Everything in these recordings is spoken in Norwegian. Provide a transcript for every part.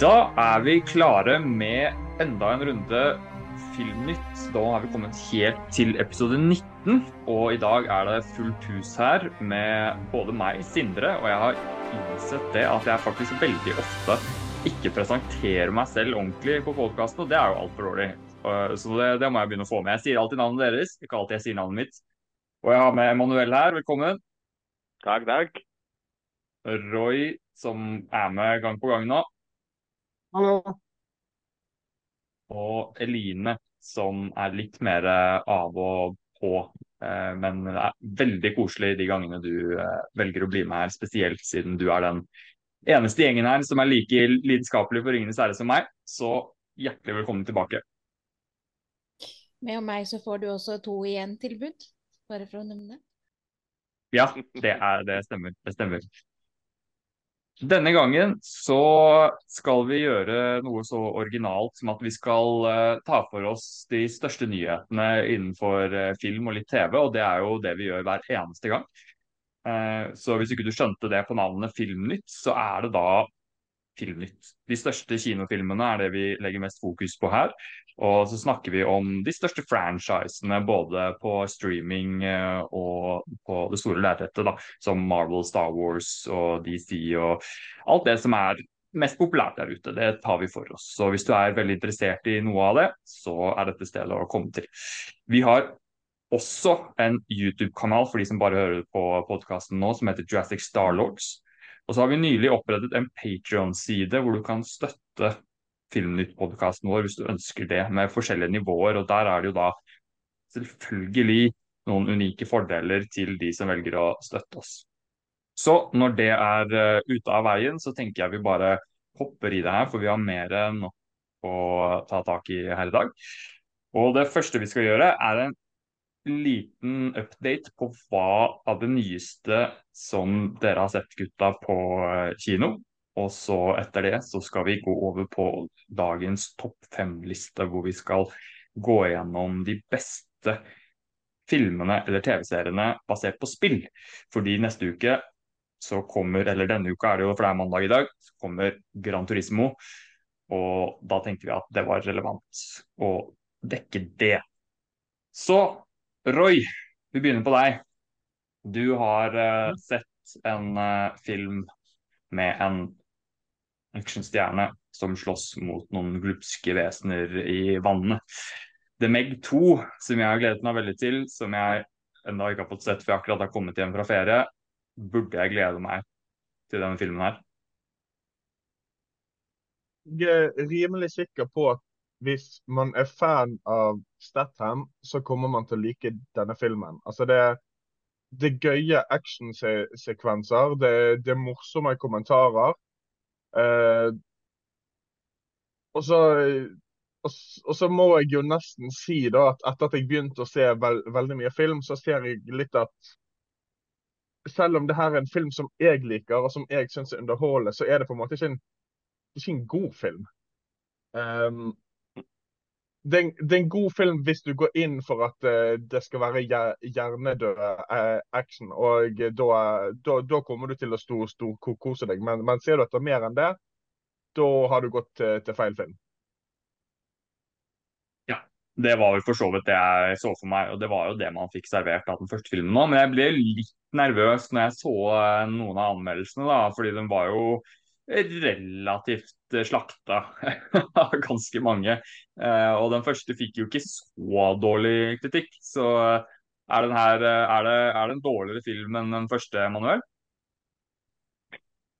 Da er vi klare med enda en runde Filmnytt. Da har vi kommet helt til episode 19, og i dag er det fullt hus her med både meg, Sindre, og jeg har innsett det at jeg faktisk veldig ofte ikke presenterer meg selv ordentlig på podkasten, og det er jo altfor dårlig. Så det, det, må jeg begynne å få med. Jeg sier alltid navnet deres, ikke alltid jeg sier navnet mitt. Og jeg har med Emanuel her, velkommen. Takk, takk. Roy, som er med gang på gang nå. Hallo. Og Eline, som er litt mer eh, av og på. Eh, men det er veldig koselig de gangene du eh, velger å bli med her, spesielt siden du er den eneste gjengen her som er like lidenskapelig for Ringenes herre som meg. Så hjertelig velkommen tilbake. Med og meg så får du også to igjen-tilbud, bare for å nevne det. Ja, det, er, det stemmer. Det stemmer. Denne gangen så skal vi gjøre noe så originalt som at vi skal uh, ta for oss de største nyhetene innenfor uh, film og litt TV, og det er jo det vi gjør hver eneste gang. Uh, så hvis ikke du skjønte det på navnet Filmnytt, så er det da Filmnytt. De største kinofilmene er det vi legger mest fokus på her. Og så snakker vi om de største franchisene både på streaming eh, og på det store lerretet, som Marvel, Star Wars og DC og alt det som er mest populært der ute. Det tar vi for oss. Så hvis du er veldig interessert i noe av det, så er dette stedet å komme til. Vi har også en YouTube-kanal for de som bare hører på podkasten nå, som heter Jurassic Starlords. Og så har vi nylig opprettet en Patrion-side hvor du kan støtte Filmnytt-podkasten vår hvis du ønsker det, med forskjellige nivåer. Og der er det jo da selvfølgelig noen unike fordeler til de som velger å støtte oss. Så når det er uh, ute av veien, så tenker jeg vi bare hopper i det her, for vi har mer enn nok å ta tak i her i dag. Og det første vi skal gjøre, er en liten update på hva av det nyeste som dere har sett gutta på eh, kino. Og så etter det så skal vi gå over på dagens topp fem-liste, hvor vi skal gå gjennom de beste filmene eller TV-seriene basert på spill. Fordi neste uke så kommer, eller denne uka er det jo, for det er mandag i dag, så kommer Gran Turismo. Og da tenkte vi at det var relevant å dekke det. Så Roy, vi begynner på deg. Du har uh, sett en uh, film med en actionstjerne som slåss mot noen glupske vesener i vannet. The Meg 2, som jeg har gledet meg veldig til, som jeg ennå ikke har fått sett før jeg akkurat har kommet hjem fra ferie, burde jeg glede meg til denne filmen her. Jeg er rimelig sikker på at hvis man er fan av Statham, så kommer man til å like denne filmen. Altså det, det er gøye actionsekvenser, det, det er morsomme kommentarer. Eh, og, så, og, og, så må jeg jo nesten si da at etter at jeg begynte å se veld, veldig mye film, så ser jeg litt at selv om det her er en film som jeg liker, og som jeg syns er underholdende, så er det på en måte ikke en, ikke en god film. Um, det, er en, det, er en, god film hvis du går inn for at uh, det skal være hjernedød uh, action. Og da, da, kommer du til å stor, stor kose deg. Men, men, ser du etter mer enn det, da har du gått til, til feil film. Ja, det var vel for så vidt det jeg så for meg. Og det var jo det man fikk servert av den første filmen nå. Men jeg ble litt nervøs når jeg så eh, noen av anmeldelsene, da. Fordi den var jo relativt eh, slakta av ganske mange. Eh, og den første fikk jo ikke så dårlig kritikk. Så eh, er, her, er, det, er det en dårligere film enn den første, Manuel?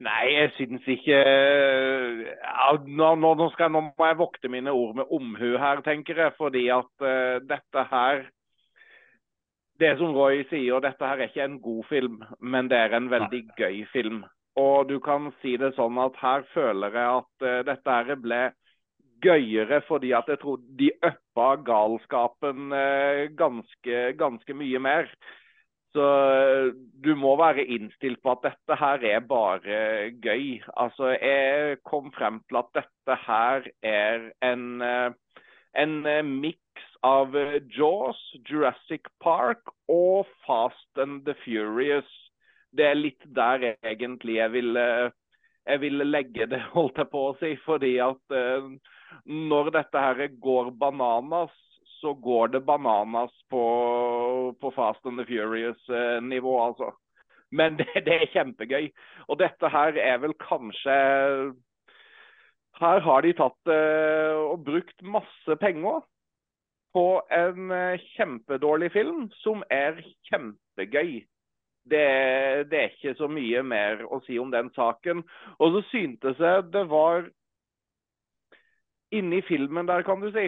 Nei, jeg syns ikke ja, nå, nå, skal, nå, må jeg vokte mine ord med omhu her, tenker jeg. Fordi at uh, dette her Det som Roy sier, dette her er ikke en god film, men det er en veldig gøy film. Og du kan si det sånn at her føler jeg at uh, dette her ble gøyere fordi at jeg tror de uppa galskapen uh, ganske, ganske, mye mer. Så uh, du må være innstilt på at dette her er bare gøy. Altså, jeg kom frem til at dette her er en, en miks av Jaws, Jurassic Park og Fast and the Furious det er litt der egentlig jeg vil, jeg ville legge det, holdt jeg på å si. Fordi at uh, når dette her går bananas, så går det bananas på, på Fast and the Furious-nivå, uh, altså. Men det, det, er kjempegøy. Og dette her er vel kanskje Her har de tatt og brukt masse penger på en kjempedårlig film som er kjempegøy. Det, det, er ikke så mye mer å si om den saken. Og så syntes jeg det var Inni filmen der, kan du si.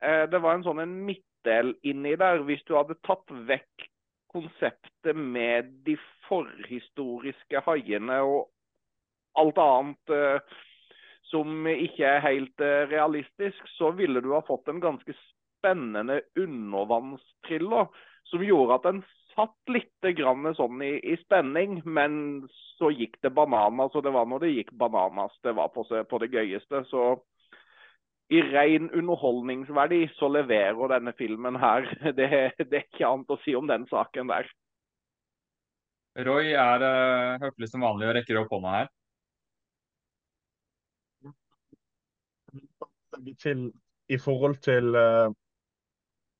Eh, det var en sånn en midtdel inni der. Hvis du hadde tatt vekk konseptet med de forhistoriske haiene og alt annet uh, som ikke er helt uh, realistisk, så ville du ha fått en ganske spennende undervannstriller som gjorde at den satt litt grann sånn i, i, spenning, men så gikk det bananas. Og det var når det gikk bananas det var på, på det gøyeste. Så i ren underholdningsverdi så leverer denne filmen her. Det, det, er ikke annet å si om den saken der. Roy er uh, høflig som vanlig og rekker opp hånda her. Til, I forhold til uh,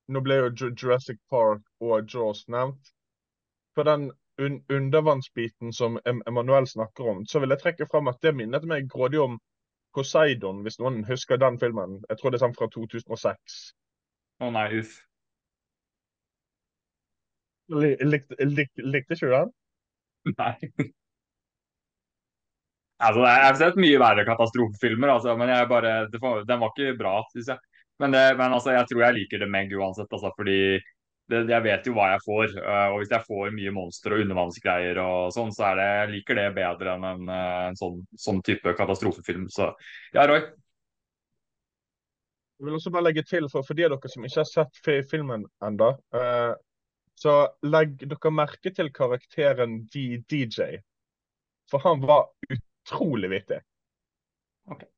Nå ble jo Jurassic Park og Jaws nevnt. For den un undervannsbiten som Emanuel snakker om, så vil jeg trekke fram at det minnet meg grådig om Poseidon, hvis noen husker den filmen. Jeg tror det er sånn fra 2006. Å nei, uff. Likte lik, lik, ikke du den? Nei. Altså, jeg har sett mye verre katastrofefilmer, altså, men bare, var, den var ikke bra, syns jeg. Men, det, men altså, jeg tror jeg liker det Meg uansett, altså, fordi det, jeg vet jo hva jeg får. Uh, og hvis jeg får mye monster og undervannsgreier og sånn, så det, jeg liker det bedre enn en, uh, en sånn, sånn, type katastrofefilm. Så ja, Roy. Jeg vil også bare legge til, for, for de av dere som ikke har sett filmen ennå, uh, så legg dere merke til karakteren D DJ. For han var utrolig vittig. Okay.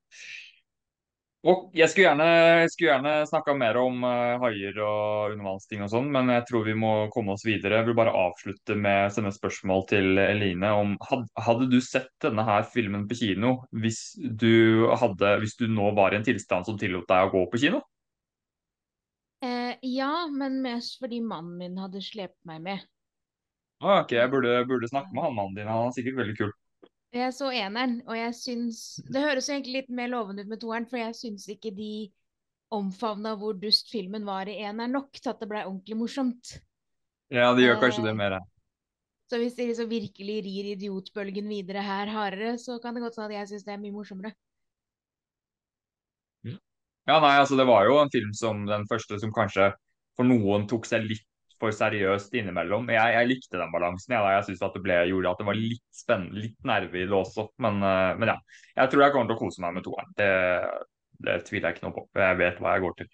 Og jeg skulle gjerne, skulle gjerne snakka mer om uh, haier og undervannsting og sånn, men jeg tror vi må komme oss videre. Jeg vil bare avslutte med å sende spørsmål til Eline om had, Hadde du sett denne her filmen på kino hvis du, hadde, hvis du nå var i en tilstand som tillot deg å gå på kino? Eh, ja, men mest fordi mannen min hadde slept meg med. Ah, ok, jeg burde, burde snakke med han mannen din. Han er sikkert veldig kul. Jeg så eneren, og jeg syns Det høres jo egentlig litt mer lovende ut med toeren, for jeg syns ikke de omfavna hvor dust filmen var i eneren nok til at det ble ordentlig morsomt. Ja, de gjør kanskje det mer. Så hvis de liksom virkelig rir idiotbølgen videre her hardere, så kan det godt hende at jeg syns det er mye morsommere. Ja, nei, altså det var jo en film som den første som kanskje for noen tok seg litt for seriøst innimellom. Jeg, jeg likte den balansen. Jeg, jeg synes at det ble, gjorde at det var litt spennende, litt nerve i det også. Men, eh, men, ja, jeg tror jeg kommer til å kose meg med toeren. Det, det tviler jeg ikke noe på. Jeg vet hva jeg går til.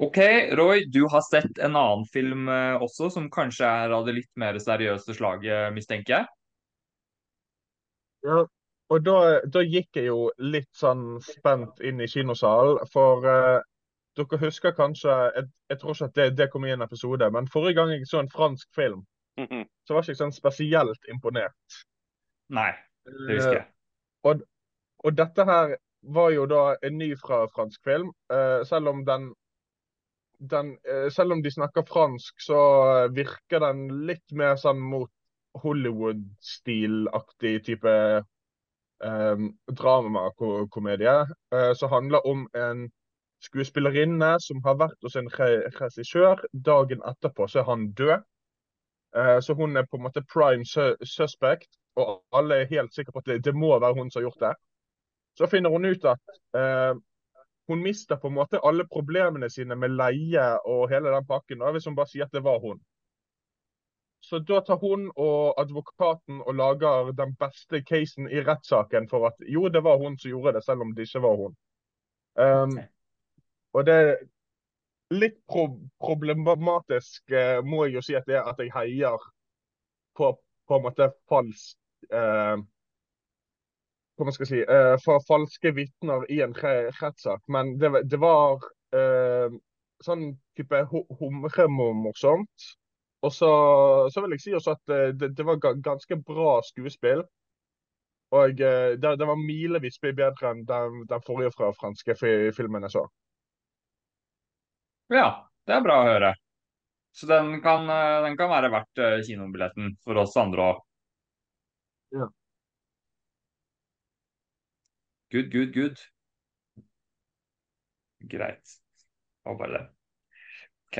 OK, Roy, du har sett en annen film eh, også, som kanskje er av det litt mer seriøse slaget, mistenker jeg? Ja, og da, da, gikk jeg jo litt sånn spent inn i kinosalen. For uh, dere husker kanskje Jeg, jeg tror ikke at det, det, kom i en episode, men forrige gang jeg så en fransk film, mm -hmm. så var jeg ikke sånn spesielt imponert. Nei, det husker jeg. Uh, og, og, dette her var jo da en ny fra fransk film. Uh, selv om den, den uh, Selv om de snakker fransk, så virker den litt mer sånn mot Hollywood-stilaktig type um, dramakomedie. som handler om en skuespillerinne som har vært hos en regissør. Dagen etterpå så er han død. Eh, så hun er på en måte prime suspect, og alle er helt sikre på at det, det må være hun som har gjort det. Så finner hun ut at eh, hun mister på en måte alle problemene sine med leie og hele den pakken, hvis hun bare sier at det var hun. Så da tar hun og advokaten og lager den beste casen i rettssaken for at jo, det var hun som gjorde det, selv om det ikke var hun. Um, okay. Og det er litt pro problematisk, eh, må jeg jo si at det er at jeg heier på på en måte falsk eh, Hva skal jeg si eh, For falske vitner i en rettssak. Men det, det var sånn type humremorsomt. Og så, så, vil jeg si også at det, det var ganske bra skuespill. Og eh, det, det var milevis bedre enn den, den forrige fra franske fi- filmen jeg så. Ja, det er bra å høre. Så den kan, eh, den kan være verdt eh, kinobilletten for oss andre òg. Ja. Good, good, good. Greit. Det var bare det. Ok.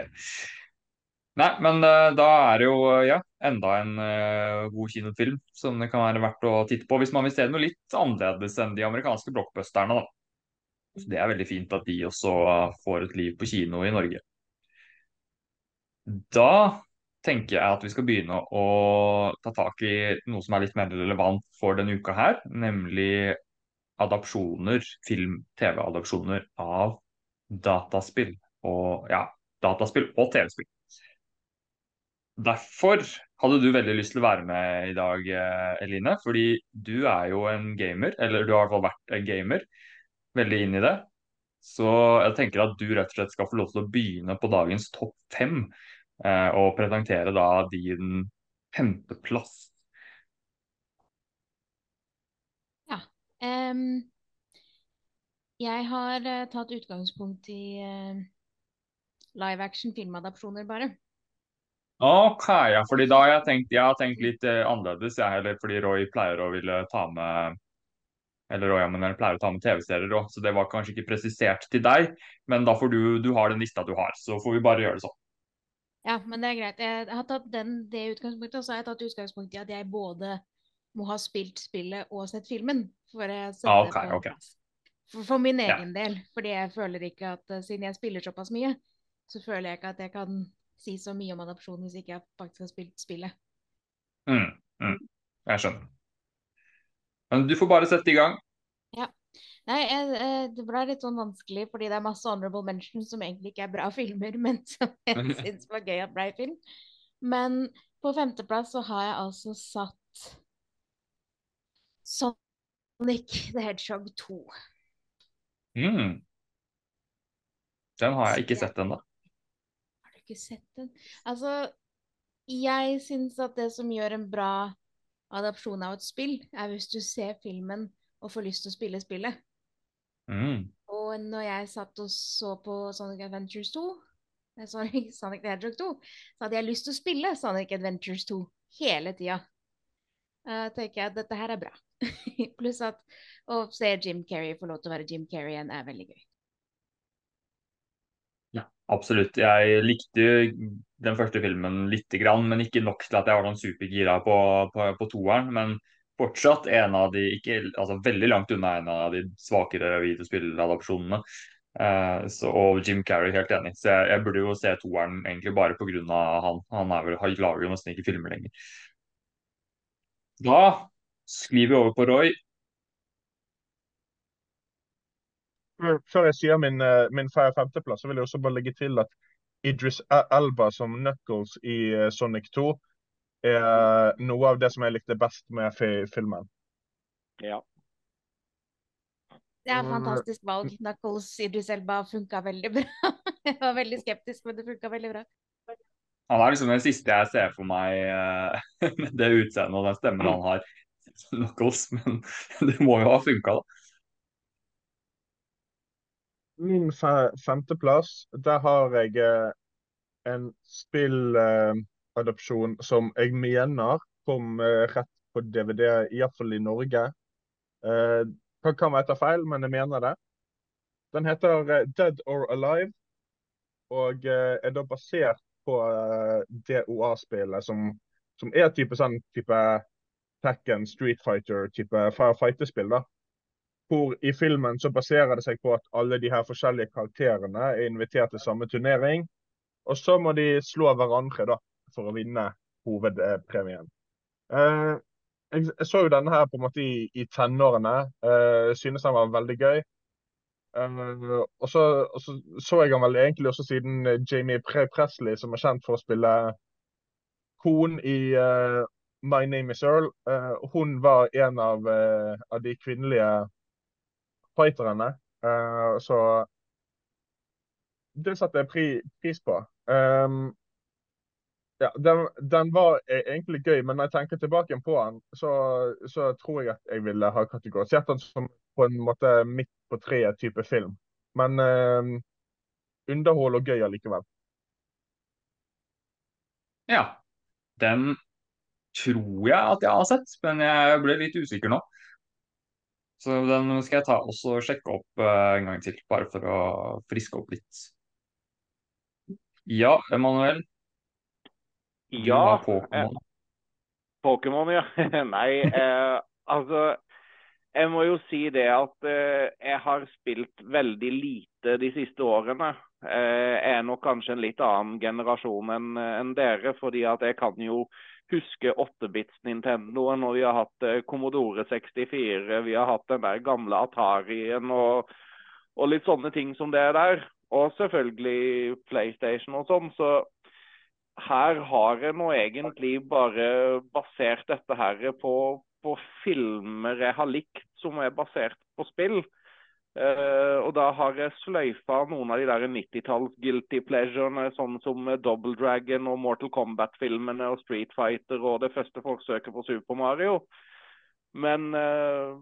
Nei, men eh, da er det jo ja, enda en god kinofilm som det kan være verdt å titte på hvis man vil se noe litt annerledes enn de amerikanske blockbusterne, da. Så det er veldig fint at de også får et liv på kino i Norge. Da tenker jeg at vi skal begynne å ta tak i noe som er litt mer relevant for denne uka her, nemlig adopsjoner, film-TV-adopsjoner av dataspill. Og ja, dataspill og TV-spill. Derfor hadde du veldig lyst til å være med i dag, eh, Eline. Fordi du er jo en gamer, eller du har i hvert fall vært en gamer. Veldig inn i det. Så jeg tenker at du rett og slett skal få lov til å begynne på dagens topp fem. eh, Og presentere da din femteplass. Em, jeg har uh, tatt utgangspunkt i uh, live action filmadapsjoner, bare. Ok, ja, fordi da har jeg tenkt, jeg har tenkt litt uh, annerledes, jeg heller, fordi Roy pleier å ville ta med eller ja, men jeg pleier å ta med TV-serier òg, så det var kanskje ikke presisert til deg. Men da får du, du har den lista du har, så får vi bare gjøre det sånn. Ja, men det er greit. Jeg har tatt den, det utgangspunktet, og så har jeg tatt utgangspunkt i at jeg både må ha spilt spillet og sett filmen. For, å Ah, det ok, på ok. plass. for, for min Ja. egen del. Fordi jeg føler ikke at eh, siden jeg spiller såpass mye, så føler jeg ikke at jeg kan si så mye om adopsjon hvis ikke jeg faktisk har spilt spillet. Mm, mm, jeg skjønner. Men du får bare sette i gang. Nei, jeg, eh, det ble litt sånn vanskelig, fordi det er masse honorable mentions som egentlig ikke er bra filmer, men som jeg syns var gøy at ble film. Men på femteplass så har jeg altså satt Sonic the Hedgehog 2. Mm. Den har jeg ikke sett ennå. Har du ikke sett den? Altså, jeg syns at det som gjør en bra adopsjon av et spill, er hvis du ser filmen og får lyst til å spille spillet. Mm. Og når jeg satt og så på Sonic Adventures 2, eh, Sonic, Sonic the Hedgehog 2, så hadde jeg lyst til å spille Sonic Adventures 2 hele tida. Uh, tenker jeg at dette her er bra. Pluss at å se Jim Carrey få lov til å være Jim Carrey igjen er veldig gøy. Absolutt. Jeg likte den første filmen lite grann, men ikke nok til at jeg var noen supergira på, på, på toeren. Men fortsatt en av de, ikke, altså veldig langt unna en av de svakere videospilladopsjonene. Eh, og Jim Carrey, helt enig. Så jeg, jeg burde jo se toeren egentlig bare pga. han. Han er vel, han lager nesten ikke filmer lenger. Da sklir vi over på Roy. Før- Før jeg sier min, eh, min fe- femteplass, så vil jeg også bare legge til at Idris Elba som Knuckles i eh, Sonic 2 er noe av det som jeg likte best med fi filmen. Ja. Det er et Mm. fantastisk valg. Knuckles Idris Elba funka veldig bra. Jeg var veldig skeptisk, men det funka veldig bra. Han er liksom den siste jeg ser for meg eh, med det utseendet og den stemmen han har. Knuckles, men det må jo ha funka, da. Min fe femteplass, der har jeg eh, en spilladopsjon som jeg mener kom eh, rett på DVD, iallfall i Norge. Eh, kan, være etter feil, men jeg mener det. Den heter eh, Dead or Alive, og eh, er da basert på eh, DOA-spillet, som, som er type sånn type Tekken, Street Fighter-type fighterspill. da. Hvor i filmen så baserer det seg på at alle de her forskjellige karakterene er invitert til samme turnering. Og så må de slå hverandre da, for å vinne hovedpremien. Eh, jeg, så jo denne her på en måte i, i tenårene. Eh, synes den var veldig gøy. Eh, og så, og så så jeg han vel egentlig også siden eh, Jamie Pre Presley, som er kjent for å spille Kon i eh, My Name Is Earl. Eh, hun var en av, av de kvinnelige fighterne. Eh, så det setter jeg pri, pris på. Um, Ja, den, den, var e, egentlig gøy, men når jeg tenker tilbake på den, så, så tror jeg at jeg ville ha kategorisert den som på en måte midt på treet-type film. Men um, underhold og gøy allikevel. Ja. Den tror jeg at jeg har sett, men jeg ble litt usikker nå. Så den skal jeg ta og sjekke opp uh, en gang til, bare for å friske opp litt. Ja, Emanuel, ja. Pokémon. Eh, Pokémon, ja. Nei, eh, altså Jeg må jo si det at eh, jeg har spilt veldig lite de siste årene. Eh, jeg er nok kanskje en litt annen generasjon enn en dere, fordi at jeg kan jo huske 8-bits Nintendoen, når vi har hatt eh, Commodore 64, vi har hatt den der gamle Atarien og, og litt sånne ting som det der. Og selvfølgelig PlayStation og sånn. Så her har jeg nå egentlig bare basert dette her på, på filmer jeg har likt som er basert på spill. Uh, og da har jeg sløyfa noen av de der 90-talls guilty pleasurene, sånn som Double Dragon og Mortal Kombat-filmene og Street Fighter og det første forsøket på Super Mario. Men uh,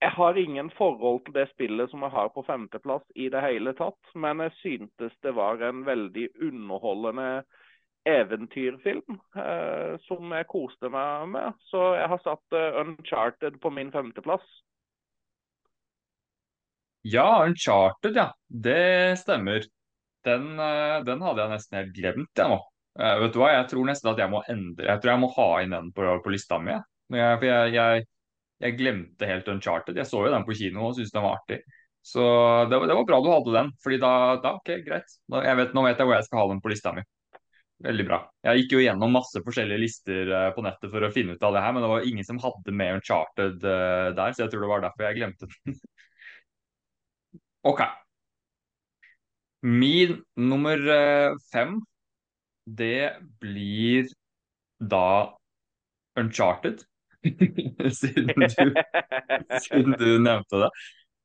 jeg har ingen forhold til det spillet som jeg har på femteplass i det hele tatt. Men jeg syntes det var en veldig underholdende eventyrfilm uh, som jeg koste meg med. Så jeg har satt Uncharted på min femteplass. Ja, Uncharted, ja. Det stemmer. Den, uh, den hadde jeg nesten helt glemt, jeg nå. Uh, vet du hva, jeg tror nesten at jeg må endre Jeg tror jeg må ha inn den på, på lista mi. Jeg, for jeg, jeg, jeg, glemte helt Uncharted. Jeg så jo den på kino og syntes den var artig. Så det, det, var bra du hadde den, fordi da, da ok, greit. Da, vet, nå vet jeg hvor jeg skal ha den på lista mi. Veldig bra. Jeg gikk jo gjennom masse forskjellige lister uh, på nettet for å finne ut av det her, men det var ingen som hadde med Uncharted der, så jeg tror det var derfor jeg glemte den. OK. Min nummer uh, fem, det blir da Uncharted. siden, du, siden du nevnte det.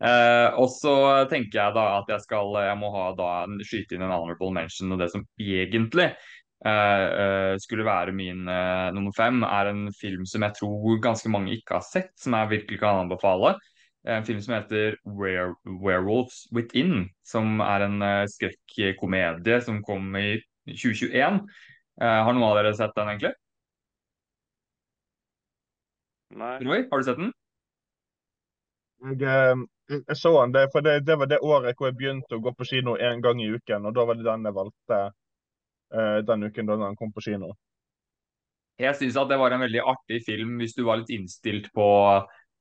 Eh, og så tenker jeg da at jeg skal jeg må ha da skyte inn en honorable mention, og det som egentlig eh, skulle være min eh, nummer fem, er en film som jeg tror ganske mange ikke har sett, som jeg virkelig kan anbefale. En film som heter Were Werewolves Within, som er en uh, skrekkomedie som kom i 2021. har noen av dere sett den, egentlig? Nei. Roy, har du sett den? Jeg, jeg så den, det, for det, det, var det året hvor jeg begynte å gå på kino én gang i uken. og Da var det den jeg valgte uh, den uken da den kom på kino. Jeg syns at det var en veldig artig film hvis du var litt innstilt på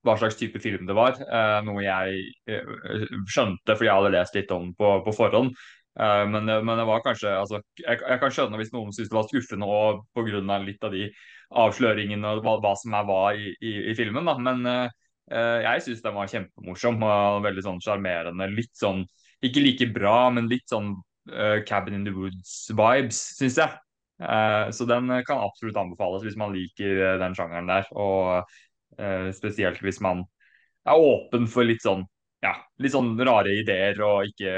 hva slags type film det var. Uh, noe jeg uh, skjønte fordi jeg hadde lest litt om på, på forhånd. Uh, men, men, det var kanskje altså, jeg, jeg, kan skjønne hvis noen syntes det var skuffende og pga. litt av de avsløringene og hva, hva som er hva i, i, i filmen. Da. Men jeg syns den var kjempemorsom og veldig sånn sjarmerende. Litt sånn ikke like bra, men litt sånn uh, Cabin in the Woods-vibes, syns jeg. Uh, så den kan absolutt anbefales hvis man liker den sjangeren der. Og spesielt hvis man er åpen for litt sånn, ja, litt sånn rare ideer og ikke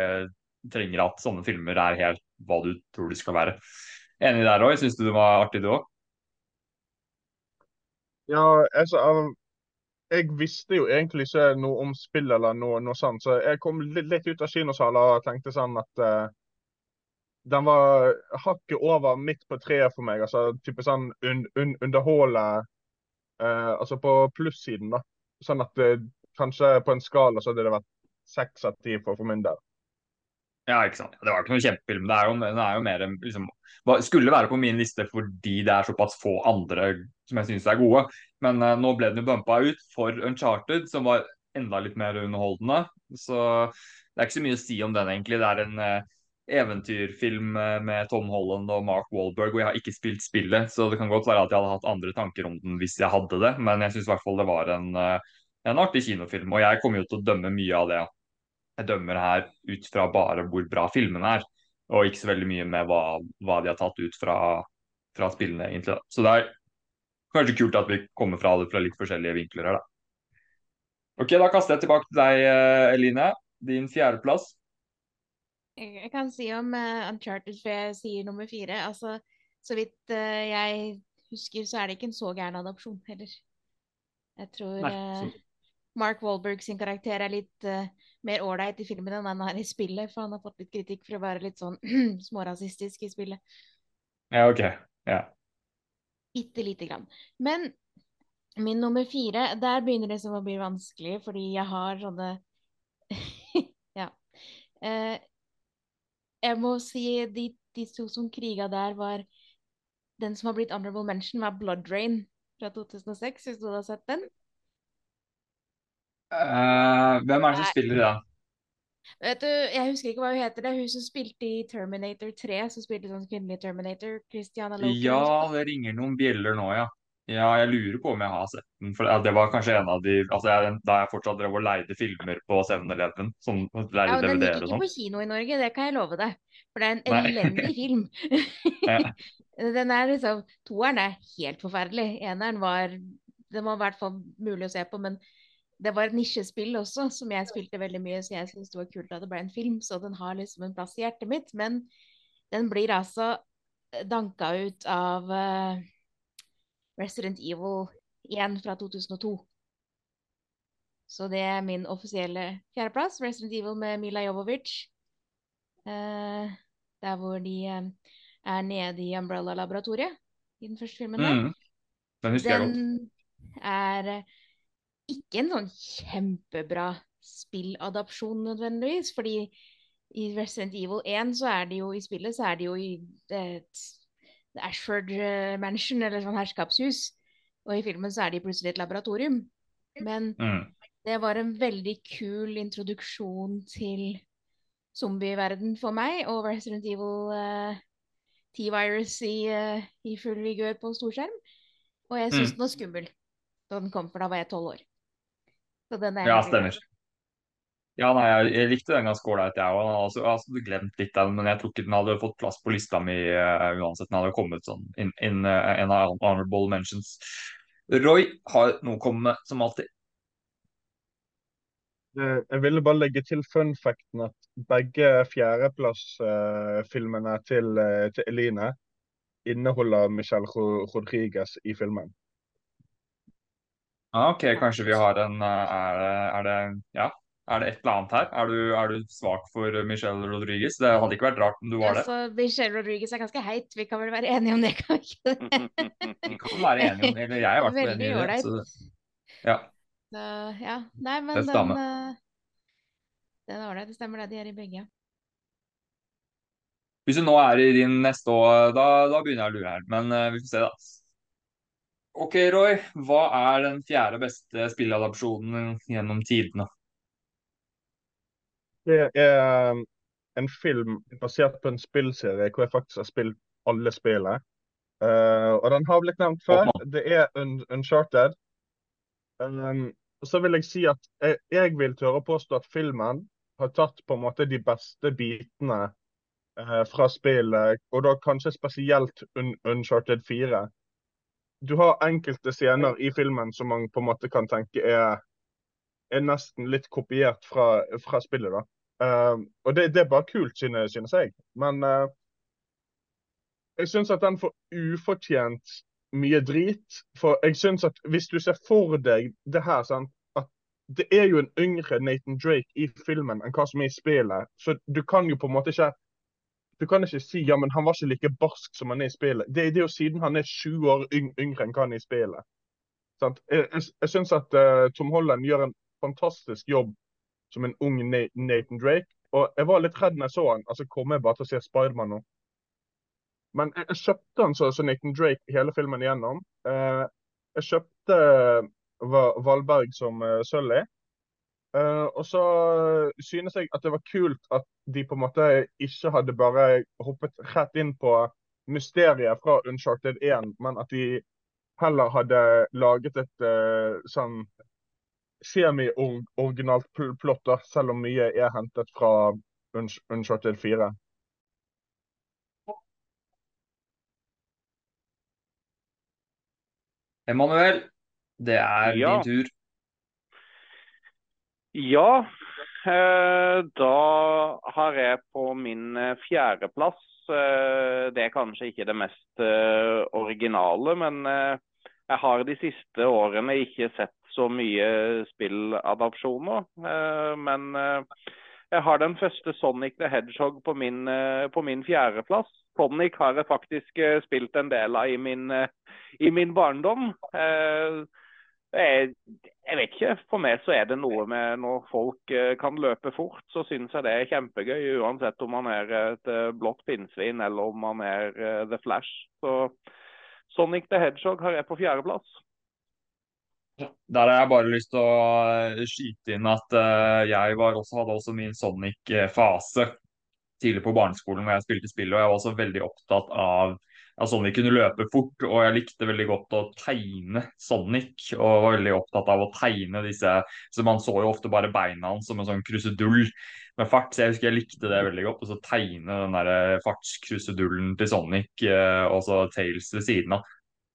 trenger at sånne filmer er helt hva du tror de skal være. Enig der òg? Syns du det var artig, du òg? Ja, altså jeg visste jo egentlig ikke noe om spill eller noe, noe sånt, så jeg kom litt ut av kinosalen og tenkte sånn at uh, den var hakket over midt på treet for meg. altså type sånn un, un, underholde eh, Altså på plussiden, da. Sånn at det, kanskje på en skala så hadde det vært seks av ti for, for min del. Ja, ikke sant. Det var ikke noen kjempefilm. Det er jo, det er jo mer liksom, Skulle være på min liste fordi det er såpass få andre som jeg syns er gode. Men uh, nå ble den jo bumpa ut for Uncharted, som var enda litt mer underholdende. Så det er ikke så mye å si om den, egentlig. Det er en uh, eventyrfilm med Tom Holland og Mark Walberg, og jeg har ikke spilt spillet, så det kan godt være at jeg hadde hatt andre tanker om den hvis jeg hadde det, men jeg syns i hvert fall det var en, eh, en, artig kinofilm. Og jeg kommer jo til å dømme mye av det jeg dømmer her ut fra bare hvor bra filmen er, og ikke så veldig mye med hva, hva de har tatt ut fra, fra spillene, egentlig. Så det er kanskje kult at vi kommer fra det fra litt forskjellige vinkler her, da. Ok, da kaster jeg tilbake til deg, eh, Eline. Din fjerdeplass. Jeg, kan si om uh, Uncharted før jeg sier nummer fire. Altså, Så vidt uh, jeg husker, så er det ikke en så gæren adopsjon heller. Jeg tror eh, Mark Wahlberg sin karakter er litt mer ålreit i filmen enn han er i spillet, for han har fått litt kritikk for å være litt sånn smårasistisk i spillet. Ja, OK. Ja. Bitte lite grann. Men min nummer fire, der begynner det som å bli vanskelig, fordi jeg har sånne Ja. Eh, jeg må si de, de to som kriga der, var Den som har blitt honorable mention, var Blood Rain fra 2006, hvis du hadde sett den. Uh, hvem er det som Nei. spiller den? Vet du, Jeg husker ikke hva hun heter. Det er hun som spilte i Terminator 3, som spilte sånn kvinnelig Terminator. Christiana Loken. Ja, det ringer noen bjeller nå, ja. Ja, jeg lurer på om jeg har sett den. For det var kanskje en av de altså jeg, Da jeg fortsatt drev og leide filmer på 7-Eleven. Sånn Ja, leide og Den gikk ikke sånn. på kino i Norge, det kan jeg love deg. For det er en elendig film. Den er liksom Toeren er helt forferdelig. Eneren var Den var i hvert fall mulig å se på, men det var et nisjespill også, som jeg spilte veldig mye, så jeg syntes det var kult at det ble en film. Så den har liksom en plass i hjertet mitt. Men den blir altså danka ut av eh, Resident Evil 1 fra 2002. Så det er min offisielle fjerdeplass. Resident Evil med Mila Jovovich. Eh, der hvor de eh, er nede i Umbrella-laboratoriet i den første filmen. der. Mm. Den husker jeg godt. Den er eh, ikke en sånn kjempebra spilladapsjon nødvendigvis, fordi i Resident Evil 1 så er det jo i spillet så er det jo i et The Ashford eh, Mansion, eller sånn herskapshus, og i filmen så er de plutselig et laboratorium. Men Mm. det var en veldig kul introduksjon til zombieverden for meg, og Resident Evil uh, T-virus i, uh, i full vigør på storskjerm. Og jeg syntes Mm. den var skummel da den kom, for da var jeg tolv år. Så den er Ja, veldig stemmer. Ja, nei, jeg, jeg likte den ganske ålreit, jeg òg. Altså, jeg hadde glemt litt den, men jeg tror ikke den hadde fått plass på lista mi uh, uansett. Den hadde kommet sånn inn in, uh, en av honorable mentions. Roy har noe å komme med, som alltid. Eh, Jeg ville bare legge til fun facten at begge fjerdeplassfilmene til, eh, til Eline inneholder Michelle Rodriguez i filmen. Ah, OK, kanskje vi har en eh, Er er det Ja, er det et eller annet her? Er du, er du svak for Michelle Rodriguez? Det hadde ikke vært rart om du var det. Altså, Michelle Rodriguez er ganske heit, vi kan vel være enige om det, kan vi ikke det? Vi kan være enige om Eller jeg er i hvert fall enig i det. Så, ja. Så, ja. Nei, men det den eh, Den er ålreit, det stemmer det. De er i begge. Hvis du nå er i din neste år, da, da begynner jeg å lure her. Men uh, vi får se, da. OK, Roy. Hva er den fjerde beste spilladopsjonen gjennom tidene? Det er um, en film basert på en spillserie hvor jeg faktisk har spilt alle spillene. Uh, og den har blitt nevnt før. Det er Un Uncharted. Um, og så vil jeg si at jeg, jeg vil tørre å påstå at filmen har tatt på en måte de beste bitene uh, fra spillet, og da kanskje spesielt Un Uncharted 4. Du har enkelte scener i filmen som man på en måte kan tenke er, er nesten litt kopiert fra, fra spillet. da. Uh, og det, det er bare kult, synes, synes jeg. Men uh, jeg syns at den får ufortjent mye drit. For jeg syns at hvis du ser for deg det her, sant, at det er jo en yngre Nathan Drake i filmen enn hva som er i spillet, så du kan jo på en måte ikke du kan ikke si ja, men han var ikke like barsk som han er i spillet. Det, det er jo siden han er sju år yngre enn hva han er i spillet. Sant? Jeg, jeg, jeg syns at uh, Tom Holland gjør en fantastisk jobb som en ung Nathan Drake. Og jeg var litt redd når jeg så han. Altså, Kommer jeg bare til å se Spiderman nå? Men jeg, kjøpte han så, så Nathan Drake hele filmen igjennom. Eh, jeg kjøpte Valberg som uh, Sully. Eh, og så synes jeg at det var kult at de på en måte ikke hadde bare hoppet rett inn på mysteriet fra Uncharted 1, men at de heller hadde laget et uh, sånn semi-originalt pl plott, da, selv om mye er hentet fra Unch Uncharted 4. Emanuel, det er Ja. din tur. Ja, Eh, Da har jeg på min eh, fjerdeplass eh, Det er kanskje ikke det mest originale, men jeg har de siste årene ikke sett så mye spilladapsjoner. nå. Men eh, jeg har den første Sonic the Hedgehog på min, eh, på min fjerdeplass. Sonic har jeg faktisk eh, spilt en del av i min, eh, i min barndom. Eh, jeg, jeg vet ikke. For meg så er det noe med når folk eh, kan løpe fort, så syns jeg det er kjempegøy. Uansett om man er et eh, blått pinnsvin eller om man er eh, The Flash. Så Sonic the Hedgehog har jeg på fjerdeplass. Der har jeg bare lyst til å eh, skyte inn at eh, jeg også, hadde også min Sonic-fase tidlig på barneskolen hvor jeg spilte spill, og jeg var også veldig opptatt av at Sonic kunne løpe fort, og jeg likte veldig godt å tegne Sonic, og var veldig opptatt av å tegne disse Så man så jo ofte bare beina hans som en sånn krusedull med fart, så jeg husker jeg likte det veldig godt, og så tegne den der fartskrusedullen til Sonic, eh, og så Tails ved siden av.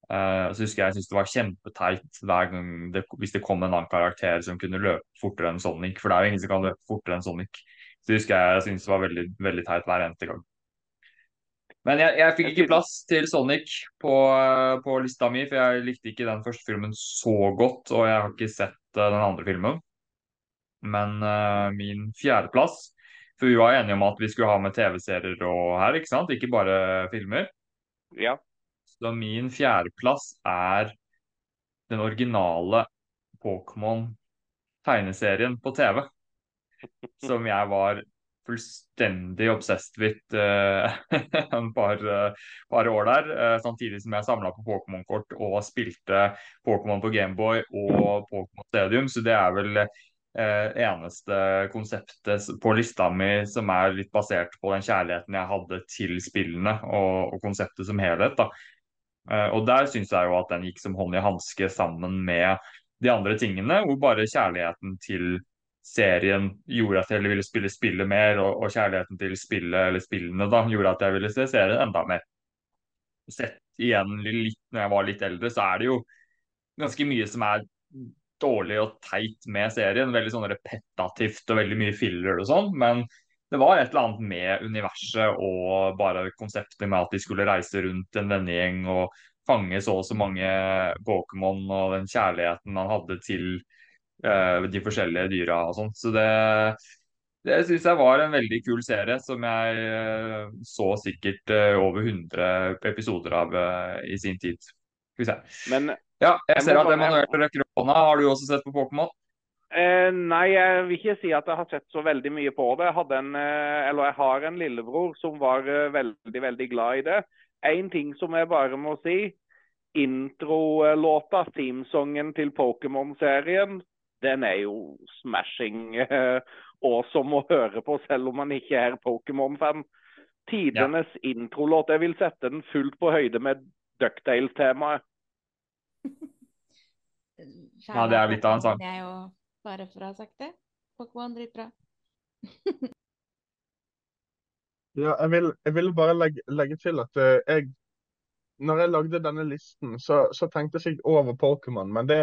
Uh, så husker jeg jeg syntes det var kjempeteit hver gang det, hvis det kom en annen karakter som kunne løpe fortere enn Sonic, for det er jo ingen som kan løpe fortere enn Sonic. Så husker jeg jeg syntes det var veldig, veldig teit hver eneste gang. Men jeg, jeg fikk ikke plass til Sonic på, uh, på lista mi, for jeg likte ikke den første filmen så godt, og jeg har ikke sett uh, den andre filmen. Men min fjerdeplass For vi var enige om at vi skulle ha med TV-serier og her, ikke sant? Ikke bare filmer. Ja. Så min fjerdeplass er den originale Pokémon-tegneserien på TV. Som jeg var fullstendig obsessed with uh, en par, uh, par, år der. Uh, samtidig som jeg samla på Pokémon-kort og spilte Pokémon på Gameboy og Pokémon Stadium. Så det er vel eneste konseptet på lista mi som er litt basert på den kjærligheten jeg hadde til spillene og, og konseptet som helhet. da. Uh, og der syns jeg jo at den gikk som hånd i hanske sammen med de andre tingene, hvor bare kjærligheten til serien gjorde at jeg ville spille spillet mer, og, og kjærligheten til spillet eller spillene da, gjorde at jeg ville se serien enda mer. Sett igjen litt når jeg var litt eldre, så er det jo ganske mye som er dårlig og teit med serien. Veldig sånn repetativt og veldig mye filler og sånn. Men det var et eller annet med universet og bare konseptet med at de skulle reise rundt en vennegjeng og fange så og så mange Pokémon og den kjærligheten han hadde til uh, de forskjellige dyra og sånn. Så det, det syns jeg var en veldig kul serie som jeg uh, så sikkert uh, over 100 episoder av i sin tid. Skal vi se. Men, ja, jeg ser at Emanuel rekker opp hånda. Har du også sett på Pokémon? Eh, nei, jeg vil ikke si at jeg har sett så veldig mye på det. Jeg, en, eh, jeg har en lillebror som var eh, veldig, veldig glad i det. Én ting som jeg bare må si. Introlåta, teamsongen til Pokémon-serien, den er jo smashing Og awesome å høre på, selv om man ikke er Pokémon-fan. Tidenes ja. introlåt. Jeg vil sette den fullt på høyde med Ducktail-temaet. Ja, det er litt av en sang bare for å ha sagt det. Pokémon dritbra. ja, jeg vil, jeg vil bare legge, legge, til at uh, jeg Når jeg lagde denne listen, så, så tenkte jeg ikke over Pokémon, men det,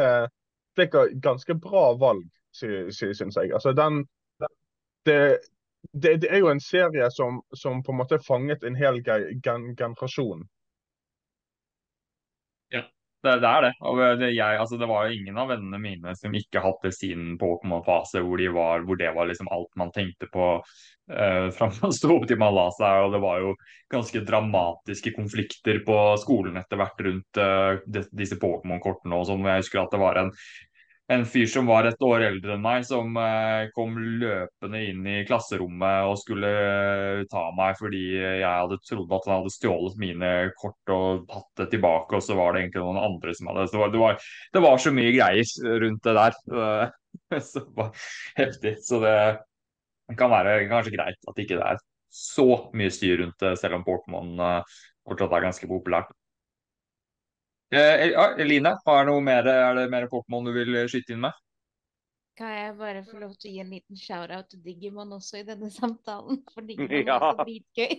det er et ganske bra valg, syns jeg. Altså, den det, det, det, er jo en serie som, som på en måte fanget en hel gen, generasjon. Det, det, er det. Det, jeg, altså, det var jo ingen av vennene mine som ikke hadde sin Pokémon-fase hvor, de hvor det var liksom alt man tenkte på uh, fra man sto opp til man la seg. Og det var jo ganske dramatiske konflikter på skolen etter hvert rundt uh, disse Pokémon-kortene. og sånn. Jeg husker at det var en en fyr som var et år eldre enn meg, som eh, kom løpende inn i klasserommet og skulle eh, ta meg fordi jeg hadde trodd at han hadde stjålet mine kort og tatt det tilbake, og så var det egentlig noen andre som hadde det. det var, det var så mye greier rundt det der. så det var heftig. Så det kan være kanskje greit at ikke det er så mye styr rundt det, selv om uh, fortsatt er ganske populært. Eh, ja, Eline, mer, er det mer Pokémon du vil skyte inn med? Kan jeg bare få lov til å gi en liten shout-out til Digimon også i denne samtalen? For Digimon ja. er så dritgøy.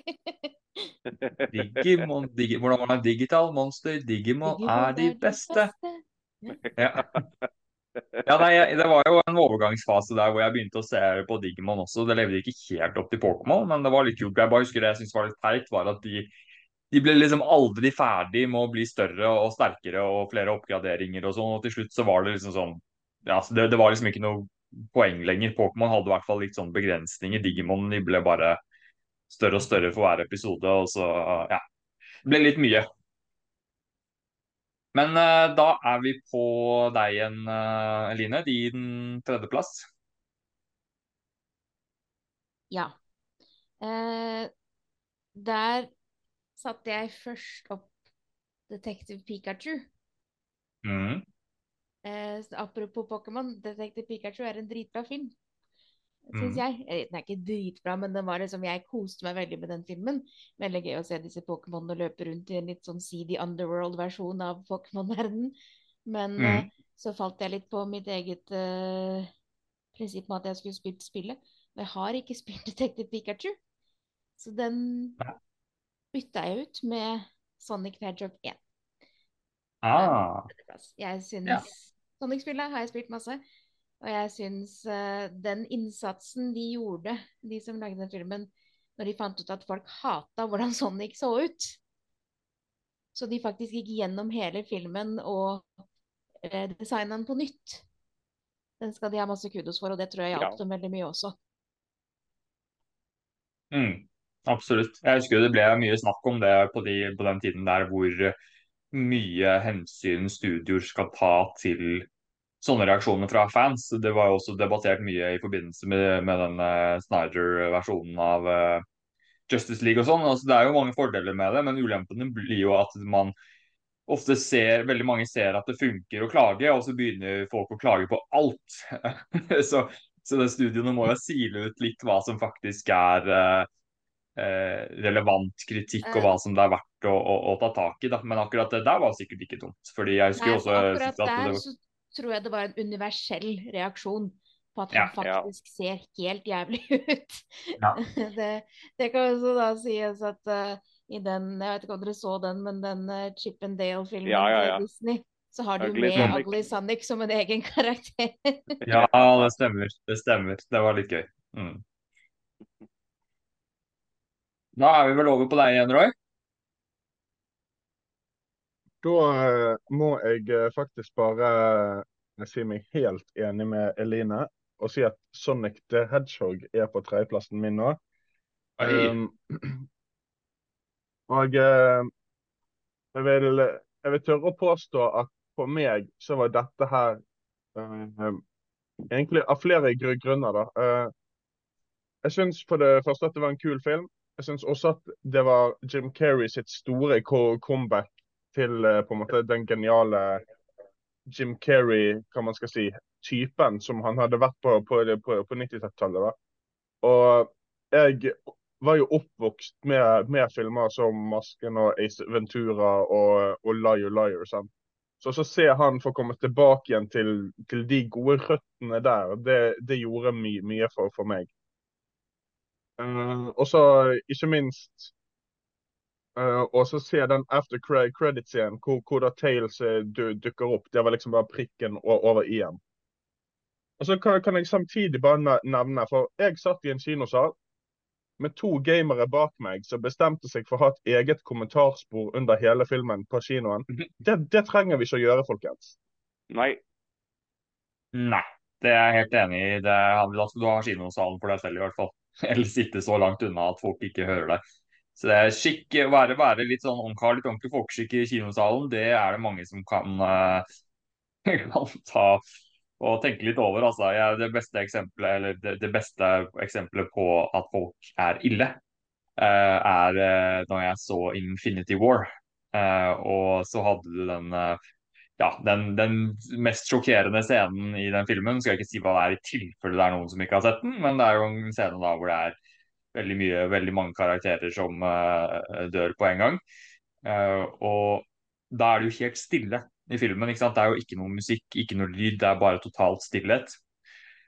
Digimon, Digimon, Hvordan var det? Digital monster, Digimon, Digimon er de beste. beste. Ja. Ja, nei, Det var jo en overgangsfase der hvor jeg begynte å se på Digimon også. Det levde ikke helt opp til Pokémon, men det var litt kult. Jeg bare husker det jeg syntes var litt teit, var at de, de ble liksom aldri ferdig med å bli større og sterkere og flere oppgraderinger og sånn. Og til slutt så var det liksom sånn Ja, så det, det var liksom ikke noe poeng lenger. Pokémon hadde i hvert fall litt sånn begrensninger. Digimon de ble bare større og større for hver episode, og så ja. Det ble litt mye. Men uh, da er vi på deg igjen, Line, Eline. Din tredjeplass. Ja. Uh, der satte jeg først opp Detective Pikachu. Mm. Eh, apropos Pokémon, Detective Pikachu er en dritbra film. Mm. Syns jeg. Eh, Den er ikke dritbra, men den var liksom, jeg koste meg veldig med den filmen. Veldig gøy å se disse Pokémonene løpe rundt i en litt sånn seedy underworld-versjon av Pokémon-verdenen. Men Mm. eh, så falt jeg litt på mitt eget eh, prinsipp med at jeg skulle spilt spillet. Og jeg har ikke spilt Detective Pikachu. Så den. Bytta jeg ut med Sonic the Hedgehog 1. Ah. Jeg syns Ja. Sonic-spillet har jeg spilt masse. Og jeg syns uh, den innsatsen de gjorde, de som lagde den filmen, når de fant ut at folk hata hvordan Sonic så ut Så de faktisk gikk gjennom hele filmen og uh, designa den på nytt. Den skal de ha masse kudos for, og det tror jeg hjalp Ja. dem veldig mye også. Mm, absolutt. Jeg husker det ble mye snakk om det på, de, på den tiden der hvor mye hensyn studioer skal ta til sånne reaksjoner fra fans. Det var jo også debattert mye i forbindelse med, med den eh, Snyder-versjonen av eh, Justice League og sånn. Altså, det er jo mange fordeler med det, men ulempene blir jo at man ofte ser, veldig mange ser at det funker å klage, og så begynner folk å klage på alt. så, så det studioene må jo sile ut litt hva som faktisk er eh, eh, relevant kritikk, og Eh. hva som det er verdt å, å, å ta tak i. Da. Men akkurat det der var sikkert ikke dumt. Fordi jeg husker Nei, også akkurat at der det, så tror jeg det var en universell reaksjon på at han ja. faktisk ser helt jævlig ut. Ja. Det, det kan også da sies at uh, i den, jeg vet ikke om dere så den, men den uh, Chip and Dale-filmen Ja, ja, ja. til Disney, så har du Ugly med Ugly Sonic som en egen karakter. ja, det stemmer. Det stemmer. Det var litt gøy. Mm. Da er vi vel over på deg igjen, Roy. Da eh, må jeg eh, faktisk bare eh, si meg helt enig med Eline og si at Sonic the Hedgehog er på tredjeplassen min nå. Um, og jeg vil, jeg vil tørre å påstå at for meg så var dette her eh, egentlig av flere grunner, da. Uh, jeg syns for det første at det var en kul film. Jeg syns også at det var Jim Carrey sitt store comeback til eh, på en måte den geniale Jim Carrey, hva man skal si, typen som han hadde vært på på, på, på 90-tallet. Og jeg var jo oppvokst med, med filmer som 'Masken' og 'Ace Ventura' og, og 'Liar Liar'. Sant? Så så ser han få komme tilbake igjen til, til de gode røttene der, det, det gjorde my, mye for, for meg. Eh, og så ikke minst uh, og så se den after cre- credit-scenen hvor, hvor da Tales eh, du, dukker opp. Det var liksom bare prikken over i-en. Og så kan, kan jeg samtidig bare nevne, for jeg satt i en kinosal med to gamere bak meg som bestemte seg for å ha et eget kommentarspor under hele filmen på kinoen. Det, det trenger vi ikke å gjøre, folkens. Nei. Nei, det er jeg helt enig i. Det er, du har kinosalen for deg selv, i hvert fall. Eller sitte så langt unna at folk ikke hører deg. Så det er skikk, være, være litt sånn ungkar, litt ordentlig folkeskikk i kinosalen, det er det mange som kan, eh, kan ta og tenke litt over. Altså. Det beste eksempelet eller det, det beste eksempelet på at folk er ille, eh, er eh, når jeg så Infinity War. Og så hadde du den ja, den, den mest sjokkerende scenen i den filmen. Skal jeg ikke si hva det er i tilfelle det er noen som ikke har sett den, men det er jo en scene da hvor det er veldig mye, veldig mange karakterer som uh, dør på en gang. Uh, og da er det jo helt stille i filmen. ikke sant? Det er jo ikke noe musikk, ikke noe lyd, det er bare totalt stillhet.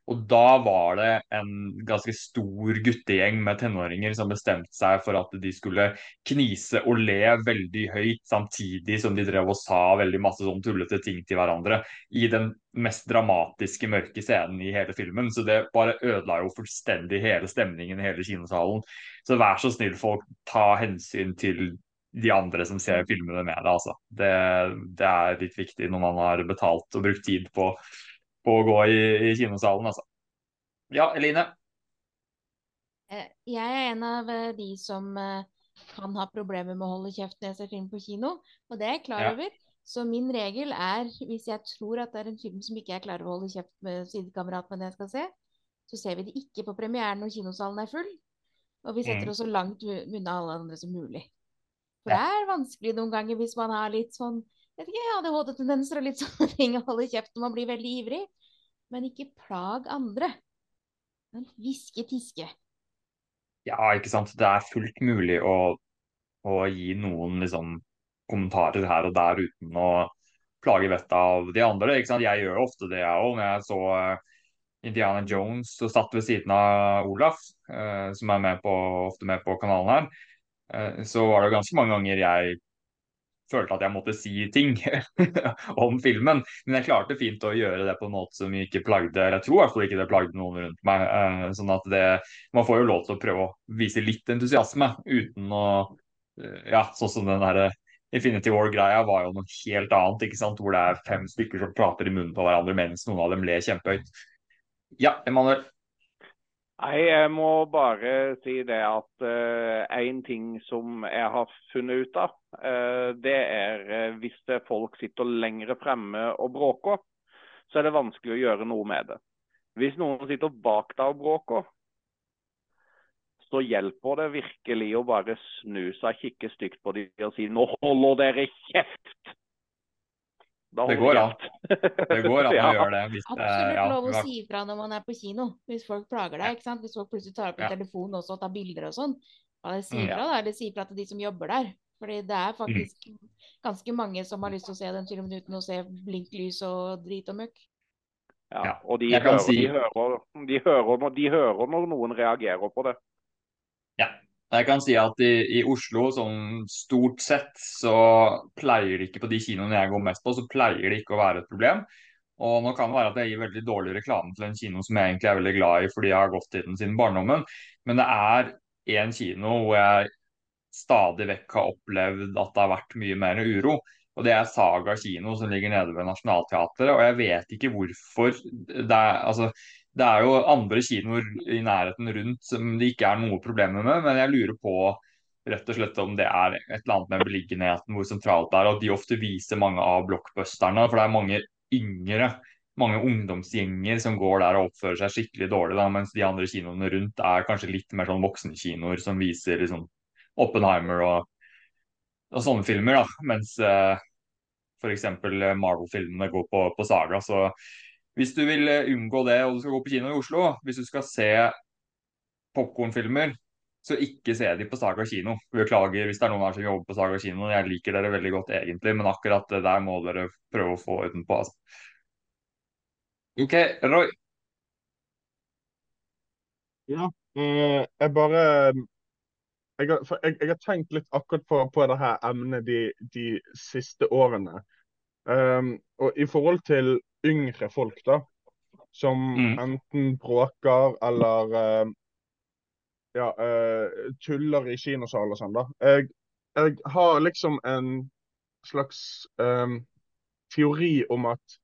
Og da var det en ganske stor guttegjeng med tenåringer som bestemte seg for at de skulle knise og le veldig høyt, samtidig som de drev og sa veldig masse sånn tullete ting til hverandre i den mest dramatiske, mørke scenen i hele filmen. Så det bare ødela jo fullstendig hele stemningen i hele kinosalen. Så vær så snill, folk, ta hensyn til de andre som ser filmene med deg, altså. Det, det er litt viktig når man har betalt og brukt tid på på å gå i, i kinosalen, altså. Ja, Eline? Eh, Jeg er en av eh, de som eh, kan ha problemer med å holde kjeft når jeg ser film på kino, og det er jeg klar Ja. over. Så min regel er, hvis jeg tror at det er en film som ikke jeg klarer å holde kjeft med sidekameratene jeg skal se, så ser vi det ikke på premieren når kinosalen er full, og vi setter Mm. oss så langt unna alle andre som mulig. For det er vanskelig noen ganger hvis man har litt sånn vet ikke, ADHD-tendenser og litt sånne ting å holde kjeft når man blir veldig ivrig. Men ikke plag andre. Men Hviske, tiske. Ja, ikke sant. Det er fullt mulig å, å gi noen liksom, kommentarer her og der uten å plage vettet av de andre. Ikke sant? Jeg gjør jo ofte det, jeg òg. Når jeg så eh, Indiana Jones og satt ved siden av Olaf, eh, som er med på, ofte med på kanalen her, eh, så var det ganske mange ganger jeg følte at jeg måtte si ting om filmen. Men jeg klarte fint å gjøre det på en måte som ikke plagde eller Jeg tror i hvert fall ikke det plagde noen rundt meg. eh, sånn at det, Man får jo lov til å prøve å vise litt entusiasme uten å eh, Ja, sånn som den derre Infinity War-greia var jo noe helt annet, ikke sant? hvor det er fem stykker som prater i munnen på hverandre mens noen av dem ler kjempehøyt. Ja, Emanuel. Nei, jeg må bare si det at én ting som jeg har funnet ut av, uh, det er uh, hvis det folk sitter lengre fremme og bråker, så er det vanskelig å gjøre noe med det. Hvis noen sitter bak deg og bråker, så hjelper det virkelig å bare snu seg, kikke stygt på dem og si 'nå holder dere kjeft'. Da Det går an. Det går an å Ja. gjøre det. Hvis, det- Absolutt ja, lov å si ifra når man er på kino, hvis folk plager deg. ikke sant? Hvis folk plutselig tar opp en Ja. telefon også og tar bilder og sånn. Bare si Mm. da. Eller sier fra til de som jobber der. Fordi det er faktisk ganske mange som har lyst til å se den filmen uten å se blinklys og drit og møkk. Ja, Ja, og de hører, si- de, hører, de, hører, de hører når noen reagerer på det. Jeg kan si at i, i Oslo, sånn stort sett, så pleier det ikke på de kinoene jeg går mest på, så pleier det ikke å være et problem. Og nå kan det være at jeg gir veldig dårlig reklame til en kino som jeg egentlig er veldig glad i fordi jeg har gått til den siden barndommen, men det er en kino hvor jeg stadig vekk har opplevd at det har vært mye mer uro. Og det er Saga kino som ligger nede ved Nationaltheatret, og jeg vet ikke hvorfor. Det er, altså, det er jo andre kinoer i nærheten rundt som det ikke er noe problemer med, men jeg lurer på rett og slett om det er et eller annet med beliggenheten, hvor sentralt det er, at de ofte viser mange av blockbusterne. For det er mange yngre, mange ungdomsgjenger som går der og oppfører seg skikkelig dårlig, da, mens de andre kinoene rundt er kanskje litt mer sånn voksenkinoer som viser liksom Oppenheimer og, og sånne filmer, da. Mens eh, f.eks. Marvel-filmene går på, på Saga. Så hvis du vil eh, unngå det og du skal gå på kino i Oslo, hvis du skal se popkornfilmer, så ikke se de på Saga kino. Beklager hvis det er noen her som jobber på Saga kino. Jeg liker dere veldig godt egentlig, men akkurat det der må dere prøve å få utenpå. Altså. OK, Roy. Ja, eh, jeg bare jeg jeg, jeg har tenkt litt akkurat på, på her emnet de, de siste årene. Um, og i forhold til yngre folk, da, som Mm. enten bråker eller uh, ja, uh, tuller i kinosal og sånn, da. Jeg, jeg har liksom en slags um, teori om at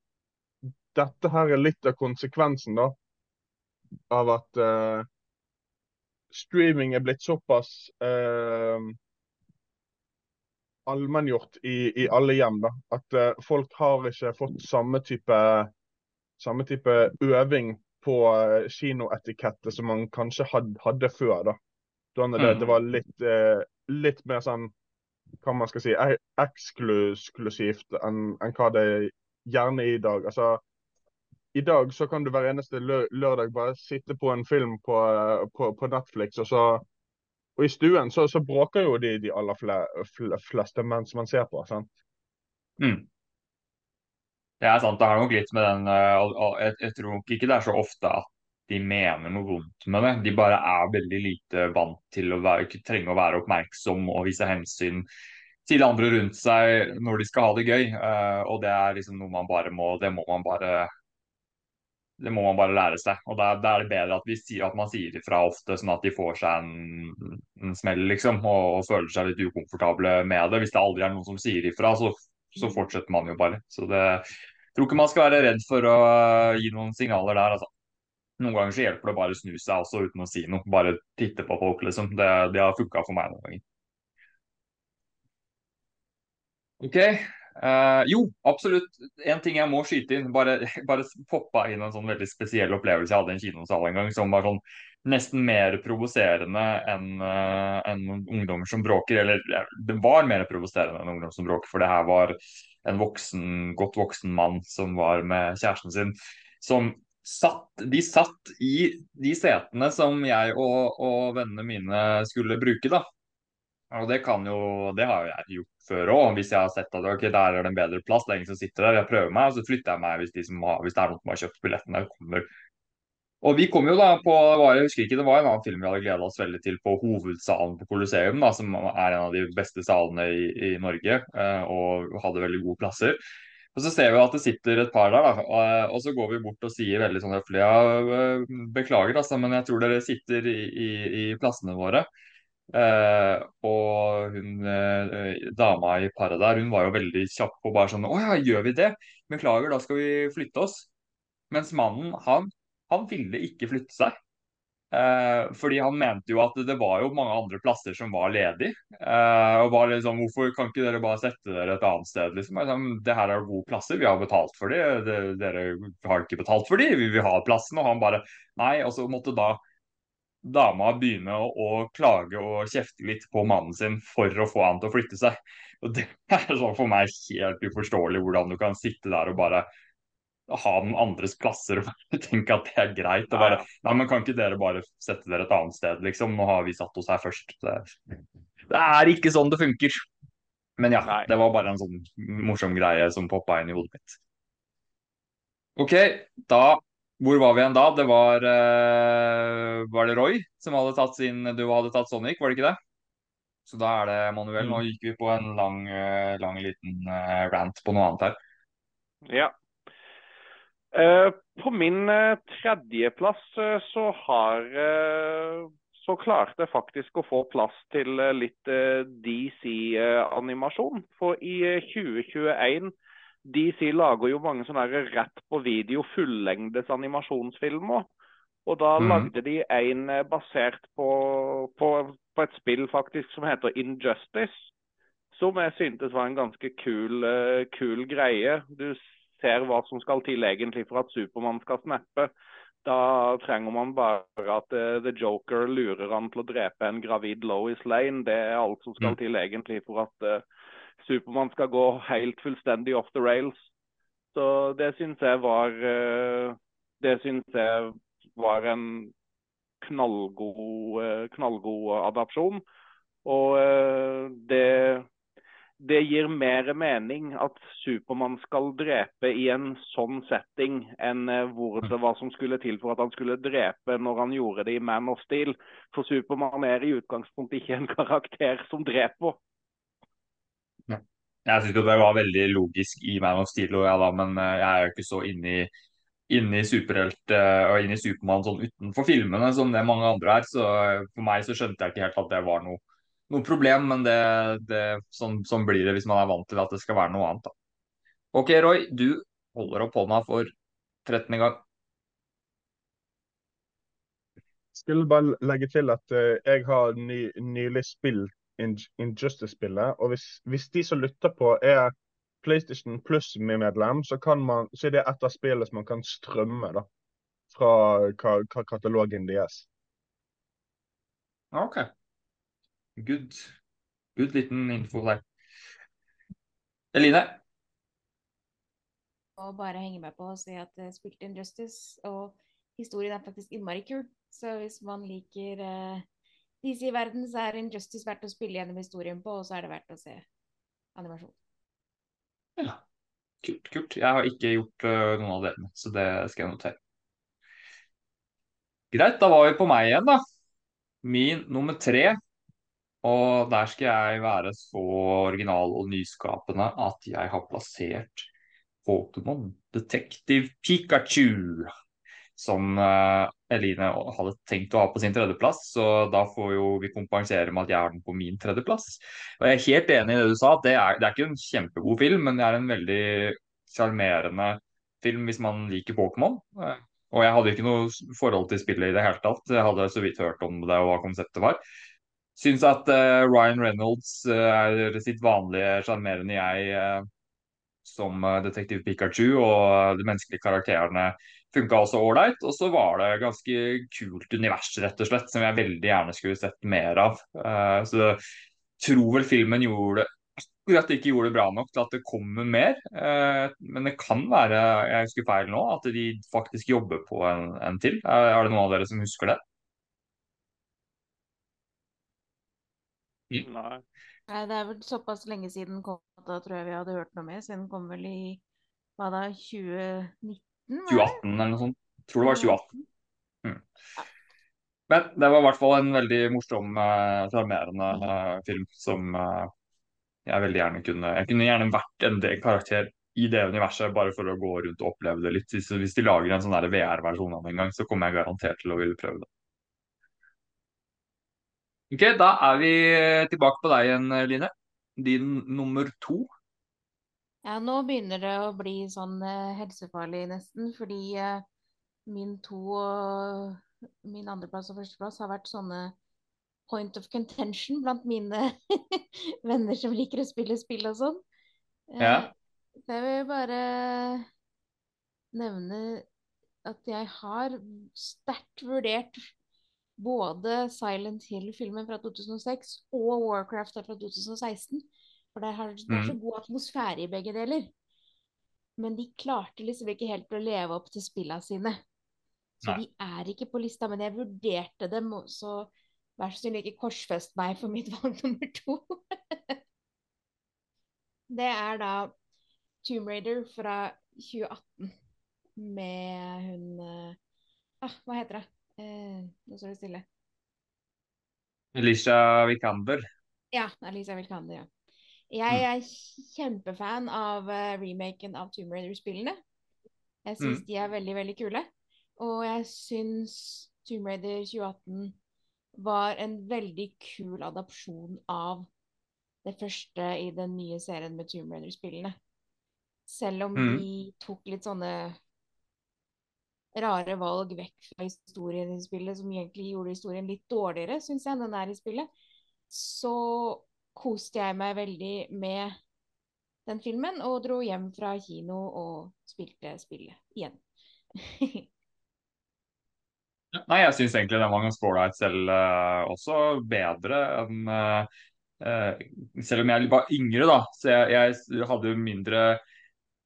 dette her er litt av konsekvensen, da, av at uh, streaming er blitt såpass eh, allmenngjort i, i alle hjem. da, At uh, folk har ikke fått samme type, samme type øving på uh, kinoetikette som man kanskje had, hadde før. da. Det, Mm. det var litt, uh, litt mer sånn hva man skal si, e- eksklusivt enn en hva det er gjerne i dag. Altså, i dag så kan du hver eneste lø lørdag bare sitte på en film på, på, på Netflix, og så og i stuen så, så bråker jo de, de aller fle, menn fleste mens man ser på. sant? Mm. Det er sant, det har nok litt med den eh, jeg, jeg tror nok ikke det er så ofte at de mener noe vondt med det. De bare er veldig lite vant til å være, trenge å være oppmerksom og vise hensyn til andre rundt seg når de skal ha det gøy. Uh, og det er liksom noe man bare må Det må man bare det må man bare lære seg. Og da, er det bedre at, sier, at, man sier ifra ofte, sånn at de får seg en, en smell, liksom, og, og, føler seg litt ukomfortable med det. Hvis det aldri er noen som sier ifra, så, så fortsetter man jo bare. Så det, jeg tror ikke man skal være redd for å gi noen signaler der, altså. Noen ganger så hjelper det bare å snu seg også uten å si noe. Bare titte på folk, liksom. Det, det har funka for meg noen ganger. OK. Uh, jo, absolutt. En ting jeg må skyte inn. Bare, bare poppa inn en sånn veldig spesiell opplevelse jeg hadde i en kinosal en gang, som var sånn nesten mer provoserende enn uh, en ungdommer som bråker. Eller det var mer provoserende enn ungdom som bråker, for det her var en voksen, godt voksen mann som var med kjæresten sin. Som satt, de satt i de setene som jeg og, og vennene mine skulle bruke, da. Og det jo, det har jeg gjort før òg, hvis jeg har sett at okay, der er det en bedre plass, det er ingen som sitter der, jeg prøver meg, og så flytter jeg meg hvis, de har, hvis det er noen som har kjøpt billettene. kommer. Og vi kom jo da på, jeg husker ikke, det var en annen film vi hadde gleda oss veldig til på hovedsalen på Colosseum, da, som er en av de beste salene i, i Norge, eh, og hadde veldig gode plasser. Og Så ser vi at det sitter et par der, da, og, og så går vi bort og sier veldig sånn høflig ja, eh, beklager, altså, men jeg tror dere sitter i, i, i plassene våre. Eh, og hun uh, dama i paret der, hun var jo veldig kjapp og bare sånn Å ja, gjør vi det? Beklager, da skal vi flytte oss. Mens mannen, han, han ville ikke flytte seg. Uh, fordi han mente jo at det var jo mange andre plasser som var ledig. Eh, og var liksom, Hvorfor kan ikke dere bare sette dere et annet sted? liksom? Liksom, det her er jo gode plasser, vi har betalt for de. Dere har ikke betalt for de, vi vil ha plassen. Og han bare Nei. Og så måtte da dama begynne å, å klage og kjefte litt på mannen sin for å få han til å flytte seg. Og Det er sånn for meg helt uforståelig hvordan du kan sitte der og bare ha noen andres plasser og tenke at det er greit. Og bare, nei, men Kan ikke dere bare sette dere et annet sted, liksom? Nå har vi satt oss her først. Det, det er ikke sånn det funker. Men ja, nei. det var bare en sånn morsom greie som poppa inn i hodet mitt. OK, da Hvor var vi igjen da? Det var uh, Var det Roy som hadde tatt sin Du hadde tatt Sonic, var det ikke det? Så da er det Manuel. Nå mm. gikk vi på en lang, uh, lang liten uh, rant på noe annet her. Ja, Eh, på min eh, tredjeplass eh, så har så klarte jeg faktisk å få plass til litt DC-animasjon. For i 2021 DC lager jo mange sånne rett på video fullengdes animasjonsfilmer. Og da mm. lagde de en basert på, på, på, et spill faktisk som heter Injustice. Som jeg syntes var en ganske kul, kul greie. Du ser hva som skal til egentlig for at Supermann skal snappe. Da trenger man bare at uh, The Joker lurer han til å drepe en gravid Lois Lane. Det er alt som skal mm. til egentlig for at uh, Supermann skal gå helt fullstendig off the rails. Så det syns jeg var uh, Det syns jeg var en knallgod, knallgod adopsjon. Og det det gir mer mening at Supermann skal drepe i en sånn setting enn eh, hvor det var som skulle til for at han skulle drepe når han gjorde det i Man of Steel. For Supermann er i utgangspunktet ikke en karakter som dreper. Jeg syns det var veldig logisk i Man of Steel, ja, da, men eh, jeg er jo ikke så inne i, inne superhelt eh, og inne i Supermann sånn utenfor filmene som det mange andre er. Så for meg så skjønte jeg ikke helt at det var noe noe problem, men det, det, sånn, sånn, blir det hvis man er vant til at det skal være noe annet. Da. OK, Roy, du holder opp hånda for 13. gang. Skulle bare legge til at jeg har ny, nylig spilt Injustice-spillet. Og hvis, hvis, de som lytter på er PlayStation Plus-medlem, så, så, er det et av spillene som man kan strømme da, fra ka, ka katalogen deres. OK. Good. Good liten info der. Eline? Og bare henge med på å si at jeg spilte Injustice, og historien er faktisk innmari kul. Så hvis man liker uh, DC i verden, så er Injustice verdt å spille gjennom historien på, og så er det verdt å se animasjon. Ja, kult. kult. Jeg har ikke gjort uh, noen av delene, så det skal jeg notere. Greit, da var vi på meg igjen, da. Min nummer tre. Og der skal jeg være så original og nyskapende at jeg har plassert Pokémon Detective Pikachu. Som uh, Eline hadde tenkt å ha på sin tredjeplass, så da får jo vi kompensere med at jeg har den på min tredjeplass. Og jeg er helt enig i det du sa, at det er, det er ikke en kjempegod film, men det er en veldig sjarmerende film hvis man liker Pokémon. Uh, og jeg hadde ikke noe forhold til spillet i det hele tatt. Jeg hadde så vidt hørt om det og hva konseptet var. Syns at uh, Ryan Reynolds uh, er sitt vanlige sjarmerende jeg uh, som detektiv Pikachu, og de menneskelige karakterene funka også ålreit. Og så var det ganske kult univers, rett og slett, som jeg veldig gjerne skulle sett mer av. så jeg tror vel filmen gjorde akkurat ikke gjorde det bra nok til at det kommer mer. men det kan være jeg husker feil nå, at de faktisk jobber på en, en til. er det noen av dere som husker det? Nei. Nei, det er vel såpass lenge siden kom at da tror jeg vi hadde hørt noe mer. Siden den kom vel i hva da, 2019? Var 2018 eller noe sånt. Tror det var 2018. Mm. Men det var i hvert fall en veldig morsom, eh, sjarmerende uh, film som uh, jeg veldig gjerne kunne Jeg kunne gjerne vært en del karakter i det universet, bare for å gå rundt og oppleve det litt. Hvis, hvis de lager en sånn VR-versjon av det en gang, så kommer jeg garantert til å ville prøve det. Ok, Da er vi tilbake på deg igjen, Line. Din nummer to. Ja, nå begynner det å bli sånn eh, helsefarlig nesten, fordi eh, min to og min andreplass og førsteplass har vært sånne point of contention blant mine venner som liker å spille spill og sånn. Ja. Eh, så jeg vil bare nevne at jeg har sterkt vurdert både Silent Hill-filmen fra 2006 og Warcraft fra 2016. For det, har, det er så Mm. god atmosfære i begge deler. Men de klarte liksom ikke helt å leve opp til spillene sine. Så Nei. de er ikke på lista, men jeg vurderte dem, så vær så snill ikke korsfest meg for mitt valg nummer to. Det er da Tomb Raider fra 2018 med hun eh, ah, Hva heter det? Eh, nå står det stille. Elisha Vikander. Ja, Alicia Vikander, ja. Jeg Mm. er kjempefan av eh, remaken av Tomb Raider-spillene. Jeg syns Mm. de er veldig, veldig kule. Og jeg syns Tomb Raider 2018 var en veldig kul adopsjon av det første i den nye serien med Tomb Raider-spillene. Selv om Mm. de tok litt sånne rare valg vekk fra historien i spillet, som egentlig gjorde historien litt dårligere, syns jeg, den er i spillet, så koste jeg meg veldig med den filmen, og dro hjem fra kino og spilte spillet igjen. Nei, jeg syns egentlig den var ganske ålreit selv uh, også. Bedre enn uh, uh, Selv om jeg var yngre, da. Så jeg, jeg hadde mindre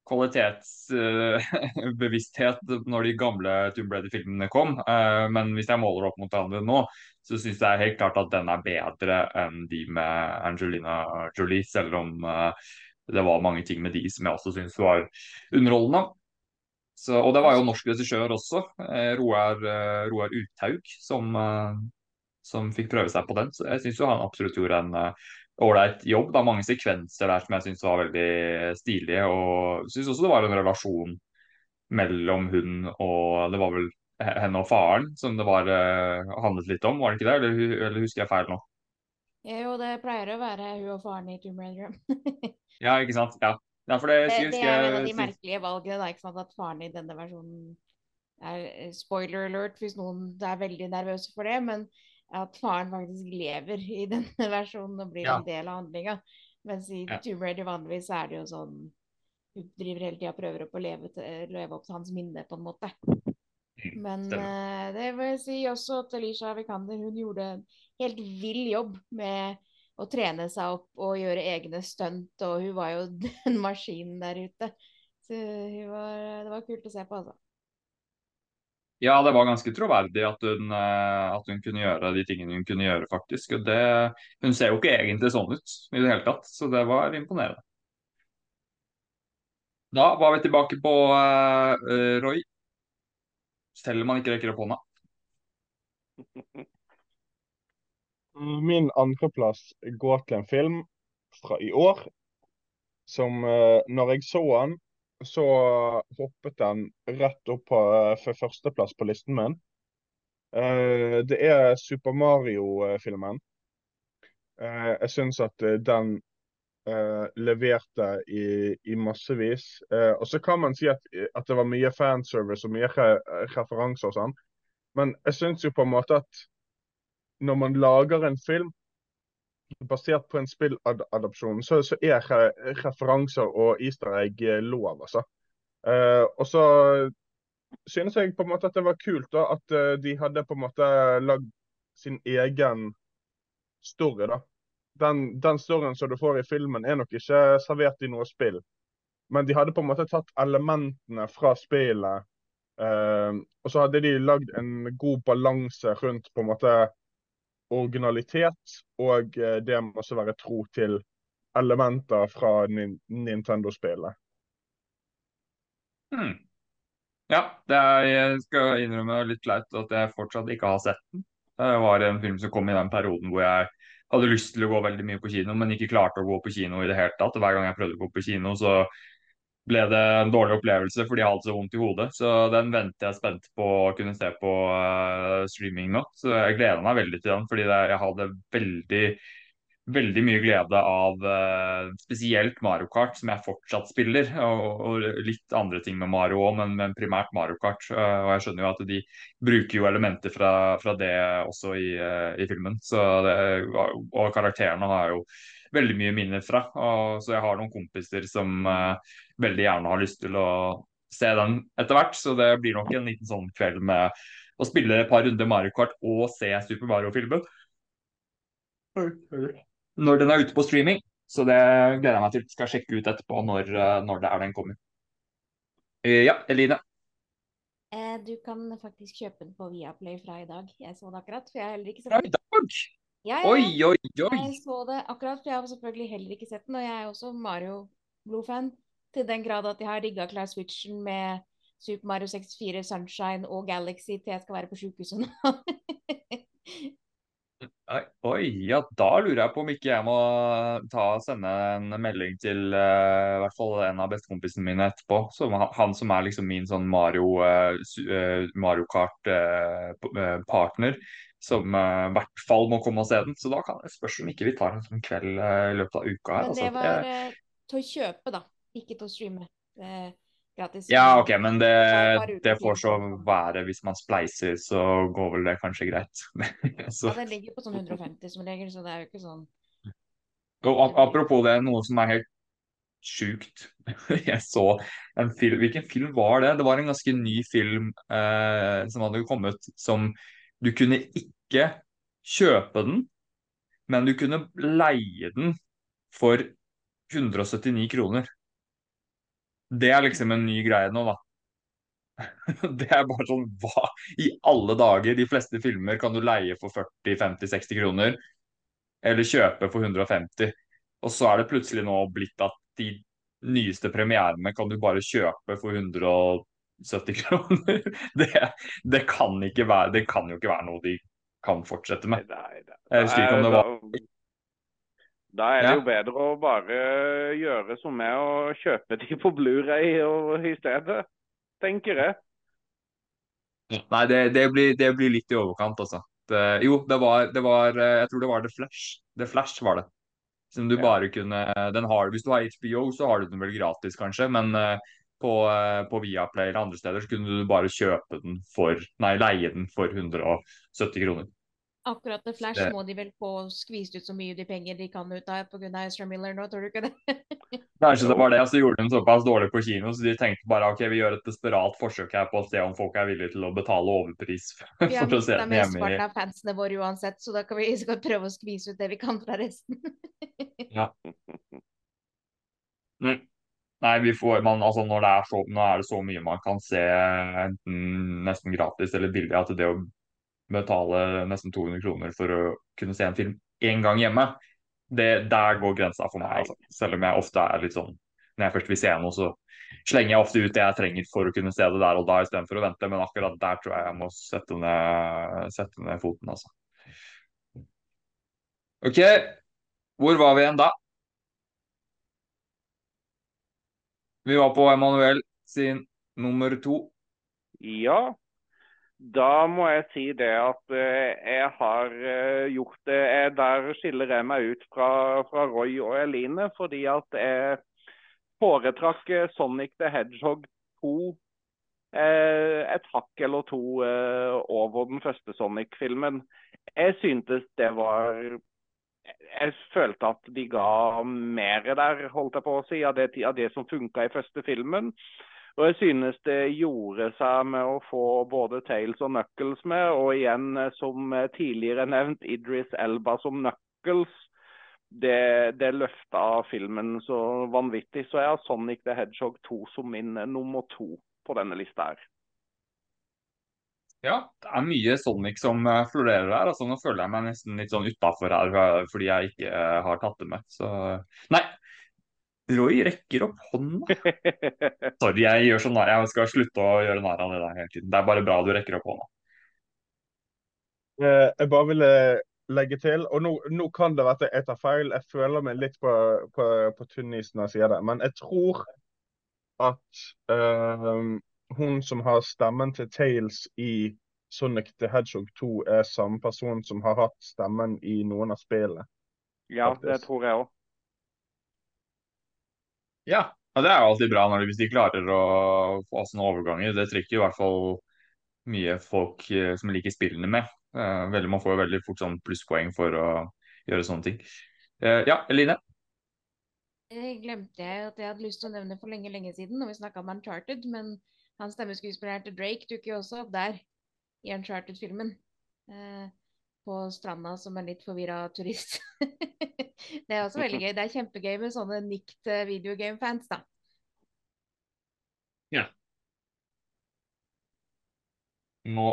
kvalitetsbevissthet når de gamle Tomb Raider-filmene kom. Eh, men hvis jeg måler opp mot hverandre nå, så syns jeg helt klart at den er bedre enn de med Angelina Jolie, selv om eh, det var mange ting med de som jeg også syns var underholdende. Så, og det var jo norsk regissør også, eh, Roar, eh, Roar Uthaug, som, eh, som fikk prøve seg på den. Så jeg syns han absolutt gjorde en eh, ålreit jobb. Det er mange sekvenser der som jeg syns var veldig stilige. Og syns også det var en relasjon mellom hun og Det var vel henne og faren som det var eh, handlet litt om, var det ikke det? Eller, eller husker jeg feil nå? Jo, det pleier å være hun og faren i Tomb Raider. Ja, ikke sant? Ja. Ja, det, Det, det er jo en av de merkelige valgene, da, ikke sant? at faren i denne versjonen er eh, Spoiler alert hvis noen er veldig nervøse for det, men at faren faktisk lever i denne versjonen og blir Ja. en del av handlinga. Mens i Ja. Tomb Raider vanligvis er det jo sånn Hun driver hele tida prøver opp å leve, til, leve opp til hans minne, på en måte. Men stemmer. eh, det vil jeg si også at Alicia Vikander hun gjorde en helt vill jobb med å trene seg opp og gjøre egne stunt, og hun var jo den maskinen der ute. Så var, det var kult å se på, altså. Ja, det var ganske troverdig at hun, eh, at hun kunne gjøre de tingene hun kunne gjøre, faktisk. Og det, hun ser jo ikke egentlig sånn ut i det hele tatt, så det var imponerende. Da var vi tilbake på eh, Roy. Selv om han ikke rekker opp hånda. Min andreplass går til en film fra i år som uh, Når jeg så den, så hoppet den rett opp på eh, for førsteplass på listen min. Eh, det er Super Mario-filmen. Eh, jeg syns at den leverte i, i massevis. Og så kan man si at, at det var mye fanservice og mye re referanser og sånn, men jeg syns jo på en måte at når man lager en film basert på en spilladopsjon, så, så er re referanser og easter egg lov, altså. Uh, og så synes jeg på en måte at det var kult da, at uh, de hadde på en måte lagd sin egen story. da. Den, den storyen som du får i filmen, er nok ikke servert i noe spill. Men de hadde på en måte tatt elementene fra spillet, uh, og så hadde de lagd en god balanse rundt på en måte originalitet og eh, det må også være tro til elementer fra Nintendo-spillet. Hmm. Ja, er, jeg skal innrømme litt flaut at jeg fortsatt ikke har sett den. Det var en film som kom i den perioden hvor jeg hadde lyst til å gå veldig mye på kino, men ikke klarte å gå på kino i det hele tatt. Hver gang jeg prøvde å gå på kino, så ble det en dårlig opplevelse fordi jeg hadde så vondt i hodet. Så den venter jeg spent på å kunne se på uh, streaming nå. Så jeg gleder meg veldig til den, fordi det, jeg hadde veldig veldig mye glede av uh, spesielt Mario Kart, som jeg fortsatt spiller. Og, og litt andre ting med Mario òg, men, men, primært Mario Kart. Uh, og jeg skjønner jo at de bruker jo elementer fra, fra det også i, uh, i filmen. Det, og karakterene har jo veldig mye minner fra. Og, så jeg har noen kompiser som uh, veldig gjerne har lyst til å se den etter hvert. Så det blir nok en liten sånn kveld med å spille et par runder Mario Kart og se Super Mario-filmen. Når den er ute på streaming. Så det gleder jeg meg til. Skal sjekke ut etterpå når, eh, når det er den kommer. Uh, ja, Eline. Du kan faktisk kjøpe den på Viaplay fra i dag. Jeg så det akkurat. for jeg har heller ikke sett den. Fra i dag? Ja, ja. Oi, oi, oi! Jeg så det akkurat, for jeg har selvfølgelig heller ikke sett den. Og jeg er også Mario-blodfan til den grad at jeg har rigga klar switchen med Super Mario 64, Sunshine og Galaxy til jeg skal være på sjukehuset nå. Oi, ja, da lurer jeg på om ikke jeg må ta og sende en melding til uh, i hvert fall en av bestekompisene mine etterpå. Som, han som er liksom min sånn Mario, uh, Mario Kart-partner. Uh, som i hvert fall må komme og se den. Så da kan det spørs om ikke vi tar en sånn kveld i løpet av uka her. Men det altså. var til å kjøpe, da. Ikke til å streame. Gratis. Ja, OK, men det, det, får så være. Hvis man spleiser, så går vel det kanskje greit. ja, den ligger på sånn 150 som regel, så det er jo ikke sånn Og Apropos det, noe som er helt sjukt. Jeg så en film Hvilken film var det? Det var en ganske ny film eh, som hadde kommet som du kunne ikke kjøpe den, men du kunne leie den for 179 kroner. Det er liksom en ny greie nå, da. Det er bare sånn Hva i alle dager? De fleste filmer kan du leie for 40-50-60 kroner, eller kjøpe for 150. Og så er det plutselig nå blitt at de nyeste premierene kan du bare kjøpe for 100 70 kroner. Det, det, kan være, det kan jo ikke være noe de kan fortsette med. Nei, nei, nei. Om det var. Da er det jo bedre å bare gjøre som meg og kjøpe de på Blu-ray i stedet, tenker jeg. Nei, det, det, blir, det blir, litt i overkant, altså. Det, jo, det var, det var, Jeg tror det var The Flash. The Flash var det. Som du ja. bare kunne den har, Hvis du har HBO, så har du den vel gratis, kanskje. Men uh, på, eh, på Viaplay eller andre steder, så kunne du bare kjøpe den for, nei, leie den for 170 kroner. Akkurat med Flash det. må de vel få skvist ut så mye de penger de kan ut av pga. Ezra Miller nå, tror du ikke det? Kanskje det var det, og så gjorde de såpass dårlig på kino, så de tenkte bare ok, vi gjør et desperat forsøk her på å se om folk er villige til å betale overpris for, for å se den hjemme. Vi har mistet av fansene våre uansett, så da kan vi så prøve å skvise ut det vi kan fra resten. ja. Mm. Nei, vi får, man, altså når det er så, nå er det så mye man kan se enten nesten gratis eller billig, at det å betale nesten 200 kroner for å kunne se en film én gang hjemme, det, der går grensa for meg. Altså. Selv om jeg ofte er litt sånn når jeg først vil se noe, så slenger jeg ofte ut det jeg trenger for å kunne se det der og da istedenfor å vente. Men akkurat der tror jeg jeg må sette ned, sette ned foten, altså. OK, hvor var vi igjen da? Vi var på Emanuel sin nummer to. Ja, da må jeg si det at eh, jeg har eh, gjort det Der skiller jeg meg ut fra, fra Roy og Eline, fordi at jeg foretrakk eh, Sonic the Hedgehog 2 eh, et hakk eller to over den første Sonic-filmen. Jeg syntes det var Jeg følte at de ga mer der, holdt jeg på å si, av det, av det som funka i første filmen. Og jeg synes det gjorde seg med å få både Tails og Knuckles med, og igjen, eh, som tidligere nevnt, Idris Elba som Knuckles. Det, det løfta filmen så vanvittig. Så jeg har Sonic the Hedgehog 2 som min eh, nummer to på denne lista her. Ja, det er mye Sonic som eh, florerer her. altså Nå føler jeg meg nesten litt sånn utafor her fordi jeg ikke har tatt det med. Så nei, Roy rekker opp hånda. Sorry, jeg gjør sånn Jeg skal slutte å gjøre narr av det der hele tiden. Det er bare bra du rekker opp hånda. Eh, jeg bare ville legge til, og nå, nå kan det være at jeg tar feil, jeg føler meg litt på, på, på tynn is når jeg sier det, men jeg tror at uh, hun som har stemmen til Tales i Sonic the Hedgehog 2, er samme person som har hatt stemmen i noen av spillene. Ja, faktisk. det tror jeg òg. Ja, og det er jo alltid bra når de, hvis de klarer å få sånne overganger. Det trekker i hvert fall mye folk eh, som liker spillene med. Eh, veldig, man får jo veldig fort sånn plusspoeng for å gjøre sånne ting. Eh, ja, Eline? Det glemte jeg at jeg hadde lyst til å nevne for lenge lenge siden når vi snakka om Uncharted, men han stemmeskuespilleren til Drake dukker jo også opp der i Uncharted-filmen. Eh, på stranda som en litt forvirra turist. det er også veldig gøy. Det er kjempegøy med sånne nikt eh, da. Ja. Nå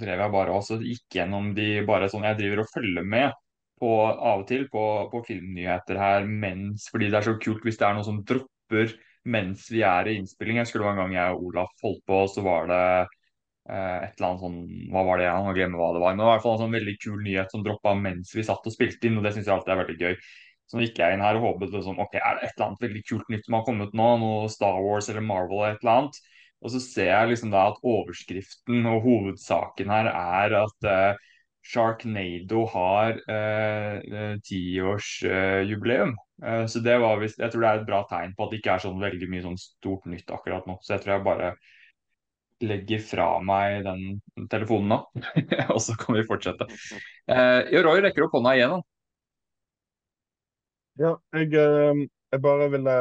drev jeg bare også gikk gjennom de bare sånn Jeg driver og følger med på av og til på, på filmnyheter her mens Fordi det er så kult hvis det er noe som dropper mens vi er i innspilling. Jeg skulle en gang jeg og Olaf holdt på, så var det Eh, et eller annet sånn, Hva var det? Jeg må glemme hva det var. Men det var i hvert fall en sånn veldig kul nyhet som droppa mens vi satt og spilte inn, og det syns jeg alltid er veldig gøy. Så nå gikk jeg inn her og håpet liksom, ok, er det et eller annet veldig kult nytt som har kommet nå? Noe Star Wars eller Marvel eller et eller annet? Og så ser jeg liksom da at overskriften og hovedsaken her er at uh, Sharknado har eh, tiårsjubileum. Eh, så det var vist, jeg tror det er et bra tegn på at det ikke er sånn veldig mye sånn stort nytt akkurat nå. Så jeg tror jeg bare legger fra meg den telefonen nå, og så kan vi fortsette. Eh, Roy rekker opp hånda igjen. Ja, jeg, eh, jeg, bare ville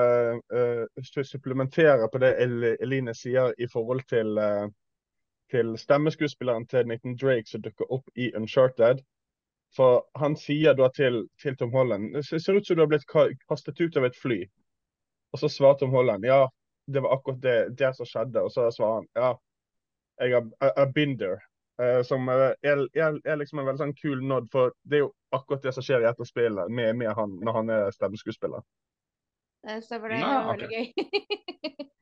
uh, supplementere på det Eline sier i forhold til, uh, til stemmeskuespilleren til Nathan Drake som dukker opp i Uncharted. For han sier da til, til Tom Holland Det ser ut som du har blitt kastet ut av et fly. Og så svarer Tom Holland ja, det var akkurat det, det som skjedde. Og så svarer han ja, jeg har Binder. been there. Uh, som er, er, er, liksom en veldig sånn kul nod, for det er jo akkurat det som skjer i etterspillet med, med han når han er stemmeskuespiller. Det stemmer, det. er veldig gøy.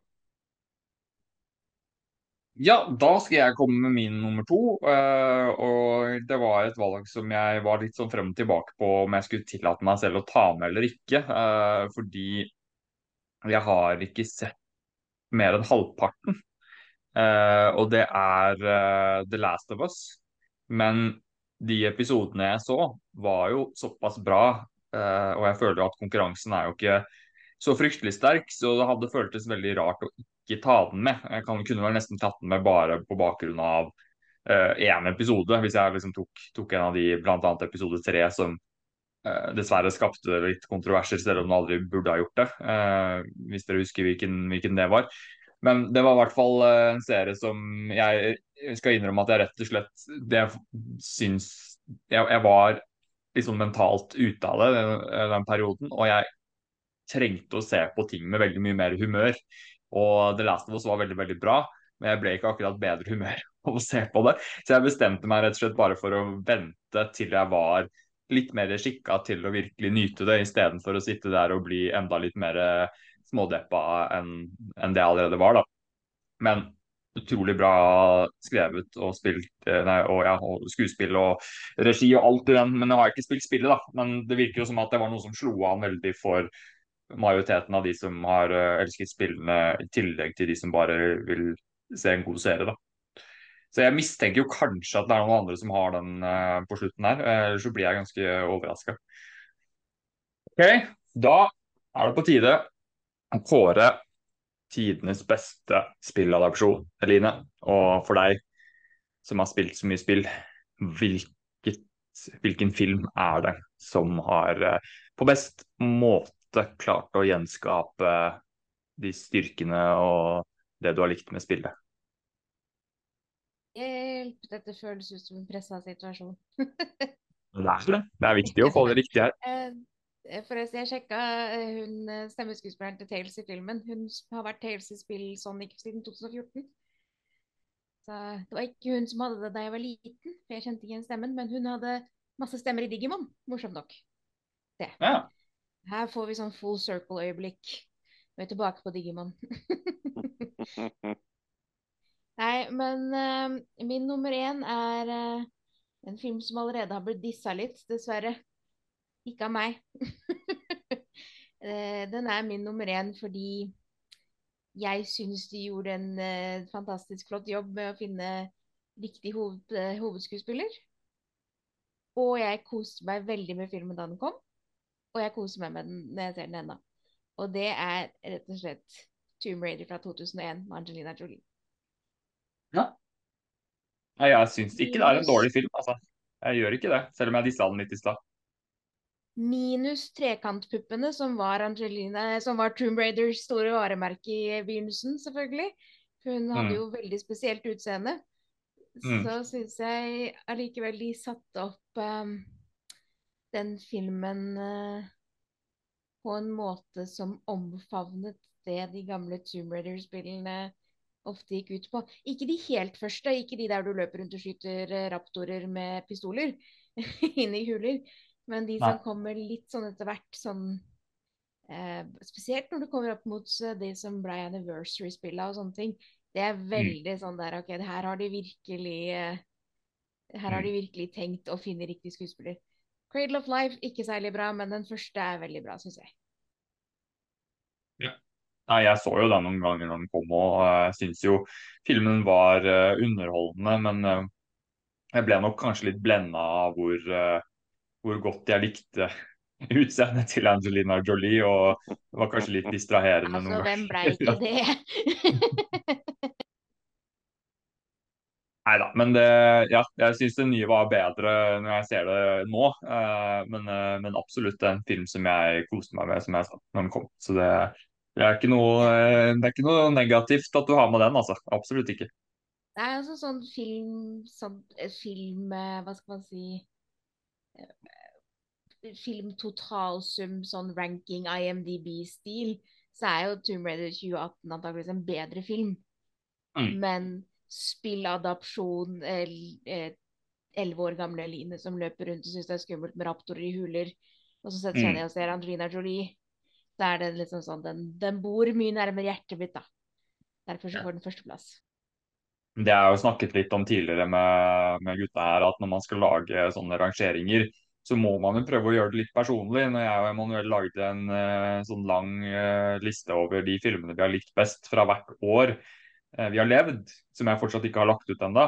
ja, da skal jeg komme med min nummer to. Uh, og det var et valg som jeg var litt sånn frem og tilbake på om jeg skulle tillate meg selv å ta med eller ikke. Uh, fordi jeg har ikke sett mer enn halvparten Uh, og det er The Last of Us. Men de episodene jeg så, var jo såpass bra, og jeg føler jo at konkurransen er jo ikke så fryktelig sterk, så det hadde føltes veldig rart å ikke ta den med. Jeg kan, kunne vel nesten tatt den med bare på bakgrunn av én episode, hvis jeg liksom tok, tok, en av de, bl.a. episode tre, som dessverre skapte litt kontroverser, selv om den aldri burde ha gjort det. hvis dere husker hvilken, hvilken det var. Men det var i hvert fall eh, en serie som jeg skal innrømme at jeg rett og slett det syns jeg, jeg var liksom mentalt ute av det den, den, perioden. Og jeg trengte å se på ting med veldig mye mer humør. Og The Last of Us var veldig, veldig bra, men jeg ble ikke akkurat bedre humør av å se på det. Så jeg bestemte meg rett og slett bare for å vente til jeg var litt mer skikka til å virkelig nyte det, istedenfor å sitte der og bli enda litt mer smådeppa enn en det jeg allerede var, da. Men utrolig bra skrevet og spilt, eh, nei, og, ja, skuespill og regi og alt i den. Men jeg har ikke spilt spillet, da. Men det virker jo som at det var noe som slo an veldig for majoriteten av de som har uh, elsket spillene, i tillegg til de som bare vil se en god serie, da. Så jeg mistenker jo kanskje at det er noen andre som har den uh, på slutten her. Ellers så blir jeg ganske overraska. OK, da er det på tide å kåre tidenes beste spilladopsjon, Eline. Og for deg som har spilt så mye spill, hvilket, hvilken film er det som har uh, på best måte klart å gjenskape de styrkene og det du har likt med spillet? Hjelp, dette føles ut som en pressa situasjon. det er det. Det er viktig å få det riktig her. Eh, forresten, jeg sjekka eh, hun eh, stemmeskuespilleren til Tales i filmen. Hun har vært Tales i spill Sonic siden 2014. Så det var ikke hun som hadde det da jeg var liten, for jeg kjente ikke igjen stemmen. Men hun hadde masse stemmer i Digimon, morsomt nok. Det. Ja. Her får vi sånn full circle-øyeblikk. Vi er tilbake på Digimon. Nei, men uh, min nummer én er uh, en film som allerede har blitt dissa litt, dessverre. Ikke av meg. uh, den er min nummer én fordi jeg syns de gjorde en fantastisk flott jobb med å finne riktig hoved, hovedskuespiller. Og jeg koste meg veldig med filmen da den kom. Og jeg koser meg med den når jeg ser den ennå. Og det er rett og slett Tomb Raider fra 2001 med Angelina Jolie. Ja. Nei, jeg syns ikke det er en dårlig film, altså. Jeg gjør ikke det, selv om jeg dissa den litt i stad. Minus trekantpuppene, som var Angelina, som var Tomb Raiders store varemerke i begynnelsen, selvfølgelig. Hun hadde mm. jo veldig spesielt utseende. Mm. Så syns jeg allikevel de satte opp um, den filmen uh, på en måte som omfavnet det de gamle Tomb Raider-spillene ofte gikk ut på. Ikke de helt første, ikke de der du løper rundt og skyter eh, raptorer med pistoler inn i huler, men de som Nei. kommer litt sånn etter hvert, sånn eh, Spesielt når du kommer opp mot det de som ble anniversary-spilla og sånne ting. Det er mm. veldig mm. sånn der OK, her har de virkelig eh, her har de mm. virkelig tenkt å finne riktig skuespiller. Cradle of Life ikke særlig bra, men den første er veldig bra, syns jeg. Ja. Nei, Jeg så jo den noen ganger når den kom, og jeg syns jo filmen var uh, underholdende. Men uh, jeg ble nok kanskje litt blenda av hvor, uh, hvor, godt jeg likte utseendet til Angelina Jolie, og det var kanskje litt distraherende altså, noen ganger. Altså, hvem ble ikke det? Nei da, men det, ja, jeg syns det nye var bedre når jeg ser det nå. men, men, absolutt en film som jeg koste meg med som jeg sa når den kom. Så det, det er, ikke noe, eh, det er ikke noe negativt at du har med den, altså. Absolutt ikke. Det er altså sånn film, sånn eh, film eh, Hva skal man si Film totalsum, sånn ranking IMDb-stil, så er jo Tomb Raider 2018 antakeligvis en bedre film. Mm. Men spilladapsjon Elleve år gamle Line som løper rundt og syns det er skummelt med raptorer i huler, og så setter seg mm. ned og ser Angelina Jolie da er det liksom sånn den, den, bor mye nærmere hjertet mitt, da. Derfor så får den førsteplass. Det er jo snakket litt om tidligere med, med gutta her, at når man skal lage sånne rangeringer, så må man jo prøve å gjøre det litt personlig. Når jeg og Emanuel lagde en uh, sånn lang uh, liste over de filmene vi har likt best fra hvert år vi har levd, som jeg fortsatt ikke har lagt ut ennå,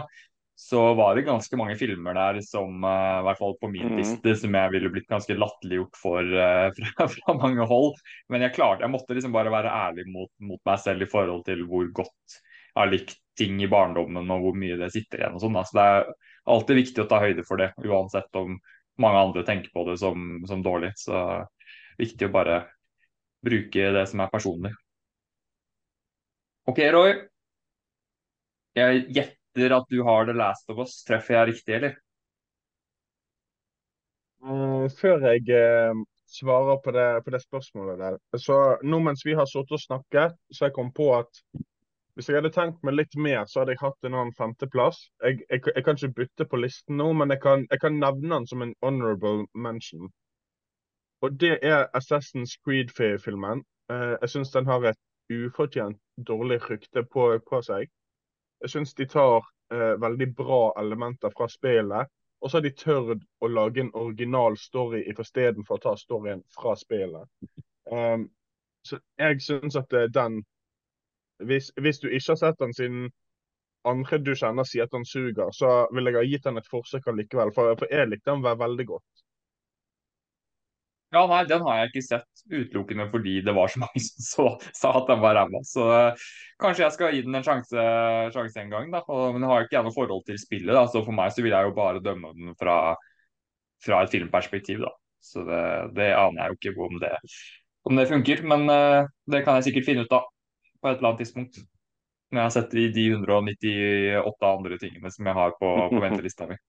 så var det ganske mange filmer der som, uh, i hvert fall på min mm. liste, som jeg ville blitt ganske latterliggjort for uh, fra, fra, mange hold. Men jeg klarte, jeg måtte liksom bare være ærlig mot, mot, meg selv i forhold til hvor godt jeg har likt ting i barndommen og hvor mye det sitter igjen. og sånn. Så det er alltid viktig å ta høyde for det, uansett om mange andre tenker på det som, som dårlig. Så det er viktig å bare bruke det som er personlig. OK, Roy. Jeg gjetter at du har The Last of Us, treffer jeg riktig, eller? Uh, før jeg uh, svarer på det, på det, spørsmålet der, så nå mens vi har sittet og snakket, så jeg kom på at hvis jeg hadde tenkt meg litt mer, så hadde jeg hatt en annen femteplass. Jeg, jeg, jeg, kan ikke bytte på listen nå, men jeg kan, jeg kan nevne den som en honorable mention. Og det er Assassin's Creed-filmen. Eh, jeg syns den har et ufortjent dårlig rykte på, på seg. Jeg syns de tar eh, veldig bra elementer fra spillet, og så har de tørt å lage en original story istedenfor å ta storyen fra spillet. Um, så jeg syns at eh, den hvis, hvis, du ikke har sett den siden andre du kjenner sier at den suger, så vil jeg ha gitt den et forsøk allikevel. For, for jeg likte den veldig godt. Ja, nei, den har jeg ikke sett utelukkende fordi det var så mange som så, sa at den var ræva. Så uh, kanskje jeg skal gi den en sjanse, sjanse en gang, da. Og, men jeg har ikke jeg noe forhold til spillet, da. Så for meg så vil jeg jo bare dømme den fra, fra et filmperspektiv, da. Så det, det, aner jeg jo ikke om det, om det funker. Men uh, det kan jeg sikkert finne ut av på et eller annet tidspunkt. Når jeg har sett de, de 198 andre tingene som jeg har på, på ventelista mi.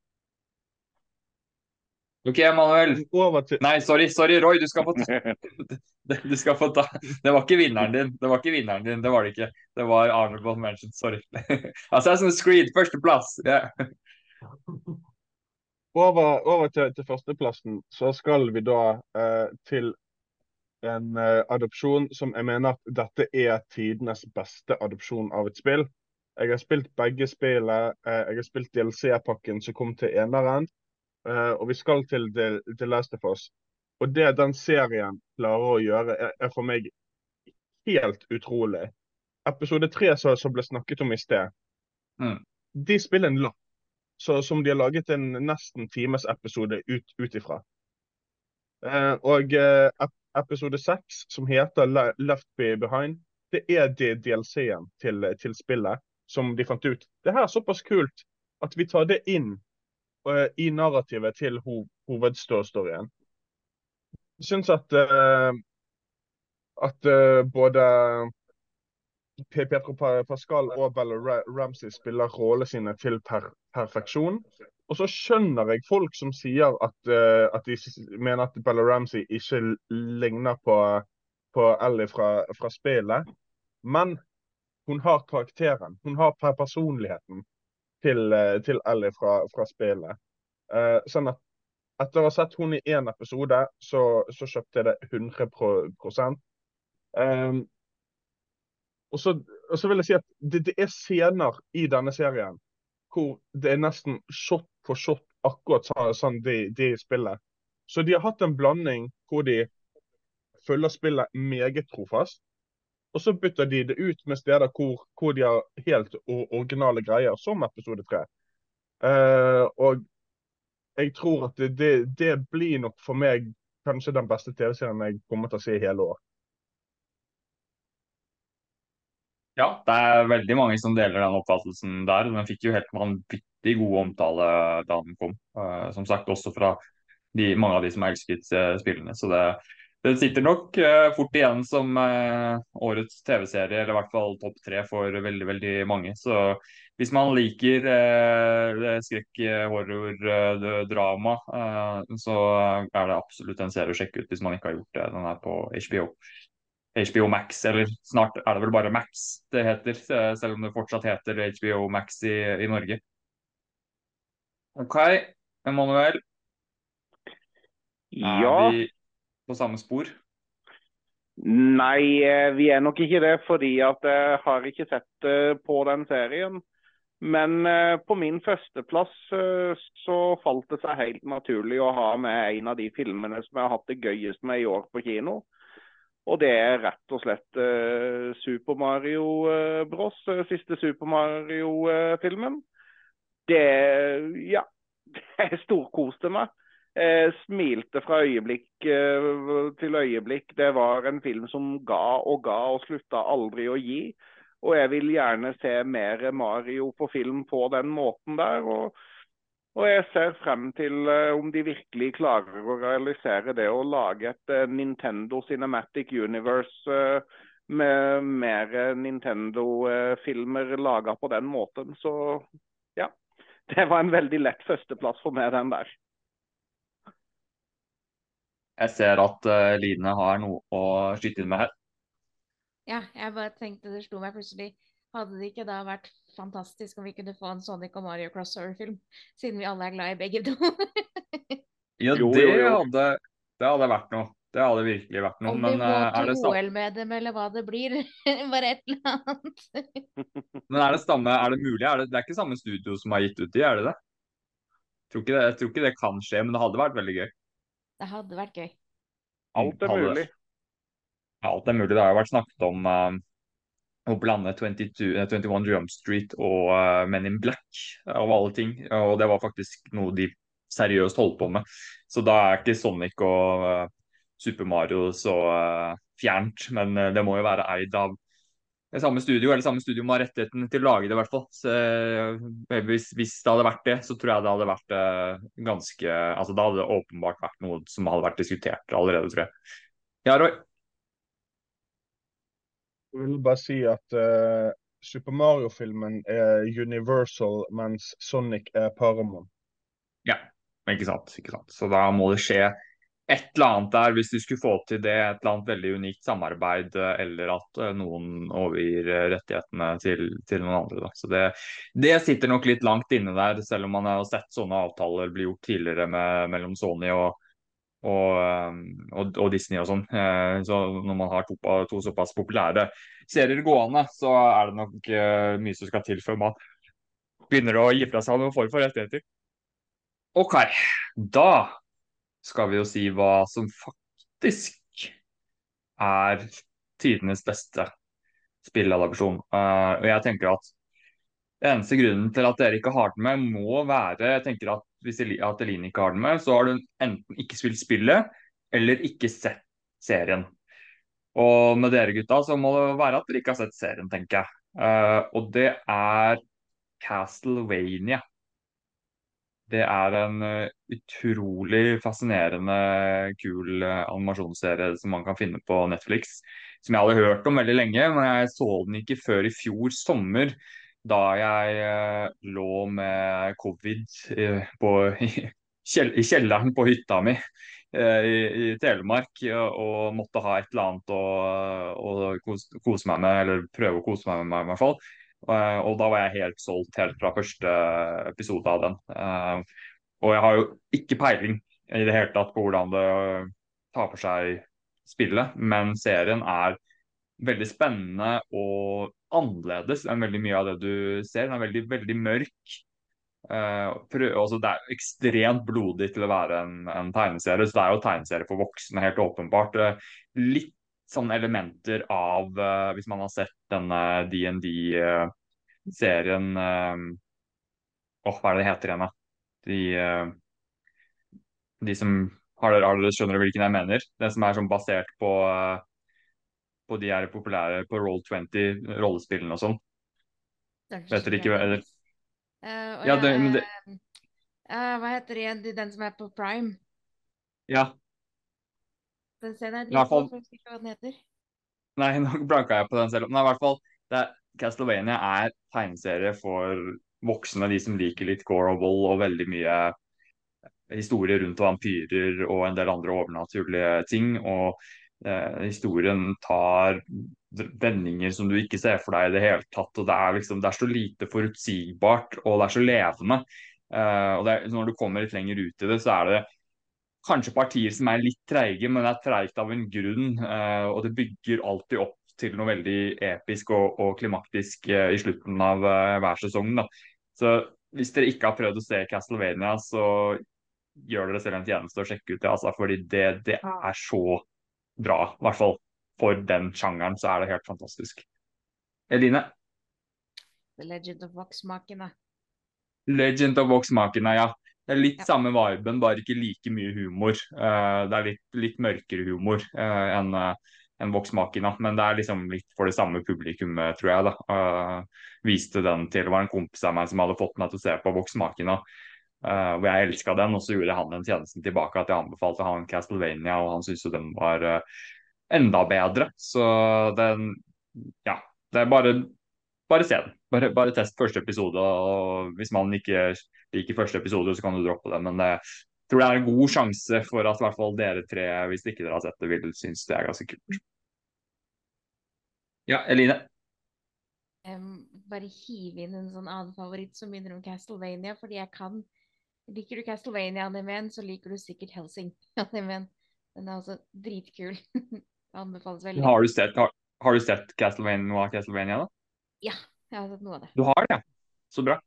OK, Emanuel. Nei, sorry, sorry, Roy. Du skal få. Du skal få ta. Det var ikke vinneren din. Det var ikke vinneren din, det var det ikke. Det var Arnold Manchin. sorry. Assassin's Creed, førsteplass. Yeah. Over, over til, til, førsteplassen så skal vi da eh, til en uh, adopsjon som jeg mener at dette er tidenes beste adopsjon av et spill. Jeg har spilt begge spillene. Uh, jeg har spilt DLC-pakken som kom til eneren. Uh, og vi skal til The, The, Last of Us. Og det den serien klarer å gjøre, er, er for meg helt utrolig. Episode tre som ble snakket om i sted, mm. de spiller en lapp som de har laget en nesten times episode ut ifra. Uh, og uh, episode seks, som heter Left Be Behind, det er det DLC-en til, til, spillet som de fant ut. Det her er såpass kult at vi tar det inn i narrativet til ho hovedståstorien. Jeg syns at, uh, at uh, både Petro Pascal og Bella Ramsey spiller rollene sine til per perfeksjon. Og så skjønner jeg folk som sier at, uh, at de mener at Bella Ramsey ikke ligner på, på Ellie fra, fra, spillet. Men hun har karakteren. Hun har personligheten til, uh, til Ellie fra, fra spillet. Uh, sånn at etter å ha sett hun i én episode, så, så, kjøpte jeg det 100 um, og, så, og så vil jeg si at det, det er scener i denne serien hvor det er nesten shot for shot akkurat sånn de, de spiller. Så de har hatt en blanding hvor de følger spillet meget trofast. Og så bytter de det ut med steder hvor, hvor de har helt originale greier, som episode tre. Uh, og jeg tror at det, det, det, blir nok for meg kanskje den beste TV-serien jeg kommer til å se i hele år. Ja, det er veldig mange som deler den oppfattelsen der. Den fikk jo helt vanvittig god omtale da den kom. Uh, som sagt også fra de, mange av de som elsket uh, spillene. Så det, det sitter nok uh, fort igjen som årets TV-serie, eller i hvert fall topp tre for veldig, veldig mange. Så hvis man liker skrekk, horror, drama, så er det absolutt en serie å sjekke ut hvis man ikke har gjort det. Den er på HBO. HBO Max, eller snart er det vel bare Max det heter, selv om det fortsatt heter HBO Max i, i Norge. OK, Emanuel. Ja. Er vi på samme spor? Nei, eh, vi er nok ikke det, fordi at jeg har ikke sett eh, på den serien. Men eh, på min førsteplass så falt det seg helt naturlig å ha med en av de filmene som jeg har hatt det gøyest med i år på kino. Og det er rett og slett Super Mario uh, Bros, siste Super Mario-filmen. det Ja. Jeg storkoste meg. Jeg smilte fra øyeblikk til øyeblikk. Det var en film som ga og ga og slutta aldri å gi. Og jeg vil gjerne se mer Mario på film på den måten der. og og jeg ser frem til uh, om de virkelig klarer å realisere det å lage et uh, Nintendo Cinematic Universe med mer Nintendo-filmer laga på den måten. Så ja. Det var en veldig lett førsteplass for meg, den der. Jeg ser at Line har noe å skyte inn med her. Ja, jeg bare tenkte det slo meg plutselig. Hadde det ikke da vært fantastisk om vi kunne få en Sonic og Mario crossover-film, siden vi alle er glad i begge to. ja, det hadde, det hadde vært noe. Det hadde virkelig vært noe. Om vi må eh, til OL med dem, eller hva det blir. Bare et eller annet. men er det samme, er det mulig? Er det, det er ikke samme studio som har gitt ut de, er det det? Tror ikke det? Jeg tror ikke det kan skje, men det hadde vært veldig gøy. Det hadde vært gøy. Alt er mulig. Alt er mulig. Det har jo vært snakket om uh, å blande 22, eh, 21 Jump Street og uh, Men in Black, av alle ting. Og det var faktisk noe de seriøst holdt på med. Så da er ikke Sonic og uh, Super Mario så eh, fjernt. Men eh, det må jo være eid av det samme studio, eller samme studio må ha rettigheten til å lage det, i hvert fall. Så, eh, hvis, hvis det hadde vært det, så tror jeg det hadde vært eh, ganske Altså da hadde det åpenbart vært noe som hadde vært diskutert allerede, tror jeg. Ja, Roy? Jeg vil bare si at uh, Super Mario-filmen er Universal, mens Sonic er Paramount. Ja, ikke sant, ikke sant. Så da må det skje et eller annet der, hvis de skulle få til det, et eller annet veldig unikt samarbeid, eh, eller at eh, noen overgir eh, rettighetene til, til noen andre. Da. Så det, det sitter nok litt langt inne der, selv om man har sett sånne avtaler bli gjort tidligere med, mellom Sony og, og, og, og Disney og sånn. Så når man har to, to såpass populære serier gående, så er det nok mye som skal til før man begynner å gi fra seg noen form for rettigheter. OK, da skal vi jo si hva som faktisk er tidenes beste spilleadopsjon. Uh, og jeg tenker at eneste grunnen til at dere ikke har den med, må være jeg tenker at Hvis Eli- Eline ikke har den med, så har du enten ikke spilt spillet eller ikke sett serien. Og med dere gutta så må det være at dere ikke har sett serien, tenker jeg. Uh, og det er Castlevania. Det er en eh, utrolig fascinerende, kul eh, animasjonsserie som man kan finne på Netflix. Som jeg hadde hørt om veldig lenge, men jeg så den ikke før i fjor sommer. Da jeg eh, lå med covid på, i, kjelleren på hytta mi i, i Telemark og, måtte ha et eller annet å, å kose meg med, eller prøve å kose meg med, i hvert fall. Eh, og da var jeg helt solgt helt fra første episode av den. Eh, og jeg har jo ikke peiling i det hele tatt på hvordan det tar for seg spillet, men serien er veldig spennende og annerledes enn veldig mye av det du ser. Den er veldig, veldig mørk. Eh, altså det er ekstremt blodig til å være en, en tegneserie, så det er jo tegneserie for voksne, helt åpenbart. Eh, litt sånne elementer av, uh, hvis man har sett denne DND-serien Åh, hva er det det heter igjen, da? De, uh, de som har dere, har dere, Skjønner hvilken jeg mener? Den som er sånn basert på, eh, på de her populære på Roll20, rollespillene og sånn. Vet dere ikke eller, Eh, Ja, det- men det- eh, Hva heter det? Den som er på Prime? Ja, Den er fall- jeg husker ikke hva den heter. nei, nå blanka jeg på den selv. Men i hvert fall, er, Castlevania er tegneserie for voksne, de som liker litt gore og vold og veldig mye historier rundt vampyrer og en del andre overnaturlige ting. Og eh, historien tar vendinger som du ikke ser for deg i det hele tatt. og Det er liksom, det er så lite forutsigbart, og det er så levende. Eh, og er, når du kommer litt lenger ut i det, så er det kanskje partier som er litt treige, men det er treigt av en grunn. eh, og det bygger alltid opp til noe veldig episk og, og klimaktisk eh, i slutten av eh, hver sesong. Da. Så hvis dere ikke har prøvd å se Castlevania, så gjør dere selv en tjeneste og sjekke ut det. Altså, fordi det, det er så bra. I hvert fall for den sjangeren så er det helt fantastisk. Eline? The Legend of Vox-makene. Legend of Vox-makene, ja. Det er litt Ja. samme viben, bare ikke like mye humor. Uh, det er litt, litt mørkere humor uh, enn uh, en Vox-makina, men det er liksom litt for det samme publikummet, tror jeg. da. Eh, viste den til det var en kompis av meg som hadde fått meg til å se på Vox-makina. Uh, hvor jeg elska den, og så gjorde han den tjenesten tilbake at jeg anbefalte han Castlevania, og han syntes jo den var enda bedre. Så den Ja. Det er bare bare se den. Bare, bare test første episode. og Hvis man ikke liker første episode, så kan du droppe det. Men jeg tror det er en god sjanse for at i hvert fall dere tre, hvis ikke dere har sett det, vil synes det er ganske kult. Ja, Eline? Um, bare hive inn en sånn annen favoritt som minner om Castlevania, fordi jeg kan Liker du Castlevania-animeen, så liker du sikkert Helsing-animeen. Den er altså dritkul. Anbefales veldig. Har du sett, har, har du sett Castlevania, noe av Castlevania, da? Ja, jeg har sett noe av det. Du har det? ja? Så bra.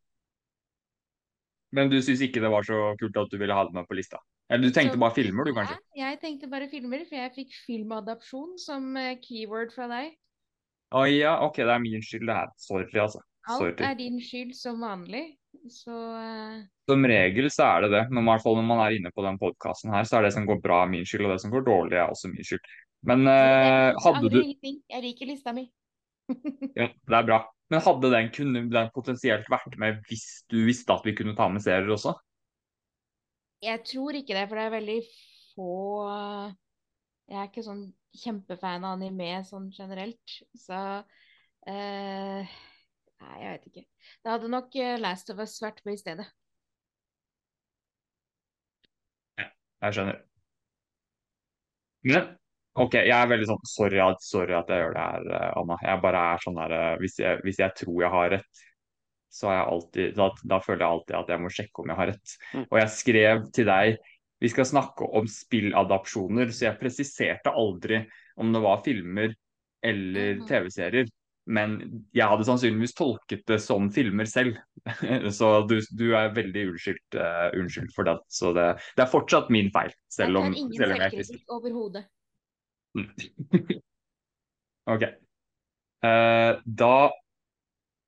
Men du syns ikke det var så kult at du ville ha det med på lista? Eller du tenkte Så- bare filmer, du, kanskje? Ja, jeg tenkte bare filmer, for jeg fikk filmadapsjon som eh, keyword fra deg. Å ja, OK, det er min skyld, det her. Sorry, altså. Alt er din skyld som vanlig, så uh... Som regel så er det det. Men i hvert fall når man er inne på den podkasten her, så er det som går bra min skyld, og det som går dårlig er også min skyld. Men uh, hadde du. Jeg liker lista mi. Ja, det er bra. Men hadde den, kunne den potensielt vært med hvis du visste at vi kunne ta med serier også? Jeg tror ikke det, for det er veldig få Jeg er ikke sånn kjempefan av anime sånn generelt, så eh, Nei, jeg vet ikke. Det hadde nok eh, Last of Us vært med i stedet. Ja, Jeg skjønner. Men OK, jeg er veldig sånn sorry, sorry at jeg gjør det her, eh, Anna. Jeg bare er sånn der eh, hvis jeg, hvis jeg tror jeg har rett, så er jeg alltid da, da føler jeg alltid at jeg må sjekke om jeg har rett. Mm. Og jeg skrev til deg vi skal snakke om spilladapsjoner, så jeg presiserte aldri om det var filmer eller Mhm. TV-serier. Men jeg hadde sannsynligvis tolket det som filmer selv. Så du, du er veldig unnskyldt, uh, for det. Så det, det er fortsatt min feil, Jeg selv om, tar ingen jeg selvkritikk overhodet. OK. Uh, da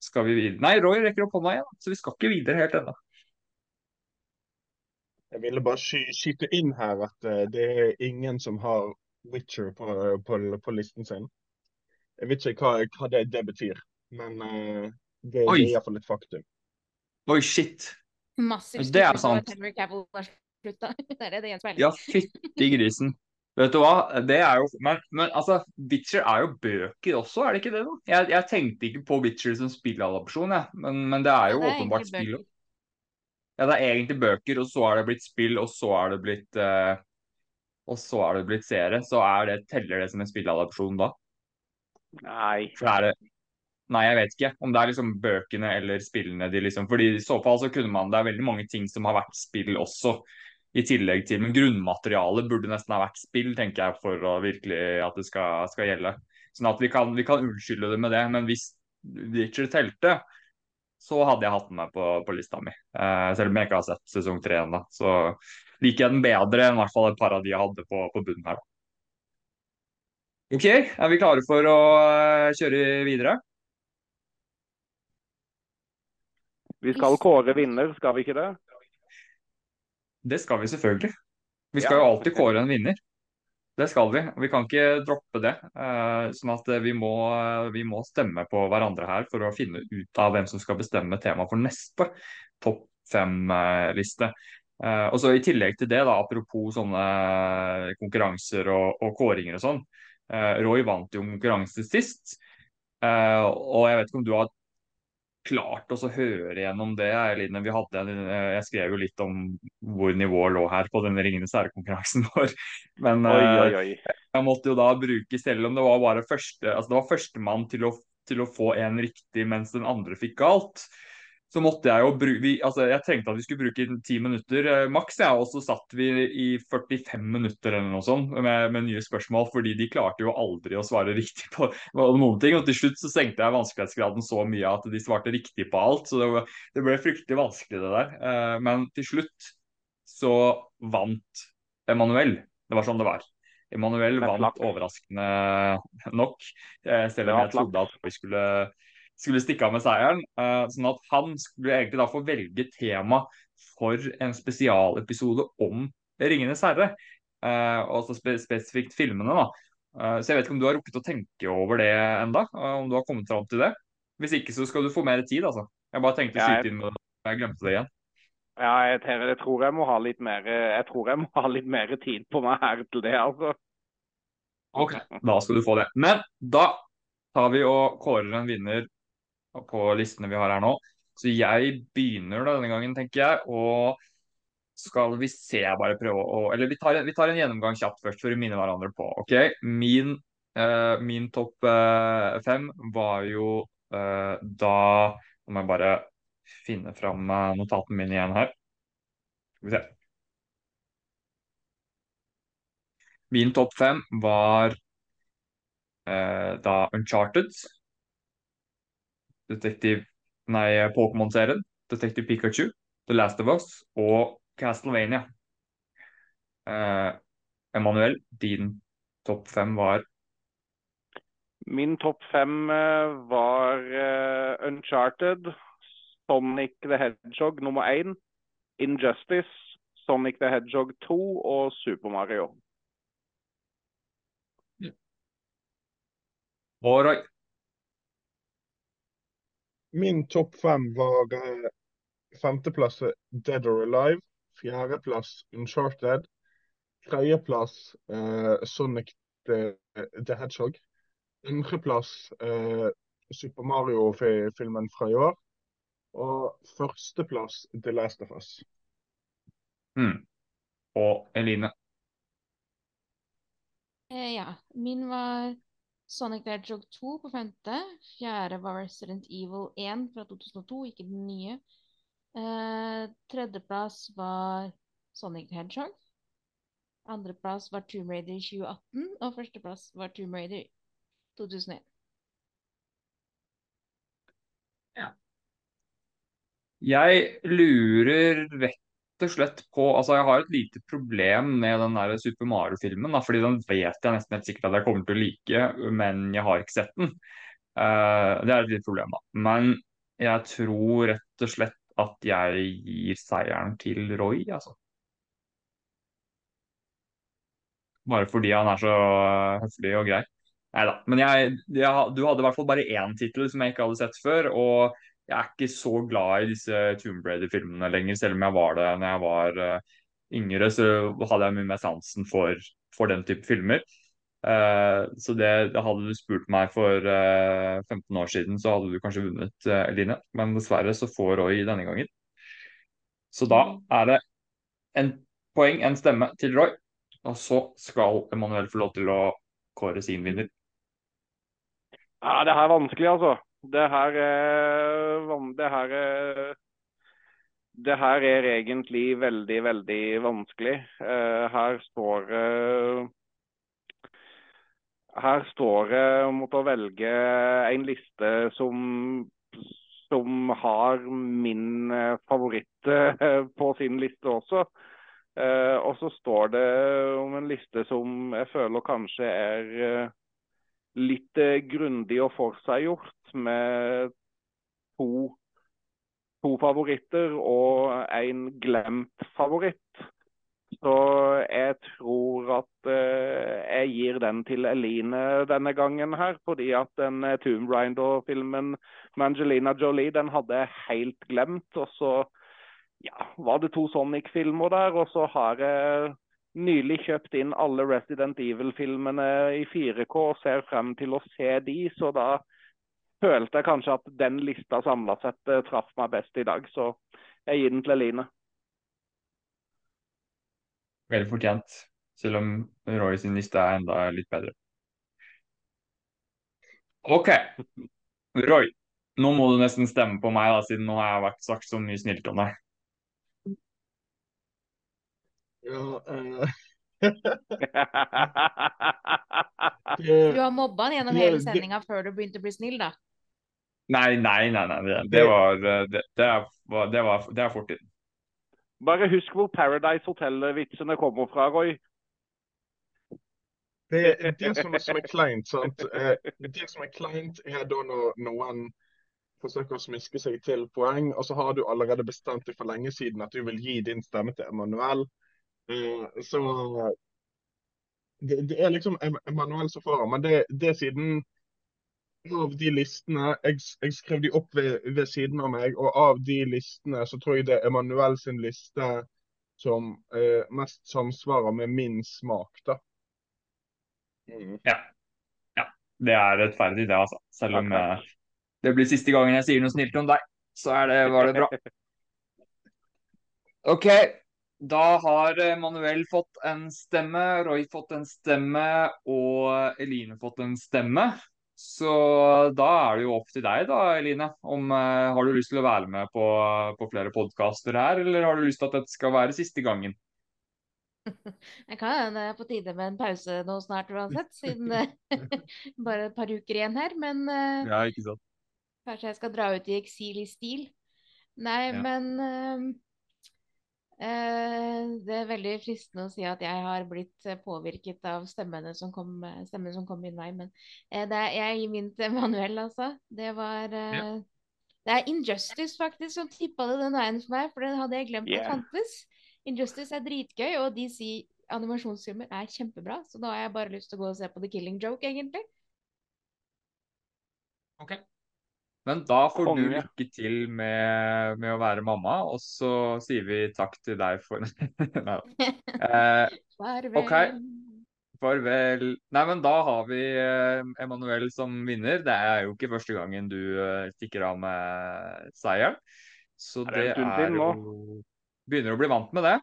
skal vi videre Nei, Roy rekker opp hånda igjen, så vi skal ikke videre helt ennå. Jeg ville bare sky skyte inn her at uh, det er ingen som har Witcher på, på, på listen sin. Jeg vet ikke hva, hva det, det betyr, men uh, det, det er iallfall et faktum. Oi, shit. Massivt Det er sant. Ja, fytti grisen. Vet du hva, det er jo Men, men altså, Witcher er jo bøker også, er det ikke det? da? Jeg, jeg tenkte ikke på Witcher som spilladopsjon, jeg. Men, men det er jo Ja, det er åpenbart spill. Ja, det er egentlig bøker, og så er det blitt spill, og så er det blitt uh, Og så er det blitt serie. Så er det, teller det som en spilladopsjon da? Nei. For er det Nei, jeg vet ikke om det er liksom bøkene eller spillene de liksom Fordi i så fall så kunne man Det er veldig mange ting som har vært spill også, i tillegg til Men grunnmaterialet burde nesten ha vært spill, tenker jeg, for å virkelig at det skal, skal gjelde. Sånn at vi kan, vi kan unnskylde det med det. Men hvis Witcher telte, så hadde jeg hatt den med på, på lista mi. Eh, selv om jeg ikke har sett sesong tre ennå. Så liker jeg den bedre enn i hvert fall et par av de jeg hadde på, på bunnen her. OK, er vi klare for å eh, kjøre videre? Vi skal kåre vinner, skal vi ikke det? Det skal vi selvfølgelig. Vi skal jo alltid kåre en vinner. Det skal vi. Vi kan ikke droppe det. Eh, sånn at eh, vi må, vi må stemme på hverandre her for å finne ut av hvem som skal bestemme tema for neste topp fem-liste. Eh, og så I tillegg til det, da, apropos sånne konkurranser og, og kåringer og sånn. eh, Roy vant jo konkurransen sist. Eh, og jeg vet ikke om du har klart å høre gjennom det. Vi hadde, eh, jeg skrev jo litt om hvor nivået lå her på denne Ringenes herre-konkurransen vår. Men Oi, eh, oi, oi. jeg måtte jo da bruke, selv om det var bare første, altså det var førstemann til å, til å få en riktig mens den andre fikk galt, så måtte jeg jo bruke, altså jeg tenkte at vi skulle bruke ti minutter eh, maks, ja, og så satt vi i 45 minutter eller noe sånt med, med nye spørsmål, fordi de klarte jo aldri å svare riktig på, noen ting, og til slutt så senkte jeg vanskelighetsgraden så mye at de svarte riktig på alt, så det, var, det ble fryktelig vanskelig det der. Eh, men til slutt så vant Emanuel. Det var sånn det var. Emanuel vant overraskende nok, eh, selv om jeg trodde at vi skulle, skulle stikke av med seieren. Eh, sånn at han skulle egentlig da få velge tema for en spesialepisode om Ringenes herre. Eh, og så spe spesifikt filmene, da. Eh, så jeg vet ikke om du har rukket å tenke over det enda, om du har kommet fram til det. Hvis ikke så skal du få mer tid, altså. Jeg bare tenkte å skyte inn med det. Jeg glemte det igjen. Ja, jeg, jeg tror jeg må ha litt mer Jeg tror jeg må ha litt mer tid på meg her til det, altså. Ok, da skal du få det. Men da tar vi og kårer en vinner på listene vi har her nå. Så jeg begynner da denne gangen, tenker jeg. Og skal vi se, jeg bare prøve å Eller vi tar, vi tar en gjennomgang kjapt først for å minne hverandre på. ok? Min, uh, min topp uh, fem var jo uh, da Nå må jeg bare finne fram notatene mine igjen her. Skal vi se. Min topp fem var da Uncharted, Detektiv Nei, Pokémon-serien, Detektiv Pikachu, The Last of Us og Castlevania. Eh, Emanuel, din topp fem var Min topp fem eh, var uh, Uncharted, Sonic the Hedgehog nummer én, Injustice, Sonic the Hedgehog 2 og Super Mario. Roy. Min topp fem var eh, femteplass Dead or Alive, fjerdeplass Uncharted, tredjeplass eh, Sonic the, the Hedgehog, andreplass eh, Super Mario-filmen fra i år, og førsteplass The Last of Us. Mm. Og Eline. Eh, ja. Min var Sonic the Hedgehog 2 på femte. Fjerde var Resident Evil 1 fra 2002, ikke den nye. Eh, tredjeplass var Sonic the Hedgehog. Andreplass var Tomb Raider 2018, og førsteplass var Tomb Raider 2001. Jeg lurer rett og slett på Altså, jeg har et lite problem med den der Super Mario-filmen, fordi den vet jeg nesten helt sikkert at jeg kommer til å like, men jeg har ikke sett den. Uh, det er et lite problem, da. Men jeg tror rett og slett at jeg gir seieren til Roy, altså. Bare fordi han er så høflig og grei. Nei da. Men jeg, jeg, du hadde i hvert fall bare én tittel som jeg ikke hadde sett før. Og jeg er ikke så glad i disse Tomb Raider-filmene lenger, selv om jeg var det når jeg var uh, yngre. Så hadde jeg mye mer sansen for, for den type filmer. Uh, så det, det, hadde du spurt meg for uh, eh, 15 år siden, så hadde du kanskje vunnet, Eline. Men dessverre så får Roy denne gangen. Så da er det en poeng, en stemme til Roy. Og så skal Emanuel få lov til å kåre sin vinner. Ja, det her er vanskelig, altså. Det her er Det her er det her er egentlig veldig, veldig vanskelig. Uh, her står uh, Her står det uh, mot å velge en liste som, som har min favoritt på sin liste også. Og så står det om en liste som jeg føler kanskje er litt uh, grundig og forseggjort, med to, to, favoritter og en glemt favoritt. Så jeg tror at jeg gir den til Eline denne gangen her, fordi at den Tomb Raider-filmen med Angelina Jolie, den hadde jeg helt glemt. og så ja, var det to Sonic-filmer der. Og så har jeg nylig kjøpt inn alle Resident Evil-filmene i 4K og ser frem til å se de. Så da følte jeg kanskje at den lista samla sett eh, traff meg best i dag. Så jeg gir den til Eline. Veldig fortjent, selv om Roy sin liste er enda litt bedre. OK. Roy, nå må du nesten stemme på meg, da, siden nå har jeg vært sagt så mye snilt om deg. Ja, uh... du har mobba han gjennom hele sendinga før du begynte å bli snill, da? Nei, nei, nei. nei. Det, det, var, det, det, var, det, var, det er fortiden. Bare husk hvor Paradise Hotel-vitsene kommer fra, Roy. Det, det som, som, er kleint, sant? Eh, det som er kleint, er da når noen forsøker å smiske seg til poeng, og så har du allerede bestemt deg for lenge siden at du vil gi din stemme til Emanuel. Eh, så det, det, er liksom Emanuel som får Men det, det siden av de listene jeg, jeg, skrev de opp ved, ved, siden av meg, og av de listene så tror jeg det er Emanuel sin liste som eh, mest samsvarer med min smak, da. Mm. Ja. ja. Det er rettferdig, det, altså. Selv om uh, det blir siste gangen jeg sier noe snilt om deg, så er det, var det bra. OK, da har eh, Manuel fått en stemme, Roy fått en stemme og Eline fått en stemme. Så da er det jo opp til deg da, Eline. Om, uh, har du lyst til å være med på, på flere podkaster her, eller har du lyst til at dette skal være siste gangen? Jeg kan hende det er på tide med en pause nå snart uansett, siden det bare et par uker igjen her. Men uh, Ja, ikke sant. kanskje jeg skal dra ut i eksil i stil. Nei, Ja. men eh, eh, det er veldig fristende å si at jeg har blitt eh, påvirket av stemmene som kom, stemmen som kom min vei, men eh, det er, jeg gir min til Manuel, altså. Det var eh, Ja. Det er Injustice faktisk som tippa det den veien for meg, for den hadde jeg glemt at fantes. Injustice er dritgøy, og DC animasjonsfilmer er kjempebra, så da har jeg bare lyst til å gå og se på The Killing Joke, egentlig. Ok. Men da får du lykke til med, med å være mamma, og så sier vi takk til deg for Nei da. Eh. Ok. farvel. Nei, men da har vi eh, Emanuel som vinner. Det er jo ikke første gangen du eh, stikker av med seieren. Så Er det det en stund er jo Begynner å bli vant med det.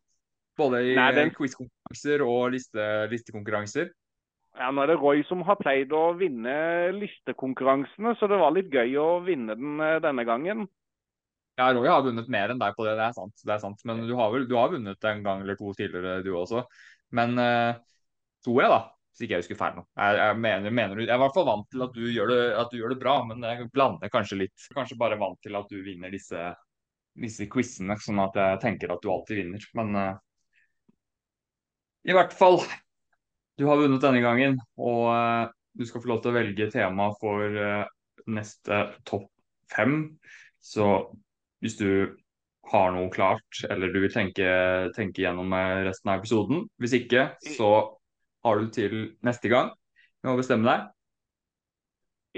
Både i Nei, den- quizkonkurranser og liste, listekonkurranser. Ja, Nå er det Roy som har pleid å vinne listekonkurransene, så det var litt gøy å vinne den eh, denne gangen. Ja, Roy har vunnet mer enn deg på det, det er sant. Det er sant. Men du har vel du har vunnet en gang eller to tidligere, du også. Men uh, tror jeg, da. Hvis ikke jeg husker feil nå. Jeg, jeg, mener, mener jeg er i hvert fall vant til at du, gjør det, at du gjør det bra, men jeg blander kanskje litt. Kanskje bare vant til at du vinner disse, disse quizene, sånn at jeg tenker at du alltid vinner. Men uh, i hvert fall. Du har vunnet denne gangen, og eh, du skal få lov til å velge tema for eh, neste topp fem. Så hvis du har noe klart, eller du vil tenke, tenke gjennom eh, resten av episoden. Hvis ikke, så har du til neste gang med å bestemme deg.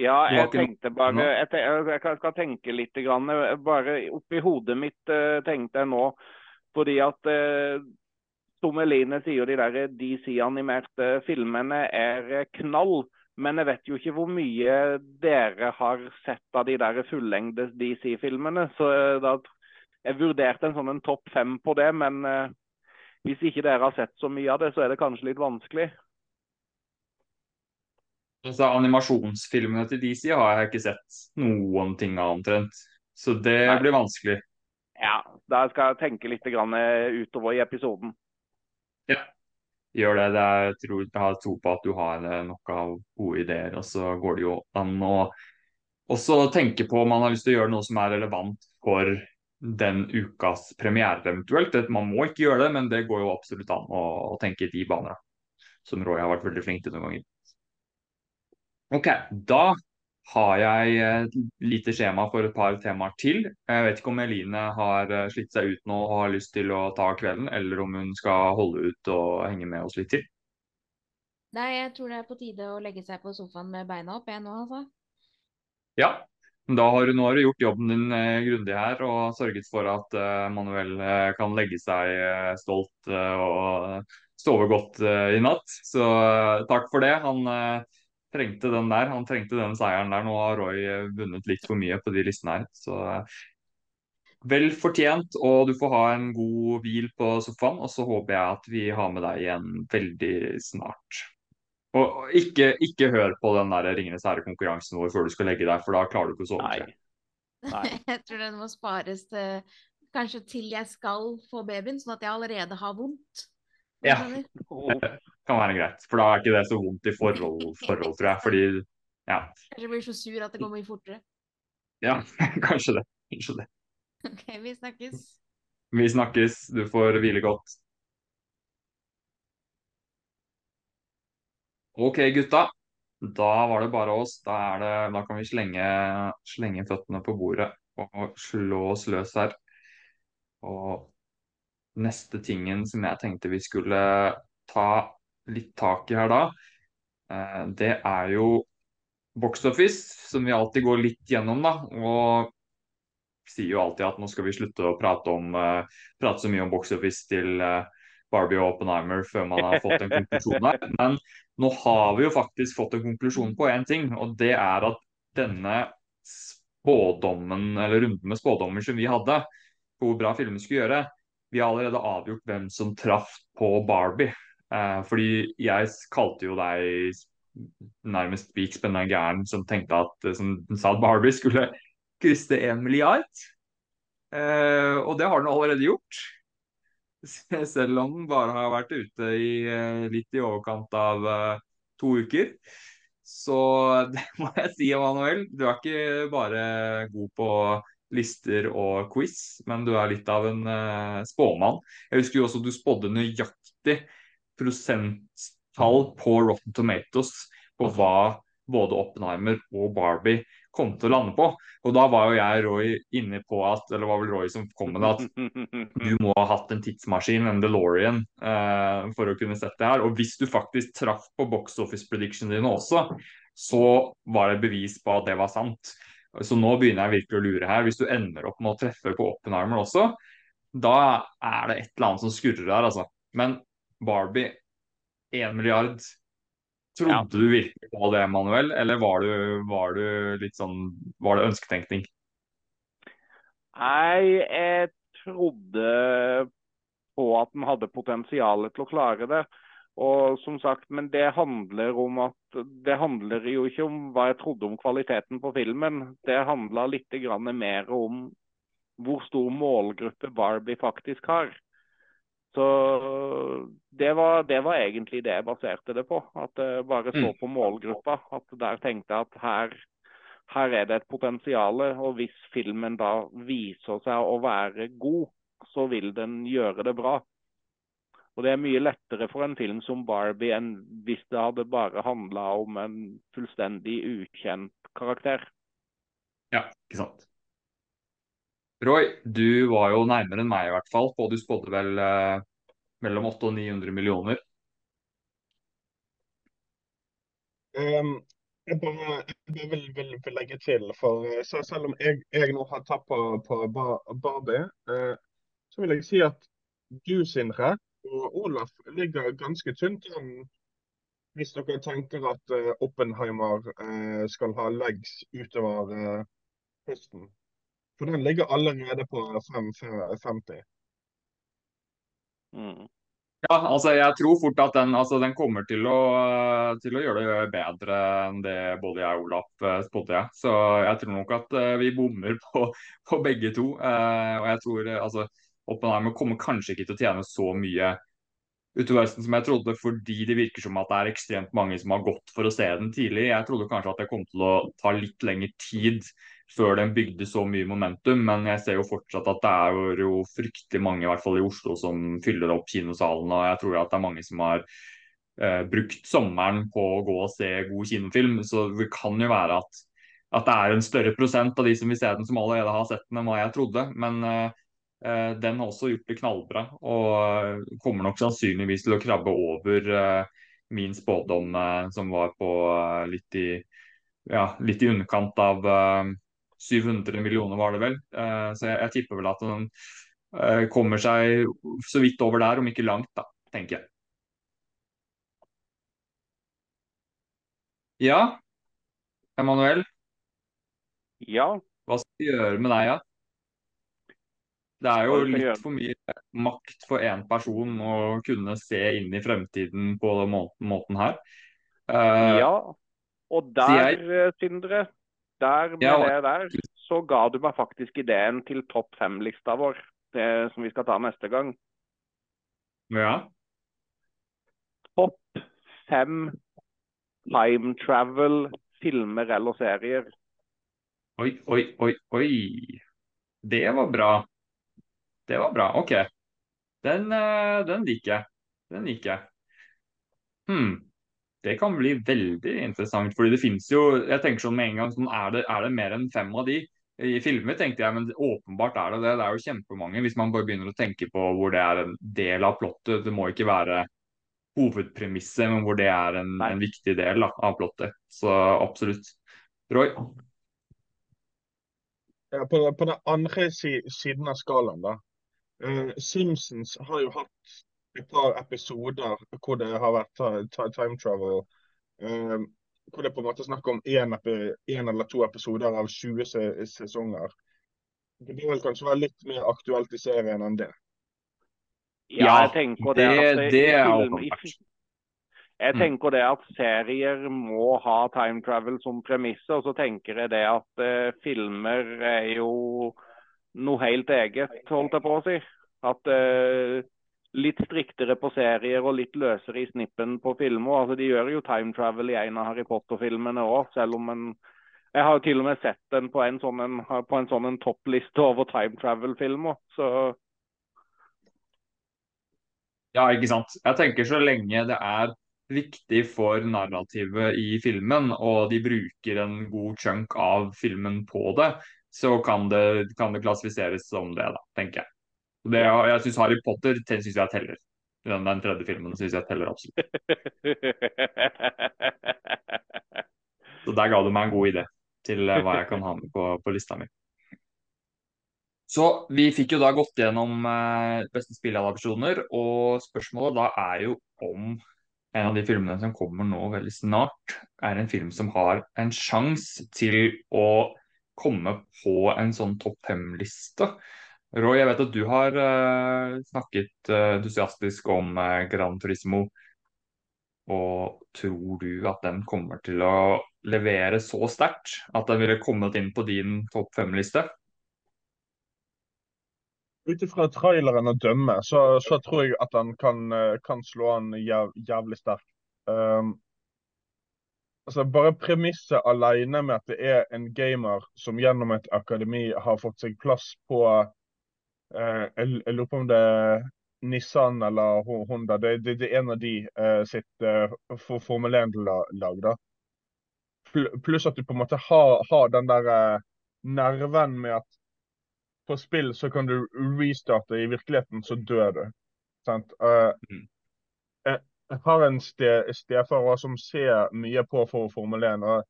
Ja, jeg tenkte bare? Jeg, jeg skal- tenke litt. Grann, bare oppi hodet mitt tenkte jeg nå Fordi at som Eline sier, de der DC-animerte filmene er eh, knall. Men jeg vet jo ikke hvor mye dere har sett av de der fullengdes DC-filmene. Så eh, da jeg vurderte en sånn en topp fem på det. Men eh, hvis ikke dere har sett så mye av det, så er det kanskje litt vanskelig. Altså, animasjonsfilmene til DC har jeg ikke sett noen ting av omtrent. Så det Nei. blir vanskelig. Ja, da skal jeg tenke litt grann eh, utover i episoden. Gjør det. det er, jeg, tror, jeg har tro på at du har noen av gode ideer. Og så går det jo an å også tenke på om man har lyst til å gjøre noe som er relevant for den ukas premiere eventuelt. Det- Man må ikke gjøre det, men det går jo absolutt an å, å tenke i de baner. Som Roy har vært veldig flink til noen ganger. Ok, da har jeg et lite skjema for et par temaer til. Jeg vet ikke om Eline har eh, slitt seg ut nå og har lyst til å ta kvelden, eller om hun skal holde ut og henge med oss litt til. Nei, jeg tror det er på tide å legge seg på sofaen med beina opp, igjen nå, altså. Ja, men da har du, nå har du gjort jobben din eh, grundig her og sørget for at eh, Manuel eh, kan legge seg eh, stolt eh, og sove godt eh, i natt. Så eh, takk for det. Han eh, trengte den der. Han trengte den seieren der. Nå har Roy eh, vunnet litt for mye på de listene her. Så eh, vel fortjent, og du får ha en god hvil på sofaen. Og så håper jeg at vi har med deg igjen veldig snart. Og ikke, ikke hør på den der Ringenes herre-konkurransen vår før du skal legge deg, for da klarer du ikke å sove. Nei. Nei. Jeg tror den må spares til kanskje til jeg skal få babyen, sånn at jeg allerede har vondt. Ja. Kan være greit, for da er ikke det så vondt i forhold, forhold tror jeg. Fordi ja, Kanskje blir så sur at det går mye fortere. ja kanskje det. Kanskje det. OK, vi snakkes. Vi snakkes. Du får hvile godt. OK, gutta. Da var det bare oss. Da, det, da kan vi slenge, slenge føttene på bordet og slå oss løs her. Og neste tingen som jeg tenkte vi skulle ta litt tak i her da, eh, det er jo Box Office, som vi alltid går litt gjennom, da. Og sier jo alltid at nå skal vi slutte å prate, om, eh, prate så mye om Box Office til eh, Barbie og Oppenheimer før man har fått en konklusjon her. Men nå har vi jo faktisk fått en konklusjon på én ting, og det er at denne spådommen, eller runden med spådommer som vi hadde, på hvor bra filmen skulle gjøre, vi har allerede avgjort hvem som traff på Barbie. Eh, fordi jeg kalte jo deg nærmest spik spennende gæren som tenkte at eh, som sa at Barbie skulle krysse en milliard. Eh, og det har den allerede gjort. selv om den bare har vært ute i litt i overkant av to uker. Så det må jeg si, Emanuel. Du er ikke bare god på lister og quiz, men du er litt av en spåmann. Jeg husker jo også du spådde nøyaktig prosenttall på Rotten Tomatoes på hva både Oppenheimer og Barbie kom til å lande på. Og da var jo jeg Roy inne på at eller var vel Roy som kom med det, at du må ha hatt en tidsmaskin, en DeLorean, eh, for å kunne sett det her. Og hvis du faktisk traff på box office predictionene dine også, så var det bevis på at det var sant. Så nå begynner jeg virkelig å lure her. Hvis du ender opp med å treffe på Oppenheimer også, da er det et eller annet som skurrer her, altså. Men Barbie, 1 milliard. Trodde ja. du virkelig på det, Manuel, eller var du, var du litt sånn Var det ønsketenkning? Nei, jeg trodde på at den hadde potensial til å klare det. Og som sagt, Men det handler om at det handler jo ikke om hva jeg trodde om kvaliteten på filmen. Det handla litt mer om hvor stor målgruppe Barbie faktisk har. Så det var, det var, egentlig det jeg baserte det på. At jeg bare så mm. på målgruppa. At der tenkte jeg at her, her er det et potensial. Og hvis filmen da viser seg å være god, så vil den gjøre det bra. Og Det er mye lettere for en film som Barbie enn hvis det hadde bare handla om en fullstendig ukjent karakter. Ja, ikke sant. Roy, du var jo nærmere enn meg i hvert fall. Og Du spådde vel eh, mellom 800 og 900 millioner. Um, jeg bare, jeg vil, vil, vil, legge til, for eh, selv om jeg, jeg nå har tatt på, på Barbie, eh, så vil jeg si at du, Sindre, og Olaf ligger ganske tynt an hvis dere tenker at uh, Oppenheimer uh, skal ha legs utover uh, høsten. For den ligger allerede på 550. Mm. Ja, altså jeg tror fort at den, altså den kommer til å, til å, gjøre det bedre enn det både jeg og Olaf spådde. Jeg. Så jeg tror nok at vi bommer på, på begge to. og jeg tror altså Oppenheimer kommer kanskje ikke til å tjene så mye utover høsten som jeg trodde, fordi det virker som at det er ekstremt mange som har gått for å se den tidlig. Jeg trodde kanskje at det kom til å ta litt lengre tid før den bygde så mye momentum, men jeg ser jo fortsatt at det er jo fryktelig mange, i hvert fall i Oslo, som fyller opp kinosalen. Og jeg tror at det er mange som har eh, brukt sommeren på å gå og se god kinofilm. Så det kan jo være at, at det er en større prosent av de som vil se den, som allerede har sett den, enn hva jeg trodde. Men eh, Eh, den har også gjort det knallbra og eh, kommer nok sannsynligvis til å krabbe over eh, min spådom som var på litt i, ja, litt i underkant av 700 millioner, var det vel. Så jeg, jeg tipper vel at den kommer seg så vidt over der, om ikke langt, da, tenker jeg. Ja, Emanuel? Ja? Hva skal vi gjøre med deg, da? Ja? Det er jo litt for mye makt for én person å kunne se inn i fremtiden på den måten her. Uh, ja, og der, jeg, eh, Sindre, der med ja, det der, så ga du meg faktisk ideen til topp fem-lista vår, det som vi skal ta neste gang. Ja. Topp fem time travel, filmer eller serier. Oi, oi, oi, oi. Det var bra. Det var bra. OK. Den, eh, den liker jeg. Den liker jeg. Hmm. Det kan bli veldig interessant, fordi det finnes jo Jeg tenker sånn med en gang sånn, er, det, er det mer enn fem av de? I filmer tenkte jeg, men åpenbart er det det. Det er jo kjempemange hvis man bare begynner å tenke på hvor det er en del av plottet. Det må ikke være hovedpremisset, men hvor det er en, en viktig del da, av plottet. Så absolutt. Roy? Ja, på, på den andre siden av skalaen, da, Uh, Simpsons har jo hatt et par episoder hvor det har vært time travel. Um, hvor det på en måte er snakk om én eller to episoder av 20 sesonger. Det vil kanskje være litt mer aktuelt i serien enn det. Ja, jeg tenker det, det, det er åpenbart. Jeg tenker det at serier må ha time travel som premisser. Og så tenker jeg det at uh, filmer er jo noe helt eget, holdt jeg på å si. At uh, litt striktere på serier og litt løsere i snippen på filmer. Altså, De gjør jo time travel i en av Harry Potter-filmene òg, selv om en Jeg har jo til og med sett den på en sånn en, på en sånn en toppliste over time travel-filmer. Så Ja, ikke sant. Jeg tenker så lenge det er viktig for narrativet i filmen, og de bruker en god chunk av filmen på det, så kan det, kan det klassifiseres som det, da, tenker jeg. Det, jeg syns Harry Potter synes jeg teller. Den, den tredje filmen syns jeg teller absolutt. Så der ga du meg en god idé til eh, hva jeg kan ha med på, på lista mi. Så vi fikk jo da gått gjennom eh, beste spilladopsjoner, og spørsmålet da er jo om en av de filmene som kommer nå veldig snart, er en film som har en sjanse til å komme på en sånn topp fem-liste. Roy, jeg vet at du har uh, snakket uh, entusiastisk om uh, Gran Turismo. Og tror du at den kommer til å levere så sterkt at den ville kommet inn på din topp fem-liste? Ut ifra traileren å dømme, så, så tror jeg at han kan, kan slå an jæv, jævlig sterkt. Um, altså Bare premisset alene med at det er en gamer som gjennom et akademi har fått seg plass på jeg, jeg lurer på om det er Nissan eller Honda. Det, det, det er en av de eh, sitt eh, for Formel 1-lag. da. Pluss at du på en måte har, har den der eh, nerven med at på spill så kan du restarte, i virkeligheten så dør du. Sant? Uh, Mm. jeg, jeg har en ste, stefar som ser mye på for Formel 1. og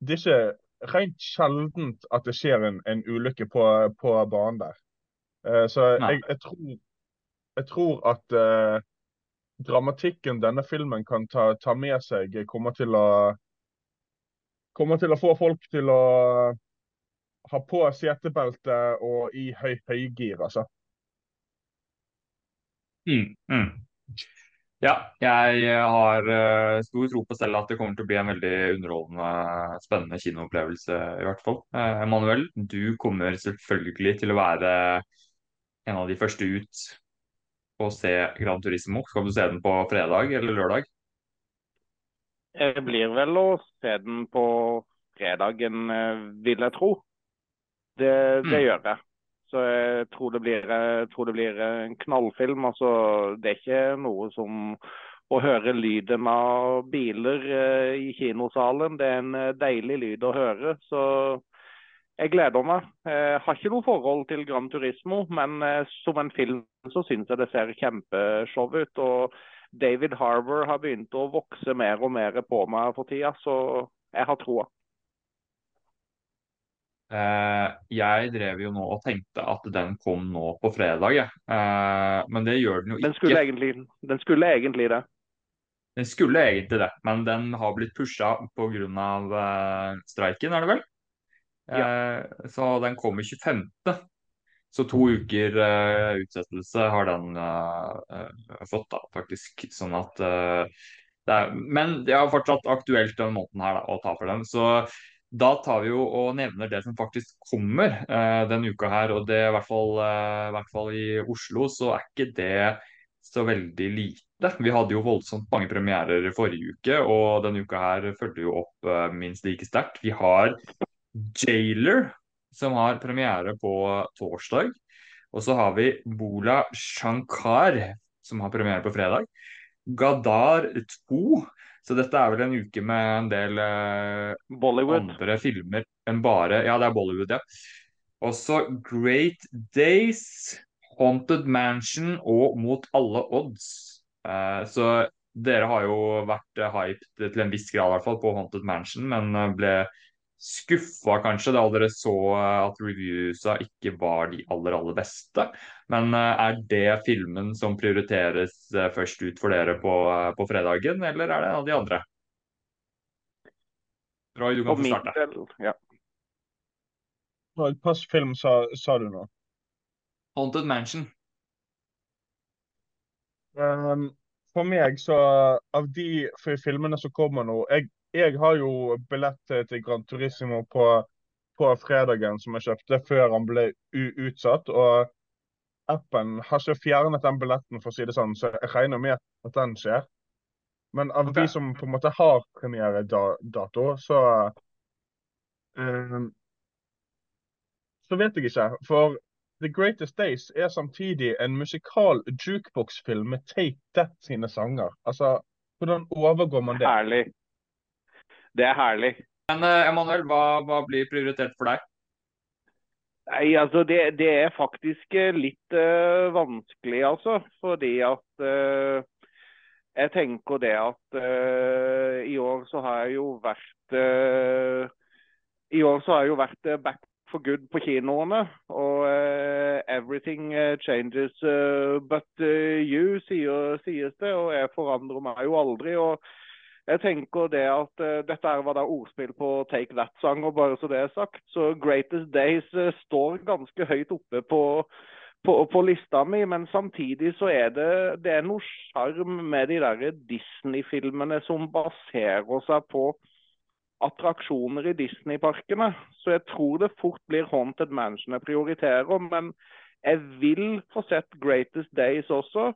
Det er ikke rent sjeldent at det skjer en, en ulykke på, på banen der. Eh, så jeg, jeg, tror, jeg tror at eh, dramatikken denne filmen kan ta, ta med seg, kommer til å kommer til å få folk til å ha på setebelte og i høy, høygir, altså. Mm, mm. Ja, jeg har uh, stor tro på selv at det kommer til å bli en veldig underholdende, spennende kinoopplevelse, i hvert fall. Uh, du kommer selvfølgelig til å være en av de første ut å se Gran Turismo. Skal du se den på fredag eller lørdag? Jeg blir vel å se den på fredagen, eh, vil jeg tro. Det, det Mm. gjør jeg. Så jeg tror det blir, jeg tror det blir en knallfilm. Altså, det er ikke noe som å høre lyden av biler eh, i kinosalen. Det er en eh, deilig lyd å høre. Så jeg gleder meg. Jeg har ikke noe forhold til Gran Turismo, men eh, som en film så syns jeg det ser kjempeshow ut. Og David Harbour har begynt å vokse mer og mer på meg for tida, så jeg har troa. Eh, jeg drev jo nå og tenkte at den kom nå på fredag, jeg. Eh, men det gjør den jo Den ikke. skulle egentlig, den skulle egentlig det. Den skulle egentlig det, men den har blitt pusha pga. Uh, streiken, er det vel? Eh, så den kommer 25. Så to uker eh, utsettelse har den eh, eh, fått, da, faktisk. Sånn at eh, det er, Men det er fortsatt aktuelt denne måneden her da, å ta for den. Så da tar vi jo og nevner det som faktisk kommer eh, denne uka her. Og det i hvert fall, i hvert fall i Oslo så er ikke det så veldig lite. Vi hadde jo voldsomt mange premierer forrige uke, og denne uka her følger jo opp minst like sterkt. Vi har Jailer, som har premiere på torsdag. Og så har vi Bola Shankar, som har premiere på fredag. Gadar 2. Så dette er vel en uke med en del eh, andre filmer enn bare Ja, det er Bollywood, ja. Også Great Days, Haunted Mansion og Mot alle odds. Eh, så dere har jo vært hyped til en viss grad, i hvert fall, på Haunted Mansion, men eh, ble skuffa kanskje da dere så eh, at reviewsa ikke var de aller, aller beste. Men eh, er det filmen som prioriteres eh, først ut for dere på, på fredagen, eller er det en av de andre? Roy, du kan få starte. del, ja. Hvilken film sa, sa du nå? Haunted Mansion. Um, for meg, så av de filmene som kommer nå Jeg, jeg har jo billett til, Grand Gran Turismo på, på fredagen som jeg kjøpte før han ble utsatt. Og appen har ikke fjernet den billetten, for å si det sånn, så jeg regner med at den skjer. Men av okay. de som på en måte har premieredato, så um, Så vet jeg ikke. For The Greatest Days er samtidig en musikal jukebox-film med Take That sine sanger. Altså, hvordan overgår man det? Herlig. Det er herlig. Men eh, Emanuel, hva, hva blir prioritert for deg? Nei, altså det, det er faktisk eh, litt uh, vanskelig, altså. Fordi at uh, Jeg tenker det at uh, i år så har jeg jo vært I år så har jeg jo vært back for good på kinoene. Og everything changes but you, sier, sies det. Og jeg forandrer meg jo aldri. og jeg tenker det at uh, Dette var da ordspill på Take That-sanger, bare så det er sagt. Så Greatest Days uh, står ganske høyt oppe på, på, på lista mi. Men samtidig så er det, det er noe sjarm med de der Disney-filmene som baserer seg på attraksjoner i Disney-parkene. Så jeg tror det fort blir Haunted Mansion jeg prioriterer. Men jeg vil få sett Greatest Days også.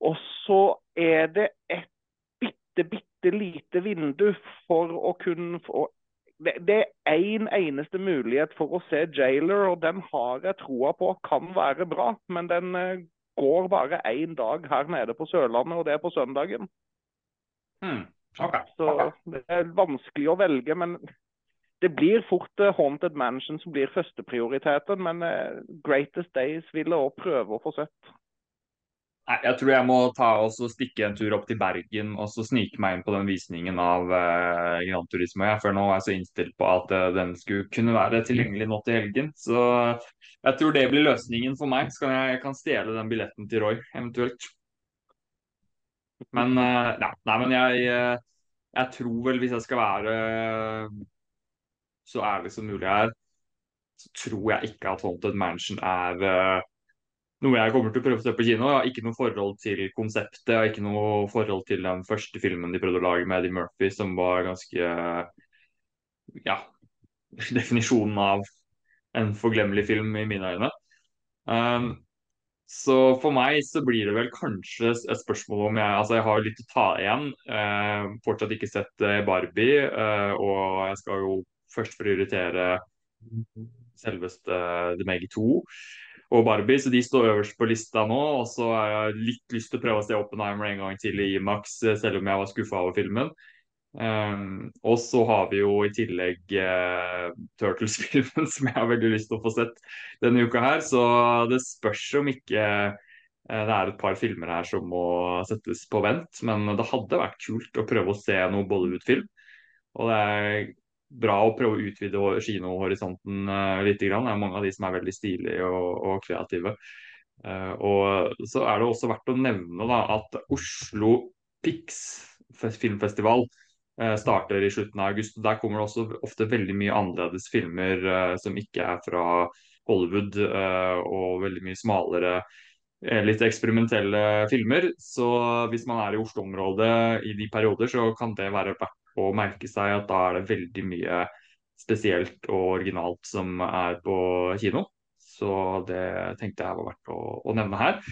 Og så er det et bitte, bitte lite vindu for å kunne få det, det er én en eneste mulighet for å se Jailer, og den har jeg troa på kan være bra. Men den eh, går bare én dag her nede på Sørlandet, og det er på søndagen. Hmm. Okay. Så det er vanskelig å velge, men det blir fort eh, Haunted Mansion som blir førsteprioriteten. Men eh, Greatest Days vil jeg òg prøve å få sett. Jeg tror jeg må ta og stikke en tur opp til Bergen og så snike meg inn på den visningen av uh, Gran Turismo. Jeg, før nå var jeg så innstilt på at eh, den skulle kunne være tilgjengelig nå til helgen. Så jeg tror det blir løsningen for meg. Så kan jeg, jeg kan stjele den billetten til Roy, eventuelt. Men, eh, nei, nei, men jeg, eh, jeg tror vel, hvis jeg skal være eh, så ærlig som mulig her, så tror jeg ikke at Haunted Mansion er eh, noe jeg kommer til å prøve å se på kino. Jeg har ikke noe forhold til konseptet, jeg har ikke noe forhold til den første filmen de prøvde å lage med Eddie Murphy, som var ganske ja, definisjonen av en forglemmelig film i mine øyne. Um, så for meg så blir det vel kanskje et spørsmål om jeg Altså, jeg har litt å ta igjen. Uh, fortsatt ikke sett uh, Barbie, uh, og jeg skal jo først prioritere selveste The Meg 2 og Barbie, så de står øverst på lista nå. Og så har jeg litt lyst til å prøve å se Oppenheimer en gang til i Imax, selv om jeg var skuffa over filmen. Um, og så har vi jo i tillegg uh, Turtles-filmen, som jeg har veldig lyst til å få sett denne uka her. Så det spørs om ikke uh, det er et par filmer her som må settes på vent. Men det hadde vært kult å prøve å se noe Bollywood-film. Og det er bra å prøve å utvide kinohorisonten uh, litt. Det er mange av de som er veldig stilige og, og kreative. Uh, og så er det også verdt å nevne da, at Oslo Pix filmfestival uh, starter i slutten av august. Der kommer det også ofte veldig mye annerledes filmer som ikke er fra Hollywood, og veldig mye smalere litt eksperimentelle filmer. Så hvis man er i Oslo-området i de perioder, så kan det være verdt å merke seg at da er det veldig mye spesielt og originalt som er på kino. Så det tenkte jeg var verdt å, å nevne her.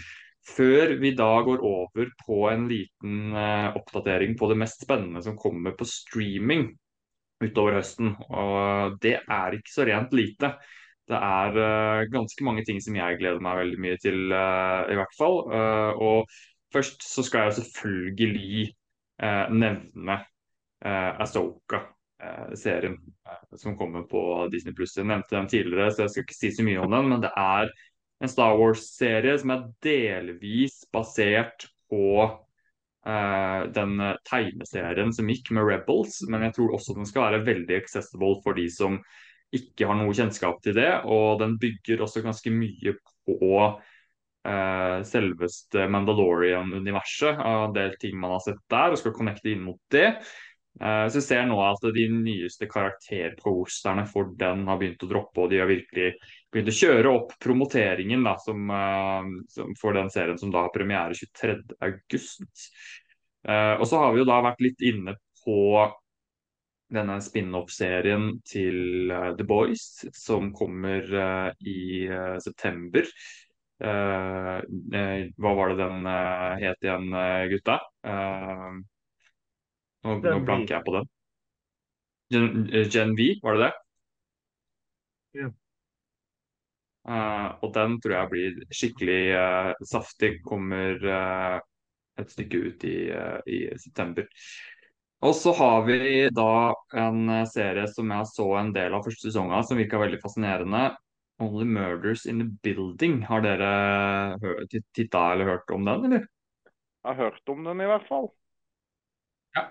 Før vi da går over på en liten eh, oppdatering på det mest spennende som kommer på streaming utover høsten. Og det er ikke så rent lite. Det er uh, ganske mange ting som jeg gleder meg veldig mye til, uh, i hvert fall. og først så skal jeg selvfølgelig nevne uh, Astoka. Serien uh, som kommer på Disney Pluss. Jeg nevnte den tidligere, så jeg skal ikke si så mye om den. Men det er en Star Wars-serie som er delvis basert på uh, den tegneserien som gikk med Rebels. Men jeg tror også den skal være veldig accessible for de som ikke har noe kjennskap til det. Og den bygger også ganske mye på eh, selveste Mandalorian-universet. En del ting man har sett der, og skal connecte inn mot det. Eh, så jeg ser nå at de nyeste karakterposterne for den har begynt å droppe, og de har virkelig begynt å kjøre opp promoteringen da, som, eh, som for den serien som da har premiere 23.8. Uh, og så har vi jo da vært litt inne på denne spin-off-serien til The Boys, som kommer i september. eh, eh, Hva var det den eh, het igjen, eh, gutta? Eh, nå, nå blanker jeg på den. Gen, eh, Gen V, var det det? Ja. Eh, og den tror jeg blir skikkelig eh, saftig. Kommer eh, et stykke ut i, eh, i september. Og så har vi da en eh, serie som jeg så en del av første sesong av, som virka veldig fascinerende. Only Murders in the Building. Har dere titta eller hørt om den, eller? Jeg har hørt om den i hvert fall. Ja.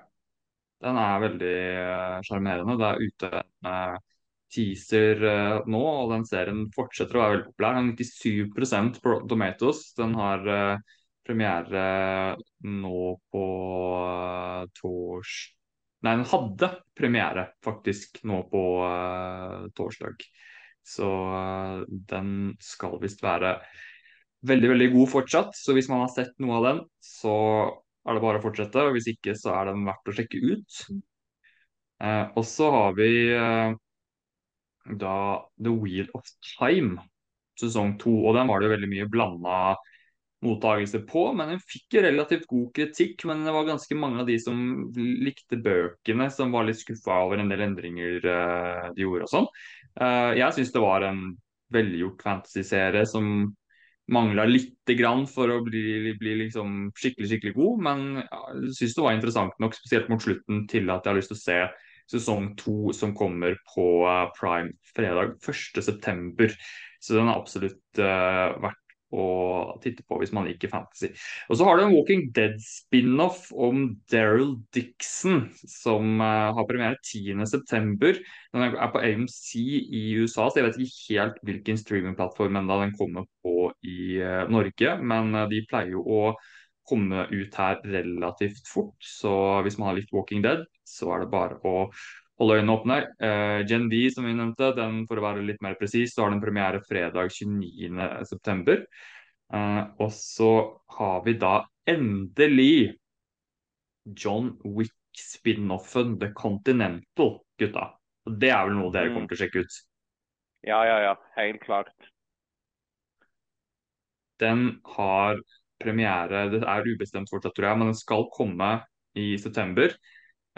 Den er veldig eh, sjarmerende. det er ute en eh, teaser nå, og den serien fortsetter å være veldig populær. Den har 97 på Tomatoes. Den har premiere nå på torsdag. Nei, den hadde premiere faktisk nå på eh, torsdag. Så eh, den skal visst være veldig, veldig god fortsatt. Så hvis man har sett noe av den, så er det bare å fortsette. Og hvis ikke, så er den verdt å sjekke ut. Eh, og så har vi eh, da The Wheel of Time, sesong to. Og den var det jo veldig mye blanda mottakelse på, men den fikk jo relativt god kritikk. Men det var ganske mange av de som likte bøkene, som var litt skuffa over en del endringer eh, de gjorde og sånn. Eh, jeg syns det var en velgjort fantasy-serie som mangla lite grann for å bli, bli liksom skikkelig skikkelig god, men jeg syns det var interessant nok, spesielt mot slutten, til at jeg har lyst til å se sesong to som kommer på eh, Prime fredag 1.9. Så den er absolutt eh, verdt å titte på hvis man liker fantasy. Og så har du en Walking Dead-spin-off om Daryl Dixon, som eh, har premiere 10.9. Den er på AMC i USA, så jeg vet ikke helt hvilken streamingplattform enda den kommer på i eh, Norge. Men eh, de pleier jo å komme ut her relativt fort, så hvis man har likt Walking Dead, så er det bare å holde øynene åpne. Uh, Gen V, som vi nevnte, den for å være litt mer presis, så har den premiere fredag 29.9. Uh, og så har vi da endelig John Wick-spin-offen The Continental, gutta. Og Det er vel noe dere Mm. kommer til å sjekke ut? Ja, ja, ja. Helt klart. Den har premiere Det er ubestemt fortsatt, tror jeg, men den skal komme i september.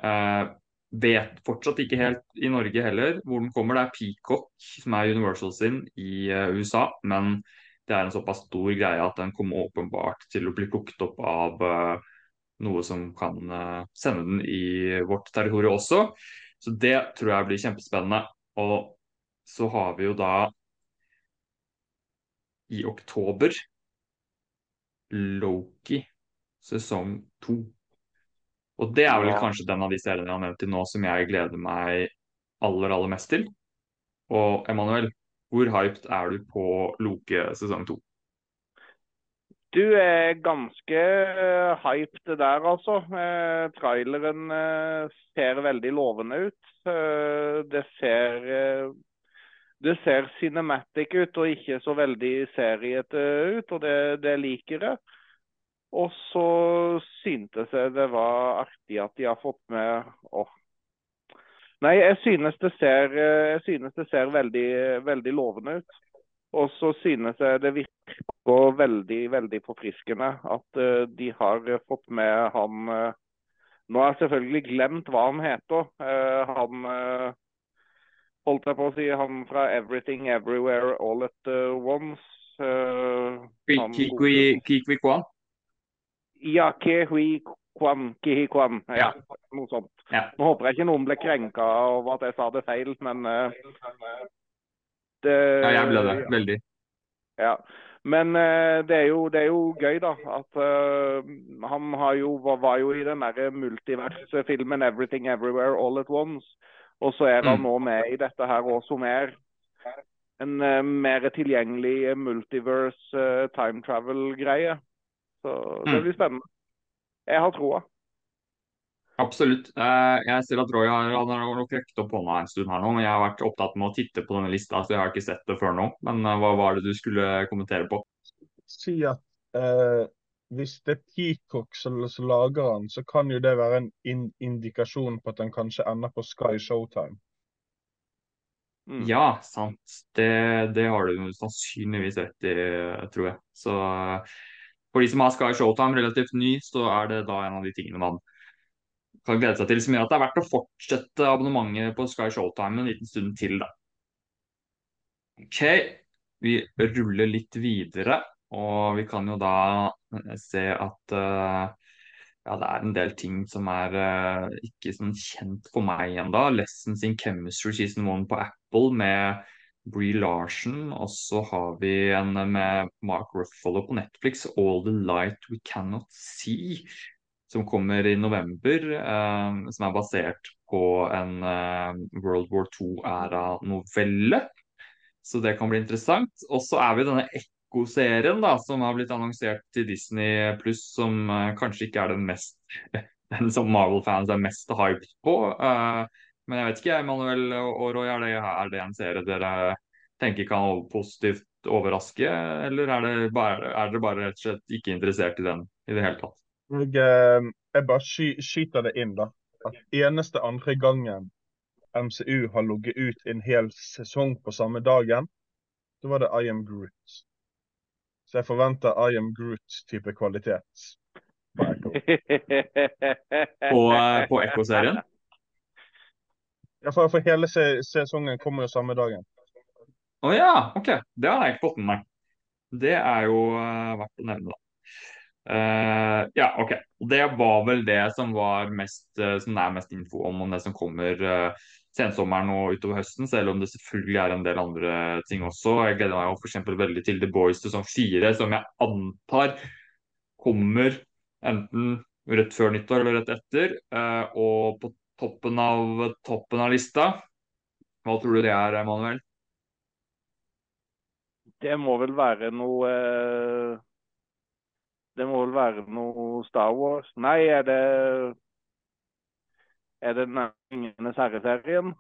Eh, vet fortsatt ikke helt i Norge heller hvor den kommer. Det er Peacock, som er Universal sin i eh, USA. Men det er en såpass stor greie at den kommer åpenbart til å bli plukket opp av eh, noe som kan eh, sende den i vårt territorium også. Så det tror jeg blir kjempespennende. Og så har vi jo da i oktober Loki sesong to. Og det er vel Ja. kanskje den av de seriene jeg har nevnt til nå som jeg gleder meg aller, aller mest til. Og Emanuel, hvor hyped er du på Loke sesong to? Du er ganske uh, hyped der, altså. Uh, traileren uh, ser veldig lovende ut. Eh, det ser eh, det ser cinematic ut og ikke så veldig seriete ut, og det, det liker jeg. Og så syntes jeg det var artig at de har fått med åh. Nei, jeg synes det ser, synes det ser veldig, veldig lovende ut. Og så synes jeg det virker veldig, veldig forfriskende at eh, de har fått med han eh, Nå har jeg selvfølgelig glemt hva han heter. Eh, han holdt jeg på å si han fra Everything Everywhere All at Once. han Kikwi Kwan? Ja, Kehui Kwan. Kihi Kwan. Ja, noe sånt. Ja. Nå håper jeg ikke noen ble krenka over at jeg sa det feil, men uh, det, Ja, jeg ble det. Veldig. Ja. Men uh, det, er jo, det er jo gøy, da. At uh, han har jo, var, var jo i den der multiversfilmen 'Everything Everywhere All at Once'. Og så er han Mm. nå med i dette her òg, som er en mer tilgjengelig multiverse time travel-greie. Så det Mm. blir spennende. Jeg har troa. Absolutt. Eh, Jeg ser at Roy har, han har nok røkt opp hånda en stund her nå, men jeg har vært opptatt med å titte på denne lista, så jeg har ikke sett det før nå. Men eh, hva var det du skulle kommentere på? Si at eh, hvis det er Peacock som, som lager den, så kan jo det være en in indikasjon på at den kanskje ender på Sky Showtime. Mm. Ja, sant. Det, det har du sannsynligvis rett i, tror jeg. Så for de som har Sky Showtime relativt ny, så er det da en av de tingene man kan glede seg til. Som gjør at det er verdt å fortsette abonnementet på Sky Showtime en liten stund til, da. OK, vi ruller litt videre, og vi kan jo da se at uh, ja, det er en del ting som er uh, ikke sånn kjent for meg ennå. Lessons in Chemistry season 1 på Apple med Bree Larsen. Og så har vi en med Mark Ruffalo på Netflix, All the Light We Cannot See. Som kommer i november, Eh, som er basert på en World War II-æra-novelle. Så det kan bli interessant. Og så er vi denne Ekko-serien som har blitt annonsert til Disney pluss, som eh, kanskje ikke er den mest den som Marvel-fans er mest hyped på. Uh, men jeg vet ikke, Emanuel og Roy, er det, er det en serie dere tenker kan positivt overraske, eller er, dere bare, bare rett og slett ikke interessert i den i det hele tatt? Jeg, eh, jeg bare sky, skyter det inn, da. At eneste andre gangen MCU har ligget ut en hel sesong på samme dagen, da var det I Am Groot. Så jeg forventer I Am Groot-type kvalitet på Echo. På, på Echo-serien? Ja, for, for hele se sesongen kommer jo samme dagen. Å ja, OK. Det har jeg ikke fått med meg. Det er jo uh, verdt å nevne, da. Uh, ja, OK. Det var vel det som var mest, uh, som det er mest info om, om det som kommer sensommeren og utover høsten, selv om det selvfølgelig er en del andre ting også. Jeg gleder meg jo f.eks. veldig til The Boys sesong fire, som jeg antar kommer enten rett før nyttår eller rett etter. og på toppen av toppen av lista, hva tror du det er, Emanuel? Det må vel være noe Det må vel være noe Star Wars Nei, er det Er det Ringenes herre-serien?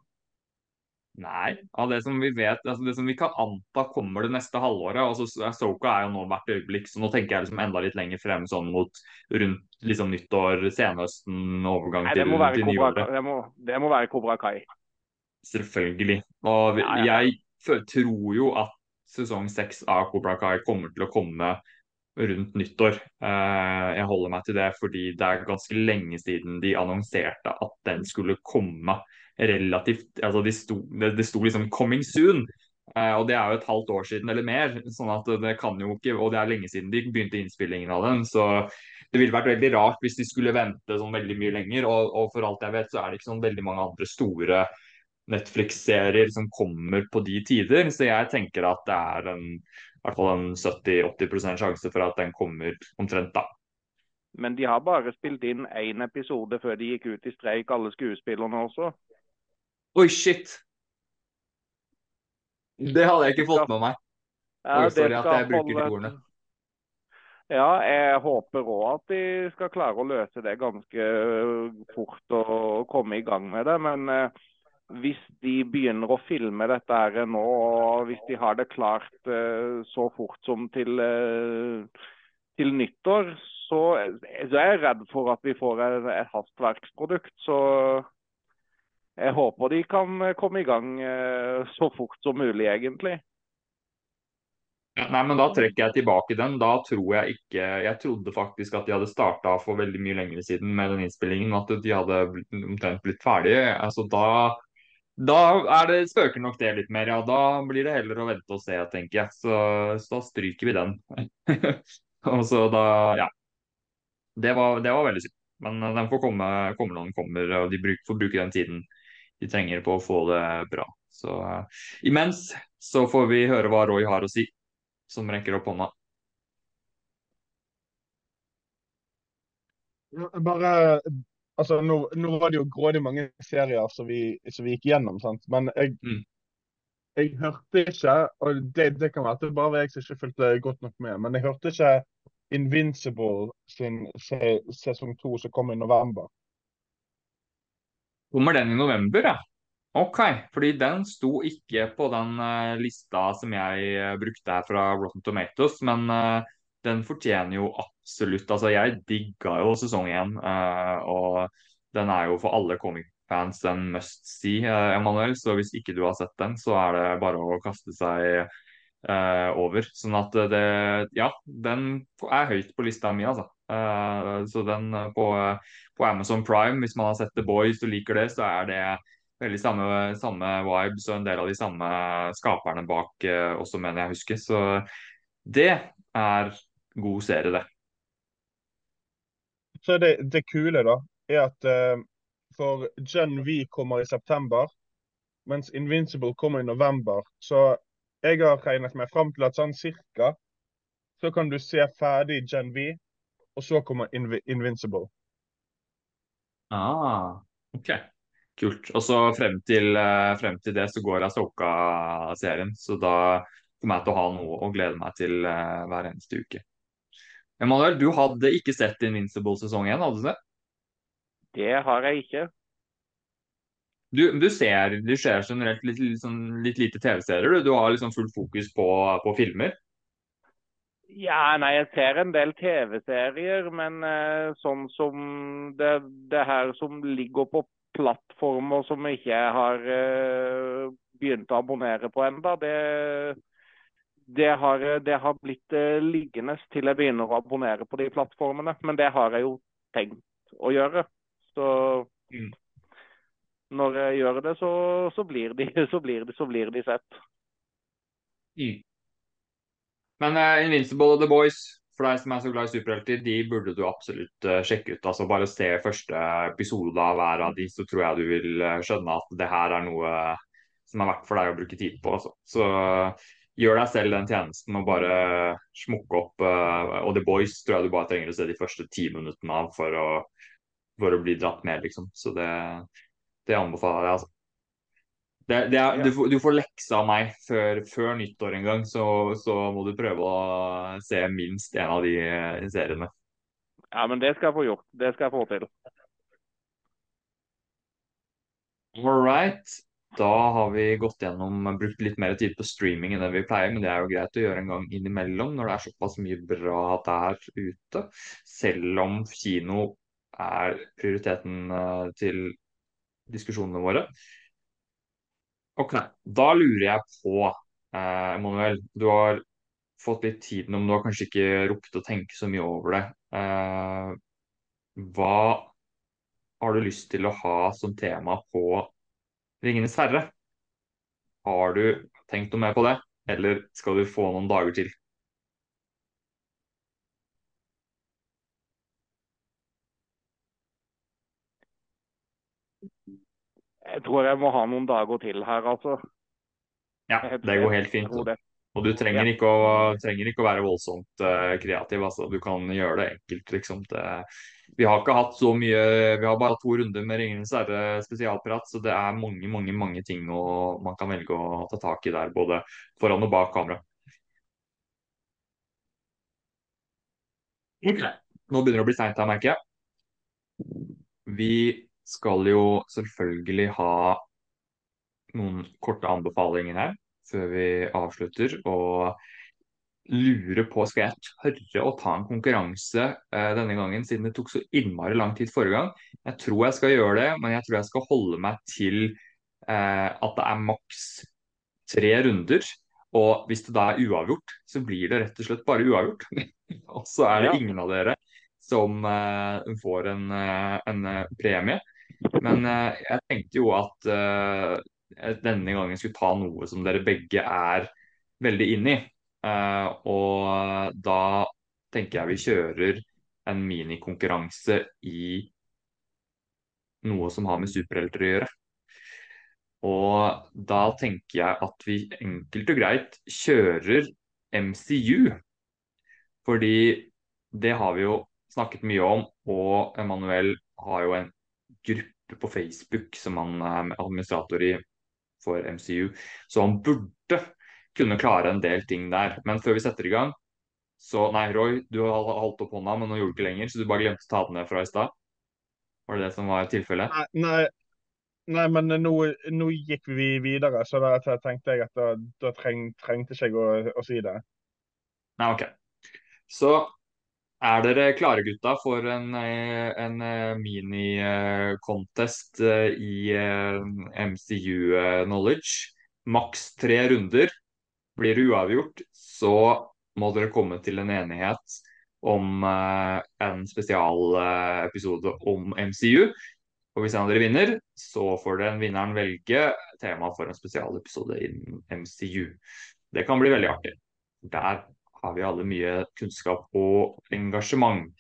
Nei, av det som vi vet, altså det som vi kan anta kommer det neste halvåret. altså Soka er jo nå hvert øyeblikk, så nå tenker jeg liksom enda litt lenger frem sånn mot rundt liksom nyttår, senhøsten, overgang Nei, til, til nyåret. det må, det må være Cobra Kai. Selvfølgelig. Og Ja, ja, jeg tror jo at sesong seks av Cobra Kai kommer til å komme rundt nyttår. Eh, jeg holder meg til det fordi det er ganske lenge siden de annonserte at den skulle komme relativt altså de sto, det, det sto liksom 'coming soon'. Eh, og det er jo et halvt år siden eller mer, sånn at det kan jo ikke Og det er lenge siden de begynte innspillingen av den, så det ville vært veldig rart hvis de skulle vente sånn veldig mye lenger. Og, og for alt jeg vet, så er det ikke sånn veldig mange andre store Netflix-serier som kommer på de tider. Så jeg tenker at det er en, hvert fall en 70-80% sjanse for at den kommer omtrent da. Men de har bare spilt inn én episode før de gikk ut i streik, alle skuespillerne også. Oi, shit! Det hadde jeg ikke fått med meg. Ja, Oi, sorry at jeg bruker de ordene. Ja, jeg håper òg at de skal klare å løse det ganske fort og komme i gang med det. Men eh, hvis de begynner å filme dette her nå, og hvis de har det klart eh, så fort som til, til nyttår, så, så er jeg redd for at vi får et hastverksprodukt. Så jeg håper de kan komme i gang eh, så fort som mulig, egentlig. Nei, men Da trekker jeg tilbake den. Da tror jeg ikke Jeg trodde faktisk at de hadde starta for veldig mye lenger siden med den innspillingen. At de hadde omtrent blitt ferdige. Altså, da, da er det, spøker nok det litt mer. Ja, da blir det heller å vente og se, tenker jeg. Så, så da stryker vi den. og så da Ja. Det var, det var veldig synd. Men eh, den får komme, komme når den kommer, og de får bruke den tiden de trenger på å få det bra. Så uh, imens så får vi høre hva Roy har å si, som rekker opp hånda. Bare, altså, nå, nå var det jo grådig mange serier som vi, som vi gikk gjennom, sant? men jeg, Mm. jeg hørte ikke og det, det kan være at det bare var jeg som ikke fulgte godt nok med, men jeg hørte ikke Invincible sin se, sesong to som kom i november. Kommer den i november, ja? Ok, fordi den sto ikke på den eh, lista som jeg eh, brukte her fra Rotten Tomatoes, men eh, den fortjener jo absolutt Altså, jeg digga jo sesong én, og den er jo for alle comic fans en must see, Emanuel. Så hvis ikke du har sett den, så er det bare å kaste seg over. Sånn at det Ja, den er høyt på lista mi, altså. Eh, så den på, på, Amazon Prime, hvis man har sett The Boys og liker det, så er det veldig samme, samme vibes og en del av de samme skaperne bak eh, også, mener jeg husker. Så det er god serie, det. Så det, det kule, da, er at uh, for Gen V kommer i september, mens Invincible kommer i november. Så jeg har regnet meg fram til at sånn cirka så kan du se ferdig Gen V, og så kommer Inv Invincible. Ah, OK. Kult. Og så frem til, eh, frem til det så går Asoka-serien. Så da kommer jeg til å ha noe å glede meg til uh, hver eneste uke. Emanuel, du hadde ikke sett Invincible-sesong 1, hadde du det? Det har jeg ikke. Du, du, ser, du ser generelt litt, litt, sånn, litt lite TV-serier, du. Du har liksom full fokus på, på, filmer? Ja, nei, jeg ser en del TV-serier, men uh, sånn som det, det, her som ligger på plattformer som jeg ikke har uh, begynt å abonnere på enda, det det har, det har, blitt uh, liggende til jeg begynner å abonnere på de plattformene. Men det har jeg jo tenkt å gjøre. Så mm. når jeg gjør det, så, så, blir, de, så, blir, de, så blir, de, sett. Mm. Men uh, Invincible og The Boys, for deg som er så glad i superhelter, de burde du absolutt uh, sjekke ut. altså Bare se første episode av hver av de, så tror jeg du vil skjønne at det her er noe som er verdt for deg å bruke tid på. Altså. Så gjør deg selv den tjenesten og bare smukke opp. Og The Boys tror jeg du bare trenger å se de første ti minuttene av for å, for å bli dratt med, liksom. Så det, det anbefaler jeg, altså. Det, det er, du, du, får lekse av meg før, før nyttår en gang, så, så, må du prøve å se minst en av de eh, seriene. Ja, men det skal jeg få gjort. Det skal jeg få til. All right. Da har vi gått gjennom, brukt litt mer tid på streaming enn det vi pleier, men det er jo greit å gjøre en gang innimellom når det er såpass mye bra der ute. Selv om kino er prioriteten eh, til diskusjonene våre. Ok, Da lurer jeg på, eh, Emanuel, du har fått litt tid nå, men du har kanskje ikke rukket å tenke så mye over det. Eh, hva har du lyst til å ha som tema på 'Ringenes herre'. Har du tenkt noe mer på det, eller skal du få noen dager til? Jeg tror jeg må ha noen dager til her, altså. Ja, det går helt fint. Og du trenger, ja. ikke, å, trenger ikke, å, være voldsomt uh, kreativ. Altså. Du kan gjøre det enkelt, liksom. Det, vi har ikke hatt så mye Vi har bare hatt to runder med Ringenes herre spesialprat, så det er mange, mange mange ting å, man kan velge å ta tak i der, både foran og bak kamera. Okay. Nå begynner det å bli seint her, merker jeg. Vi skal jo selvfølgelig ha noen korte anbefalinger her før vi avslutter. Og lurer på skal jeg tørre å ta en konkurranse eh, denne gangen, siden det tok så innmari lang tid forrige gang. Jeg tror jeg skal gjøre det, men jeg tror jeg skal holde meg til eh, at det er maks tre runder. Og hvis det da er uavgjort, så blir det rett og slett bare uavgjort. og så er det ingen av dere som eh, får en, en premie. Men jeg tenkte jo at denne gangen skulle ta noe som dere begge er veldig inn i. Uh, og da tenker jeg vi kjører en minikonkurranse i noe som har med superhelter å gjøre. Og da tenker jeg at vi enkelt og greit kjører MCU. Fordi det har vi jo snakket mye om, og Emanuel har jo en gruppe på Facebook som han er administrator i for MCU. Så han burde kunne klare en del ting der. Men før vi setter i gang så Nei, Roy, du har holdt opp hånda, men nå gjorde du ikke lenger, så du bare glemte å ta den ned fra i stad? Var det det som var tilfellet? Nei, nei, nei, men nå, nå, gikk vi videre, så da tenkte jeg at da, da treng, trengte ikke jeg å, å, si det. Nei, OK. Så Er dere klare, gutta, for en, eh, en eh, mini-contest eh, i MCU-knowledge? Maks tre runder. Blir det uavgjort, så må dere komme til en enighet om en spesialepisode om MCU. Og hvis en av dere vinner, så får den vinneren velge tema for en spesialepisode innen MCU. Det kan bli veldig artig. Der har vi alle mye kunnskap og engasjement.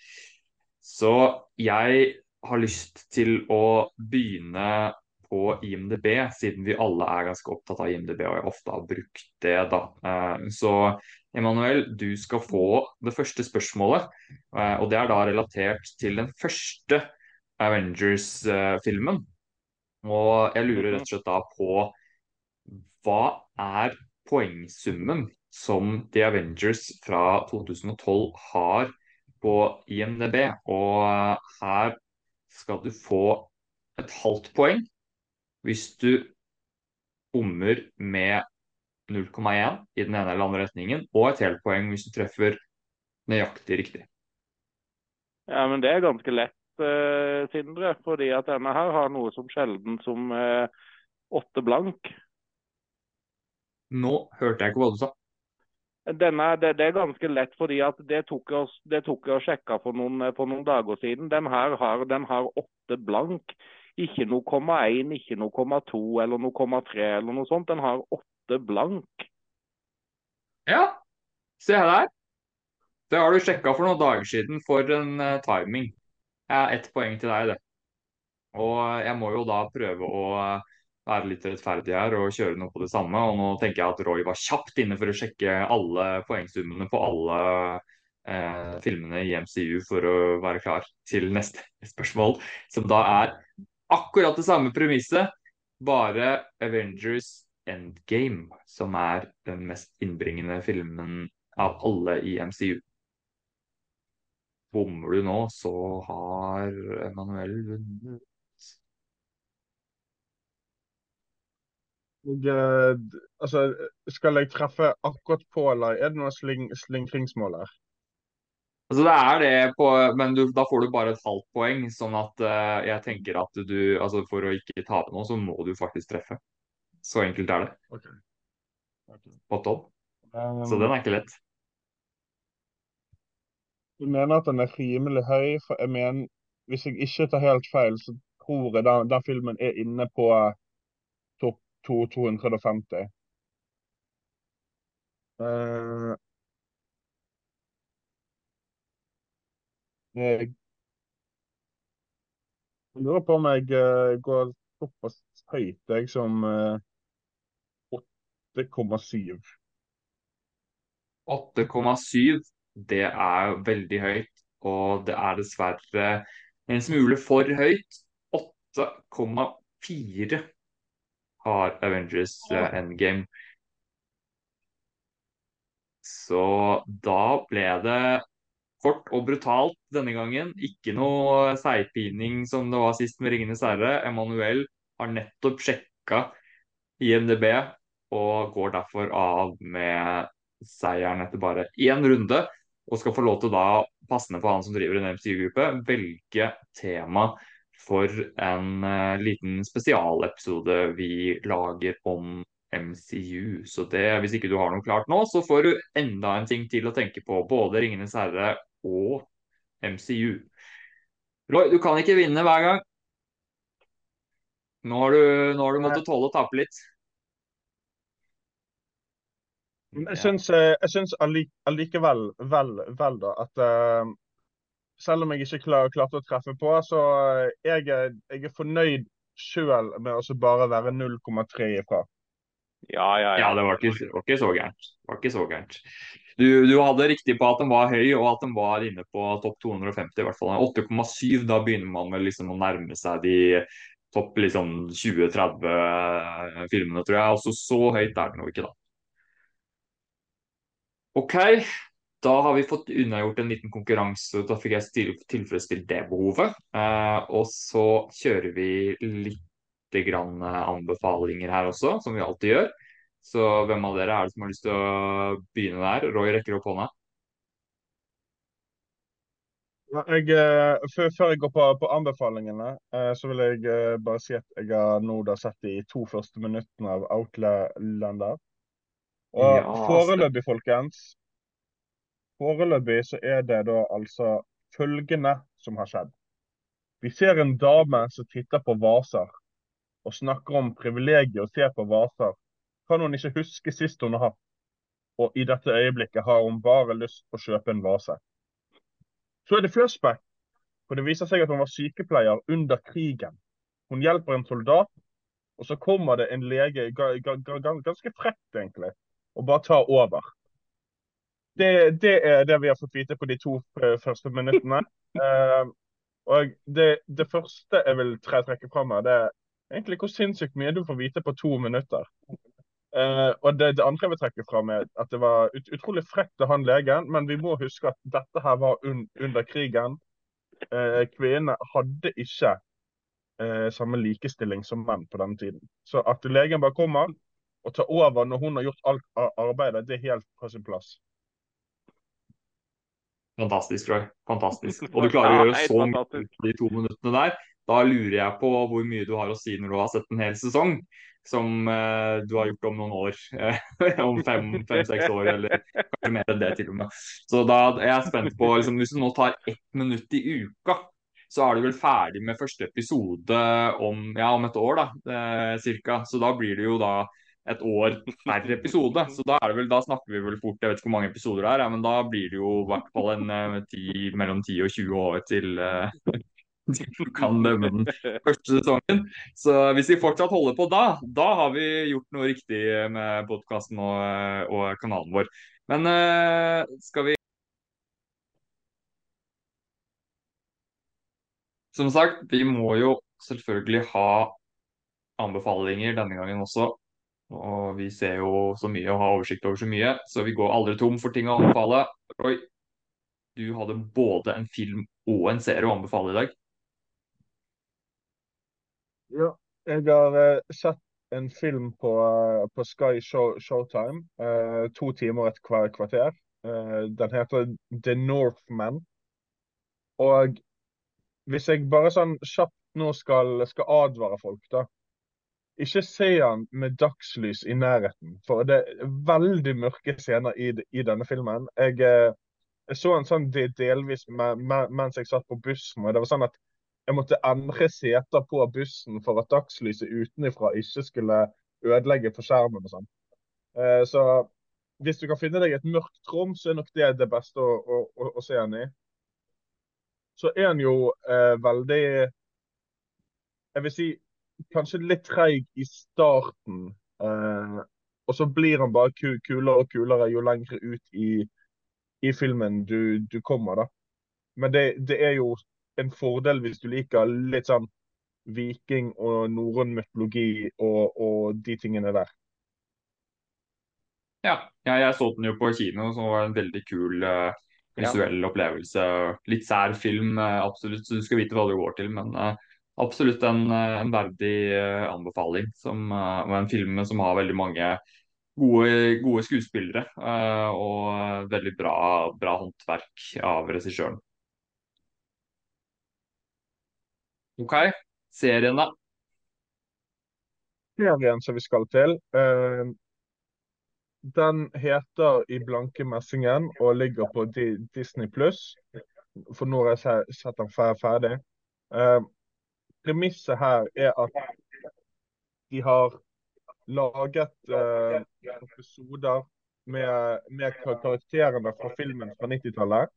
Så jeg har lyst til å begynne på IMDb, siden vi alle er ganske opptatt av IMDb og jeg ofte har brukt det. da. Eh, så Emanuel, du skal få det første spørsmålet. Eh, og det er da relatert til den første Avengers-filmen. Og jeg lurer rett og slett da på hva er poengsummen som The Avengers fra 2012 har på IMDb. Og her skal du få et halvt poeng hvis du bommer med 0,1 i den ene eller andre retningen, og et helt poeng hvis du treffer nøyaktig riktig. Ja, men det er ganske lett, uh, Sindre. Fordi at denne her har noe som sjelden som uh, åtte blank. Nå hørte jeg ikke hva du sa. Denne, det, det, er ganske lett, fordi at det tok jeg, det tok jeg og sjekka for noen, for noen dager siden. Den her har, den har åtte blank. Ikke noe komma 1, ikke noe komma 2 eller noe komma 3 eller noe sånt. Den har åtte blank. Ja, se her. Det har du sjekka for noen dager siden for en uh, timing. Jeg har ett poeng til deg, det. Og jeg må jo da prøve å uh, være litt rettferdig her og kjøre noe på det samme. Og nå tenker jeg at Roy var kjapt inne for å sjekke alle poengsummene på alle eh, filmene i MCU for å være klar til neste spørsmål, som da er akkurat det samme premisset, bare Avengers Endgame, som er den mest innbringende filmen av alle i MCU. Bommer du nå, så har Emanuel vunnet. Og, uh, altså, skal jeg treffe akkurat på, eller er det noe sling, slingringsmål her? Altså det er det, på, men du, da får du bare et halvt poeng. Sånn at uh, jeg tenker at du altså For å ikke tape noe, så må du faktisk treffe. Så enkelt er det. Okay. Okay. På topp. Um, så den er ikke lett. Du mener at den er rimelig høy, for jeg mener Hvis jeg ikke tar helt feil, så tror jeg den, den filmen er inne på topp 250. Uh, jeg lurer på om jeg uh, går såpass høyt, jeg, som uh, 8,7. 8,7, det er veldig høyt, og det er dessverre en smule for høyt. 8,4 har Avengers uh, Endgame. Så da ble det kort og brutalt denne gangen. Ikke noe seigpining som det var sist med 'Ringenes herre'. Emanuel har nettopp sjekka IMDb og går derfor av med seieren etter bare én runde. Og skal få lov til da, passende på han som driver en MCU-gruppe, velge tema for en uh, liten spesialepisode vi lager om MCU. Så det, hvis ikke du har noe klart nå, så får du enda en ting til å tenke på. Både 'Ringenes herre' og MCU. Roy, du kan ikke vinne hver gang. Nå har du, nå har du måttet tåle å tape litt. Jeg syns, eh, allikevel vel, vel da, at uh, selv om jeg ikke klar, klarte å treffe på, så jeg, jeg er fornøyd sjøl med å bare være 0,3 ifra. Ja, ja, ja. ja det var ikke, var ikke så gærent. Var ikke så gærent. Du, du, hadde riktig på at den var høy, og at den var inne på topp 250 i hvert fall. 8,7, da begynner man vel liksom å nærme seg de topp liksom 20-30 filmene, tror jeg. Også så høyt er det nå ikke, da. OK, da har vi fått unnagjort en liten konkurranse. Da fikk jeg tilfredsstilt det behovet. Eh, og så kjører vi litt grann eh, anbefalinger her også, som vi alltid gjør. Så hvem av dere er det som har lyst til å begynne der? Roy rekker opp hånda. Jeg, eh, før, jeg går på, på anbefalingene, eh, så vil jeg bare si at jeg har nå da sett de to første minuttene av Outlander. Og Ja, foreløpig, folkens, foreløpig så er det da altså følgende som har skjedd. Vi ser en dame som titter på vaser, og snakker om privilegiet å se på vaser. Kan hun ikke huske sist hun har hatt? Og i dette øyeblikket har hun bare lyst på å kjøpe en vase. Så er det flashback, for det viser seg at hun var sykepleier under krigen. Hun hjelper en soldat, og så kommer det en lege, ga, ga, ga, ganske frekt egentlig, og bare tar over. Det, det, er det vi har fått vite på de to eh, første minuttene. Uh, og det, det, første jeg vil trekke fram her, det er egentlig hvor sinnssykt mye du får vite på to minutter. Uh, og det, det, andre jeg vil trekke fram, er at det var ut, utrolig frekt av han legen, men vi må huske at dette her var un, under krigen. Uh, kvinnene hadde ikke uh, samme likestilling som menn på denne tiden. Så at legen bare kommer og tar over når hun har gjort alt arbeidet, det er helt på sin plass. Fantastisk, Roy. Fantastisk. Og du klarer å gjøre så mye på de to minuttene der. Da lurer jeg på hvor mye du har å si når du har sett en hel sesong, som uh, du har gjort om noen år. om fem-seks fem, år, eller kanskje mer enn det til og med. Så da er jeg spent på liksom, Hvis du nå tar ett minutt i uka, så er du vel ferdig med første episode om, ja, om et år, da, eh, cirka. Så da blir det jo da et år per episode. Så da, vel, da snakker vi vel fort, jeg vet ikke hvor mange episoder det er, men da blir det jo i hvert fall en, uh, ti, mellom 10 og 20 år til uh, du kan dømme den første sesongen. Så hvis vi fortsatt holder på da, da har vi gjort noe riktig med podkasten og, og, kanalen vår. Men skal vi Som sagt, vi må jo selvfølgelig ha anbefalinger denne gangen også. Og vi ser jo så mye og har oversikt over så mye, så vi går aldri tom for ting å anbefale. Roy, du hadde både en film og en serie å anbefale i dag. Ja, jeg har uh, sett en film på, uh, på Sky Show, Showtime. Uh, to timer etter hver kvarter. den heter The Northman. Og hvis jeg bare sånn kjapt nå skal, skal advare folk, da ikke se han med dagslys i nærheten, for det er veldig mørke scener i, i denne filmen. Jeg, eh, jeg, så han sånn delvis med, med, mens jeg satt på bussen. og det var sånn at Jeg måtte endre seter på bussen for at dagslyset utenfra ikke skulle ødelegge for skjermen. og sånn. Eh, så hvis du kan finne deg et mørkt rom, så er nok det det beste å, å, å, se han i. Så er han jo eh, veldig Jeg vil si kanskje litt treig i starten. Eh, og så blir han bare kulere og kulere jo lenger ut i, i filmen du, du, kommer, da. Men det, det, er jo en fordel hvis du liker litt sånn viking og norrøn mytologi og, og, de tingene der. Ja, ja, jeg så den jo på kino, som var en veldig kul uh, visuell ja. opplevelse. Litt sær film, uh, absolutt, så du skal vite hva det går til. Men uh, absolutt en, eh, en verdig eh, anbefaling. Som, eh, en film som har veldig mange gode, gode skuespillere og veldig bra, bra håndverk av regissøren. OK, serien da? Serien som vi skal til, den heter I blanke messingen og ligger på Disney pluss. For nå har jeg sett den ferdig premisset her er at de har laget eh, episoder med, med, karakterene fra filmen fra 90-tallet.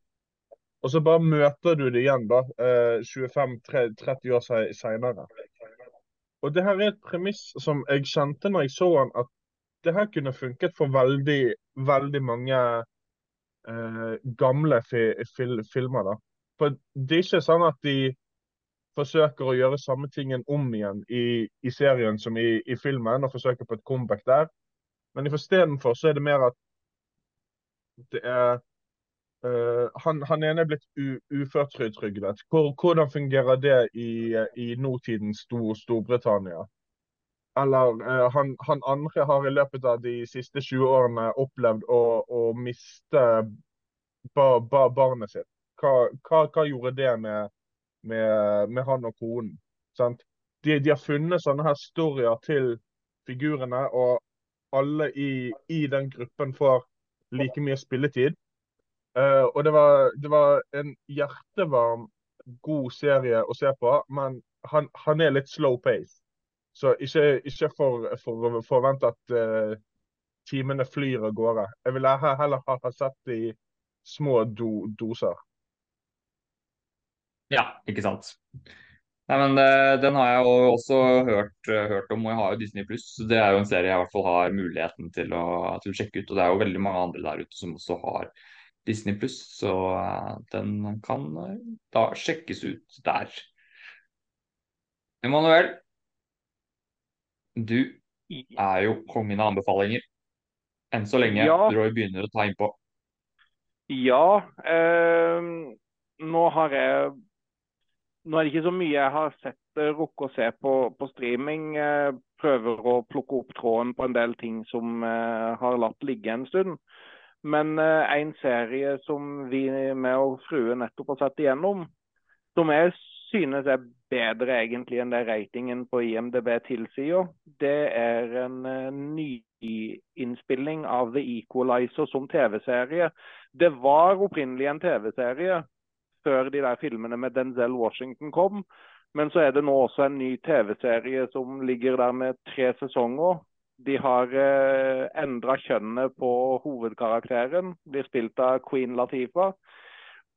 Og så bare møter du det igjen da, eh, 25-30 år seinere. Og det her er et premiss som jeg kjente når jeg så den, at det her kunne funket for veldig, veldig mange eh, gamle fi, fil, filmer. da. For det er ikke sånn at de forsøker å gjøre samme tingen om igjen i, i serien som i, i, filmen, og forsøker på et comeback der. Men istedenfor så er det mer at det er uh, han, han, ene er blitt uføretrygdet. Hvor, hvordan fungerer det i, i nåtidens Stor, Storbritannia? Eller uh, han, han, andre har i løpet av de siste 20 årene opplevd å, å miste ba, ba, barnet sitt. hva, hva, hva gjorde det med, med, med han og konen? De, de, har funnet sånne her storyer til figurene, og alle i, i den gruppen får like mye spilletid. Uh, og det var, det var, en hjertevarm, god serie å se på, men han, han er litt slow pace. Så ikke, ikke for, for, forvent at uh, timene flyr av gårde. Jeg ville heller ha, ha sett det i små do, doser. Ja, ikke sant. Nei, men det, eh, Den har jeg jo også hørt, hørt, om, og jeg har jo Disney Pluss. Det er jo en serie jeg i hvert fall har muligheten til å, til å, sjekke ut. Og det er jo veldig mange andre der ute som også har Disney Pluss, så uh, den kan da sjekkes ut der. Emanuel, du er jo kongen av anbefalinger. Enn så lenge. Ja. Roy begynner å ta innpå. Ja. Eh, nå har jeg Nå er det ikke så mye jeg har sett rukke rukket å se på, på streaming. Eh, prøver å plukke opp tråden på en del ting som eh, har latt ligge en stund. Men eh, en serie som vi med og frue nettopp har sett igjennom, som jeg synes er bedre egentlig enn det ratingen på IMDb tilsier, det er en ny nyinnspilling av The Equalizer som TV-serie. Det var opprinnelig en TV-serie før de der filmene med Denzel Washington kom. Men så er det nå også en ny TV-serie som ligger der med tre sesonger. De har eh, endra kjønnet på hovedkarakteren. Blir spilt av Queen Latifa.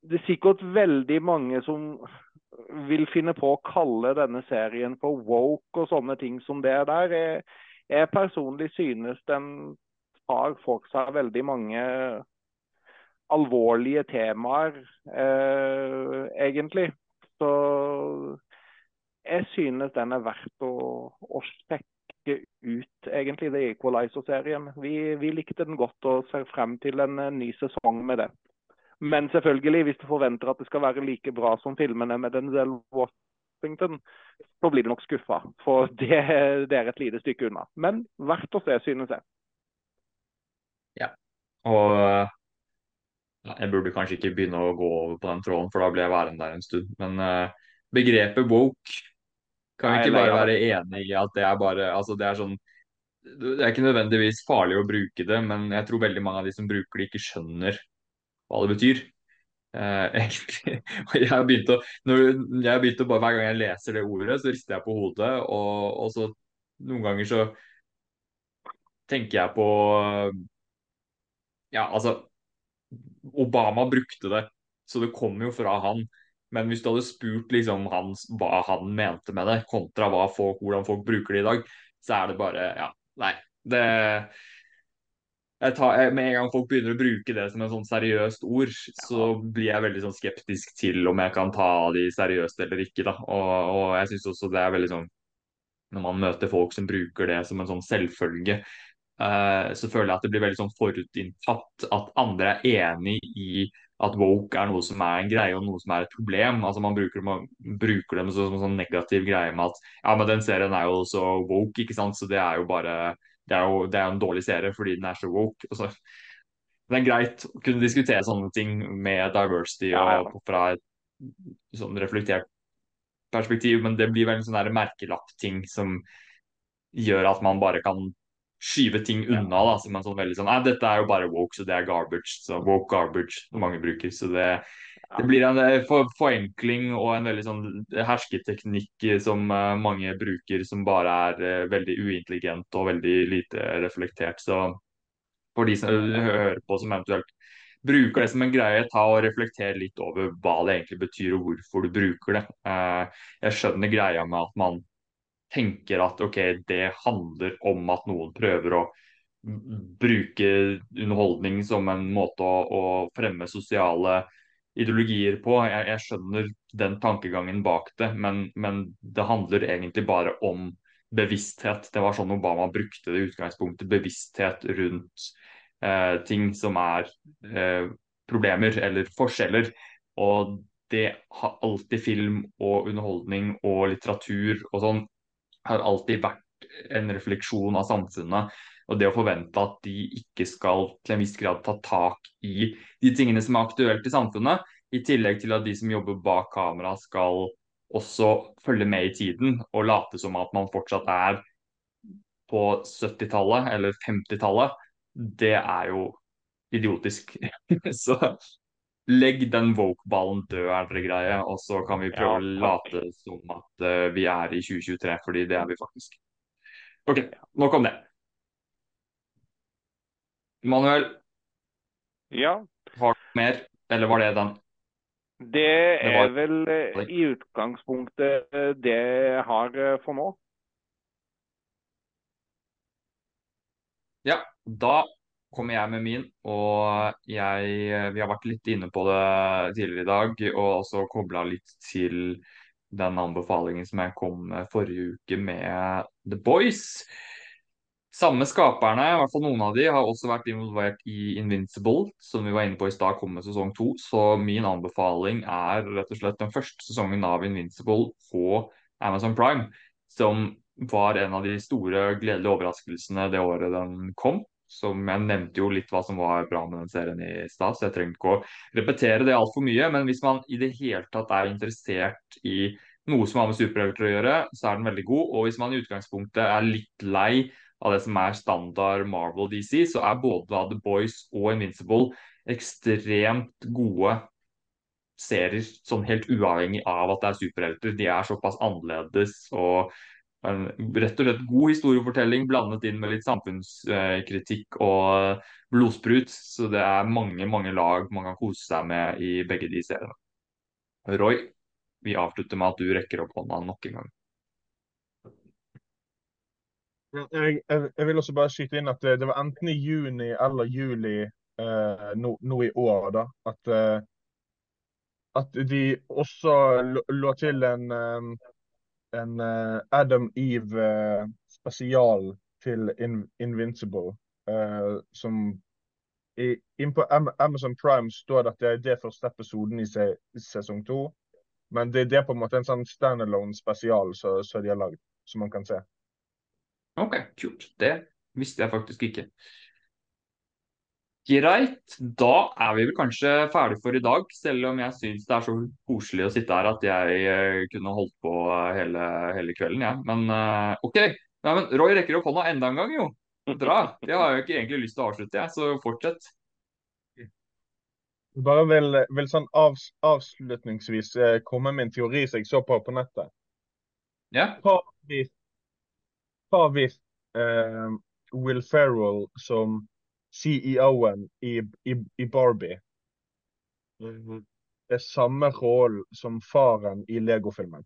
Det er sikkert veldig mange som vil finne på å kalle denne serien for woke og sånne ting som det der. Jeg, jeg personlig synes den tar for seg veldig mange alvorlige temaer, eh, egentlig. Så jeg synes den er verdt å, å sjekke ut, egentlig, det Equalizer-serien. Vi, vi, likte den godt og ser frem til en, ny sesong med det. Men selvfølgelig, hvis du forventer at det skal være like bra som filmene med Denzel Washington, så blir du nok skuffa. For det, det, er et lite stykke unna. Men verdt å se, synes jeg. Ja. Og jeg burde kanskje ikke begynne å gå over på den tråden, for da blir jeg værende der en stund. Men uh, begrepet woke kan vi ikke bare være enig i at det er bare altså det er sånn Det er ikke nødvendigvis farlig å bruke det, men jeg tror veldig mange av de som bruker det, ikke skjønner hva det betyr. Uh, egentlig. jeg har begynt å, når jeg har begynt å bare, Hver gang jeg leser det ordet, så rister jeg på hodet. Og, og så noen ganger så tenker jeg på Ja, altså Obama brukte det, så det kom jo fra han. Men hvis du hadde spurt liksom hans, hva han mente med det, kontra folk, hvordan folk bruker det i dag, så er det bare Ja, nei. Det tar, Med en gang folk begynner å bruke det som en sånn seriøst ord, så blir jeg veldig sånn skeptisk til om jeg kan ta de seriøst eller ikke. da. Og, og jeg syns også det er veldig sånn Når man møter folk som bruker det som en sånn selvfølge, så føler jeg at det blir veldig sånn forutinntatt at andre er enig i at woke er noe som er en greie og noe som er et problem. Altså Man bruker, man bruker det som en sånn negativ greie med at ja, men den serien er jo så woke, ikke sant. Så det er jo bare Det er jo det er en dårlig serie fordi den er så woke. Altså, det er greit å kunne diskutere sånne ting med diversity og fra et sånn reflektert perspektiv, men det blir vel en sånn merkelapp-ting som gjør at man bare kan skyve ting unna. da, som man sånn veldig sånn, Dette er jo bare woke, så det er garbage. så Woke garbage, som mange bruker. så det, det blir en eh, for, forenkling og en veldig sånn hersketeknikk som uh, mange bruker, som bare er uh, veldig uintelligent og veldig lite reflektert. Så for de som hører på som eventuelt bruker det som en greie, ta og reflektere litt over hva det egentlig betyr og hvorfor du bruker det. Uh, jeg skjønner greia med at man tenker at ok, det handler om at noen prøver å bruke underholdning som en måte å, å fremme sosiale ideologier på. Jeg, jeg, skjønner den tankegangen bak det, men, men, det handler egentlig bare om bevissthet. Det var sånn Obama brukte det utgangspunktet. Bevissthet rundt eh, ting som er eh, problemer eller forskjeller. Og det har alltid film og underholdning og litteratur og sånn har alltid vært en refleksjon av samfunnet. Og det å forvente at de ikke skal til en viss grad ta tak i de tingene som er aktuelt i samfunnet, I tillegg til at de som jobber bak kamera skal også følge med i tiden og late som at man fortsatt er på 70-tallet eller 50-tallet, det er jo idiotisk. Så legg den woke-ballen død, er dere greie, og så kan vi prøve Ja, å late som at uh, vi er i 2023, fordi det er vi faktisk. OK, nok om det. Manuel, Ja. har du mer, eller var det den? Det var- er vel eh, i utgangspunktet eh, det jeg har for nå. Ja, da kommer jeg med min, og jeg, vi har vært litt inne på det tidligere i dag, og også kobla litt til den anbefalingen som jeg kom med forrige uke med The Boys. Samme skaperne, i hvert fall noen av de, har også vært involvert i Invincible, som vi var inne på i stad, kommer sesong to. Så min anbefaling er rett og slett den første sesongen av Invincible på Amazon Prime, som var en av de store gledelige overraskelsene det året den kom. Som jeg nevnte jo litt hva som var bra med den serien i stad, så jeg trenger ikke å repetere det altfor mye. Men hvis man i det hele tatt er interessert i noe som har med superhelter å gjøre, så er den veldig god. Og hvis man i utgangspunktet er litt lei av det som er standard Marvel DC, så er både The Boys og Invincible ekstremt gode serier, sånn helt uavhengig av at det er superhelter. De er såpass annerledes og rett og slett god historiefortelling blandet inn med litt samfunnskritikk og blodsprut. Så det er mange, mange lag man kan kose seg med i begge de seriene. Roy, vi avslutter med at du rekker opp hånda nok en gang. Jeg, jeg, jeg vil også bare skyte inn at det, det var enten i juni eller juli eh, nå, nå i år da, at, eh, at de også lå til en, eh, en eh, Adam Eve eh, spesial til In Invincible, eh, som inn på Am Amazon Prime står det at det er det første episoden i se sesong to. Men det, det er på en måte en sånn standalone spesial som de har lagd, som man kan se. Ok, kult. Det visste jeg faktisk ikke. Greit, da er vi vel kanskje ferdig for i dag, selv om jeg syns det er så koselig å sitte her at jeg eh, kunne holdt på hele, hele kvelden, jeg. Ja. Men uh, OK. Nei, men Roy rekker opp hånda enda en gang, jo. Bra. Det har jeg jo ikke egentlig lyst til å avslutte, jeg, så fortsett. Bare vil, vil sånn av, avslutningsvis eh, komme med en teori som jeg så på på nettet. Ja. Hva hvis, hva hvis uh, Will Ferrell som CEO-en i, i, i, Barbie er samme rollen som faren i Lego-filmen?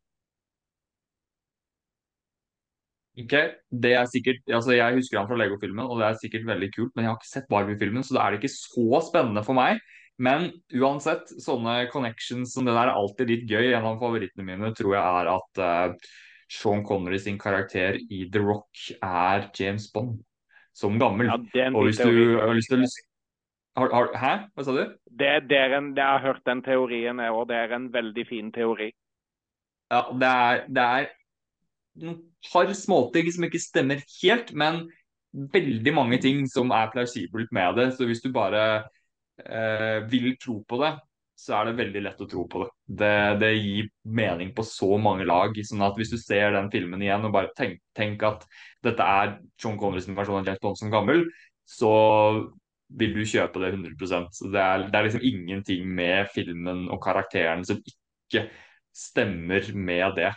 Ok, det er sikkert, altså Jeg husker han fra Lego-filmen, og det er sikkert veldig kult, men jeg har ikke sett Barbie-filmen, så da er det ikke så spennende for meg. Men uansett, sånne connections som det der er alltid litt gøy. En av favorittene mine tror jeg er at uh, Sean Connery sin karakter i The Rock er James Bond som gammel. Ja, og hvis du har lyst til har, har, Hæ? Hva sa du? Det, det en, jeg har hørt den teorien, og det er en veldig fin teori. Ja, det er, det er noen par småting som ikke stemmer helt, men veldig mange ting som er plausibelt med det. Så hvis du bare eh, vil tro på det, så er det veldig lett å tro på det. det. det. gir mening på så mange lag. sånn at Hvis du ser den filmen igjen og bare tenk, tenk at dette er John Connerys versjon av James Bond som gammel, så vil du kjøpe det 100 så det er, det er liksom ingenting med filmen og karakteren som ikke stemmer med det.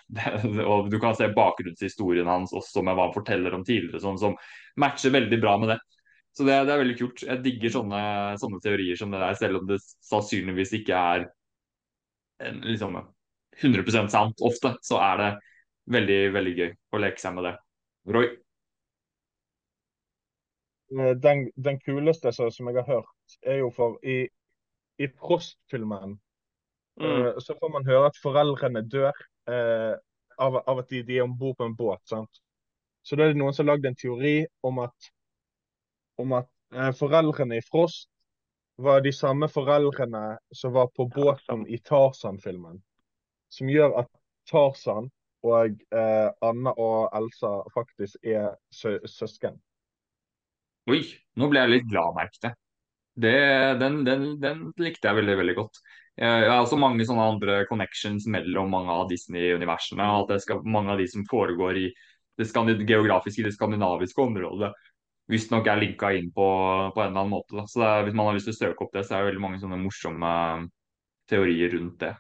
og Du kan se bakgrunnshistorien hans også med hva han forteller om tidligere, sånn som matcher veldig bra med det. Så det, det, er veldig kult. Jeg digger sånne, sånne, teorier som det der, selv om det sannsynligvis ikke er en, liksom 100% sant ofte, så er det veldig, veldig gøy å leke seg med det. Roy? Eh, den, den kuleste som jeg har hørt, er jo for i, i Prost-filmen mm. uh, så får man høre at foreldrene dør uh, av, av, at de, de er om bord på en båt. sant? Så da er det noen som har lagd en teori om at om at eh, foreldrene i Frost var de samme foreldrene som var på båten i Tarzan-filmen. Som gjør at Tarzan og eh, Anna og Elsa faktisk er sø søsken. Oi, nå ble jeg litt glad, merket jeg. Den, den, den, likte jeg veldig veldig godt. Jeg har også mange sånne andre connections mellom mange av Disney-universene. At det skal, mange av de som foregår i det geografiske, det skandinaviske området, visstnok er linka inn på, på, en eller annen måte. Da. Så er, Hvis man har lyst til å søke opp det, så er det veldig mange sånne morsomme teorier rundt det.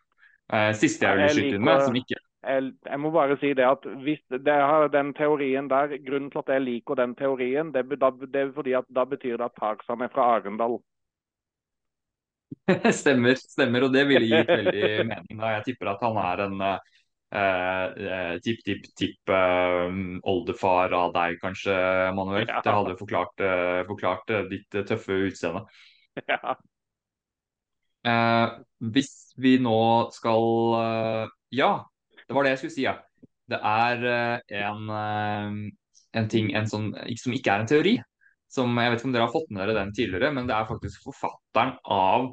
Eh, siste jeg vil skyte inn med, som ikke jeg, jeg, må bare si det at hvis det har den teorien der, Grunnen til at jeg liker den teorien, det, da, det er fordi at da betyr det at Tarzan er fra Arendal. stemmer, stemmer, og det ville gitt veldig mening. da. Jeg tipper at han er en eh, eh, oldefar av deg, kanskje, Manuel. Ja. Det hadde forklart, eh, forklart eh, ditt eh, tøffe utseende. Ja. Eh, hvis vi nå skal Ja, det var det jeg skulle si, ja. Det er en, en, ting en sånn, som ikke er en teori. Som, jeg vet ikke om dere har fått med dere den tidligere, men det er faktisk forfatteren av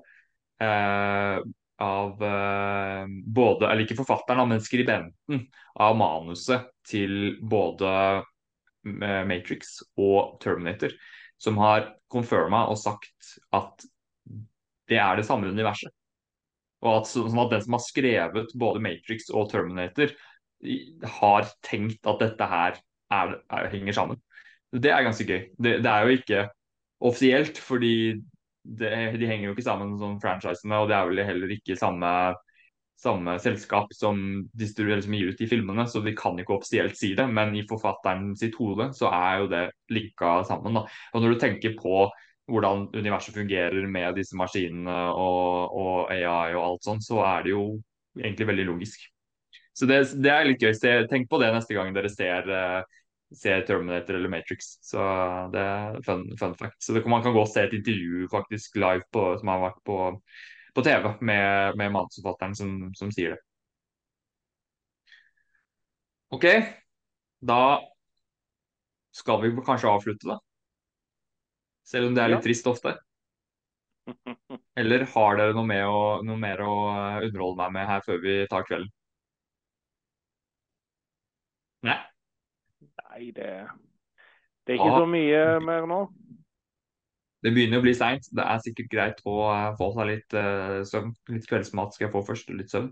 uh, av både, eller ikke forfatteren, men skribenten av manuset til både Matrix og Terminator, som har confirma og sagt at det er det samme universet. Og at, sånn at den som har skrevet både Matrix og Terminator, har tenkt at dette her er, er, henger sammen. Det er ganske gøy. Det, det er jo ikke offisielt, fordi det, de henger jo ikke sammen som franchisene, og det er vel heller ikke samme, samme selskap som, som gir ut de filmene, så de kan ikke offisielt si det. Men i forfatteren sitt hode så er jo det linka sammen. Da. Og når du tenker på hvordan universet fungerer med disse maskinene og, og AI og alt sånn, så er det jo egentlig veldig logisk. Så det, det er litt gøy. Tenk på det neste gang dere ser, uh, ser Terminator eller Matrix. Så det er fun, fun fact. Så det, man kan gå og se et intervju faktisk live på, som har vært på, på TV med, med manusforfatteren som, som sier det. OK, da skal vi kanskje avslutte, da. Selv om det er litt trist ofte. Eller har dere noe, å, noe, mer å underholde meg med her før vi tar kvelden? Nei? Nei, det, det er ikke ja. så mye mer nå. Det begynner å bli seint. Det er sikkert greit å eh, få seg litt uh, søvn. Litt kveldsmat skal jeg få først, litt søvn.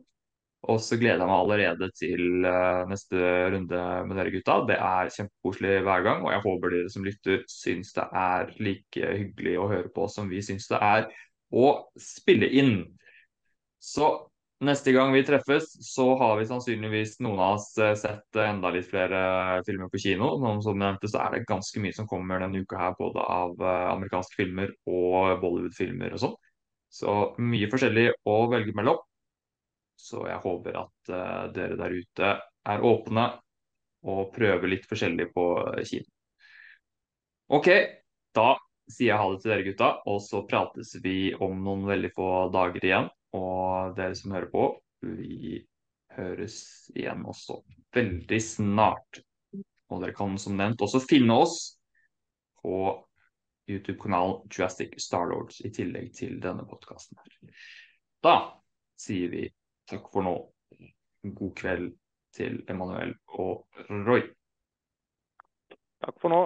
Og så gleder jeg meg allerede til uh, neste runde med dere gutta. Det er kjempekoselig hver gang, og jeg håper dere som lytter syns det er like hyggelig å høre på som vi syns det er å spille inn. Så neste gang vi treffes, så har vi sannsynligvis noen av oss eh, sett enda litt flere filmer på kino. Noen som nevnte, så er det ganske mye som kommer denne uka her, både av amerikanske filmer og Bollywood-filmer og sånn. Så mye forskjellig å velge mellom. Så jeg håper at dere der ute er åpne og prøver litt forskjellig på kino. OK, da sier jeg ha det til dere gutta, og så prates vi om noen veldig få dager igjen. Og dere som hører på, vi høres igjen også veldig snart. Og dere kan som nevnt også finne oss på YouTube-kanalen Jurassic Starlords i tillegg til denne podkasten her. Da sier vi Takk for nå. God kveld til Emanuel og Roy. Takk for nå.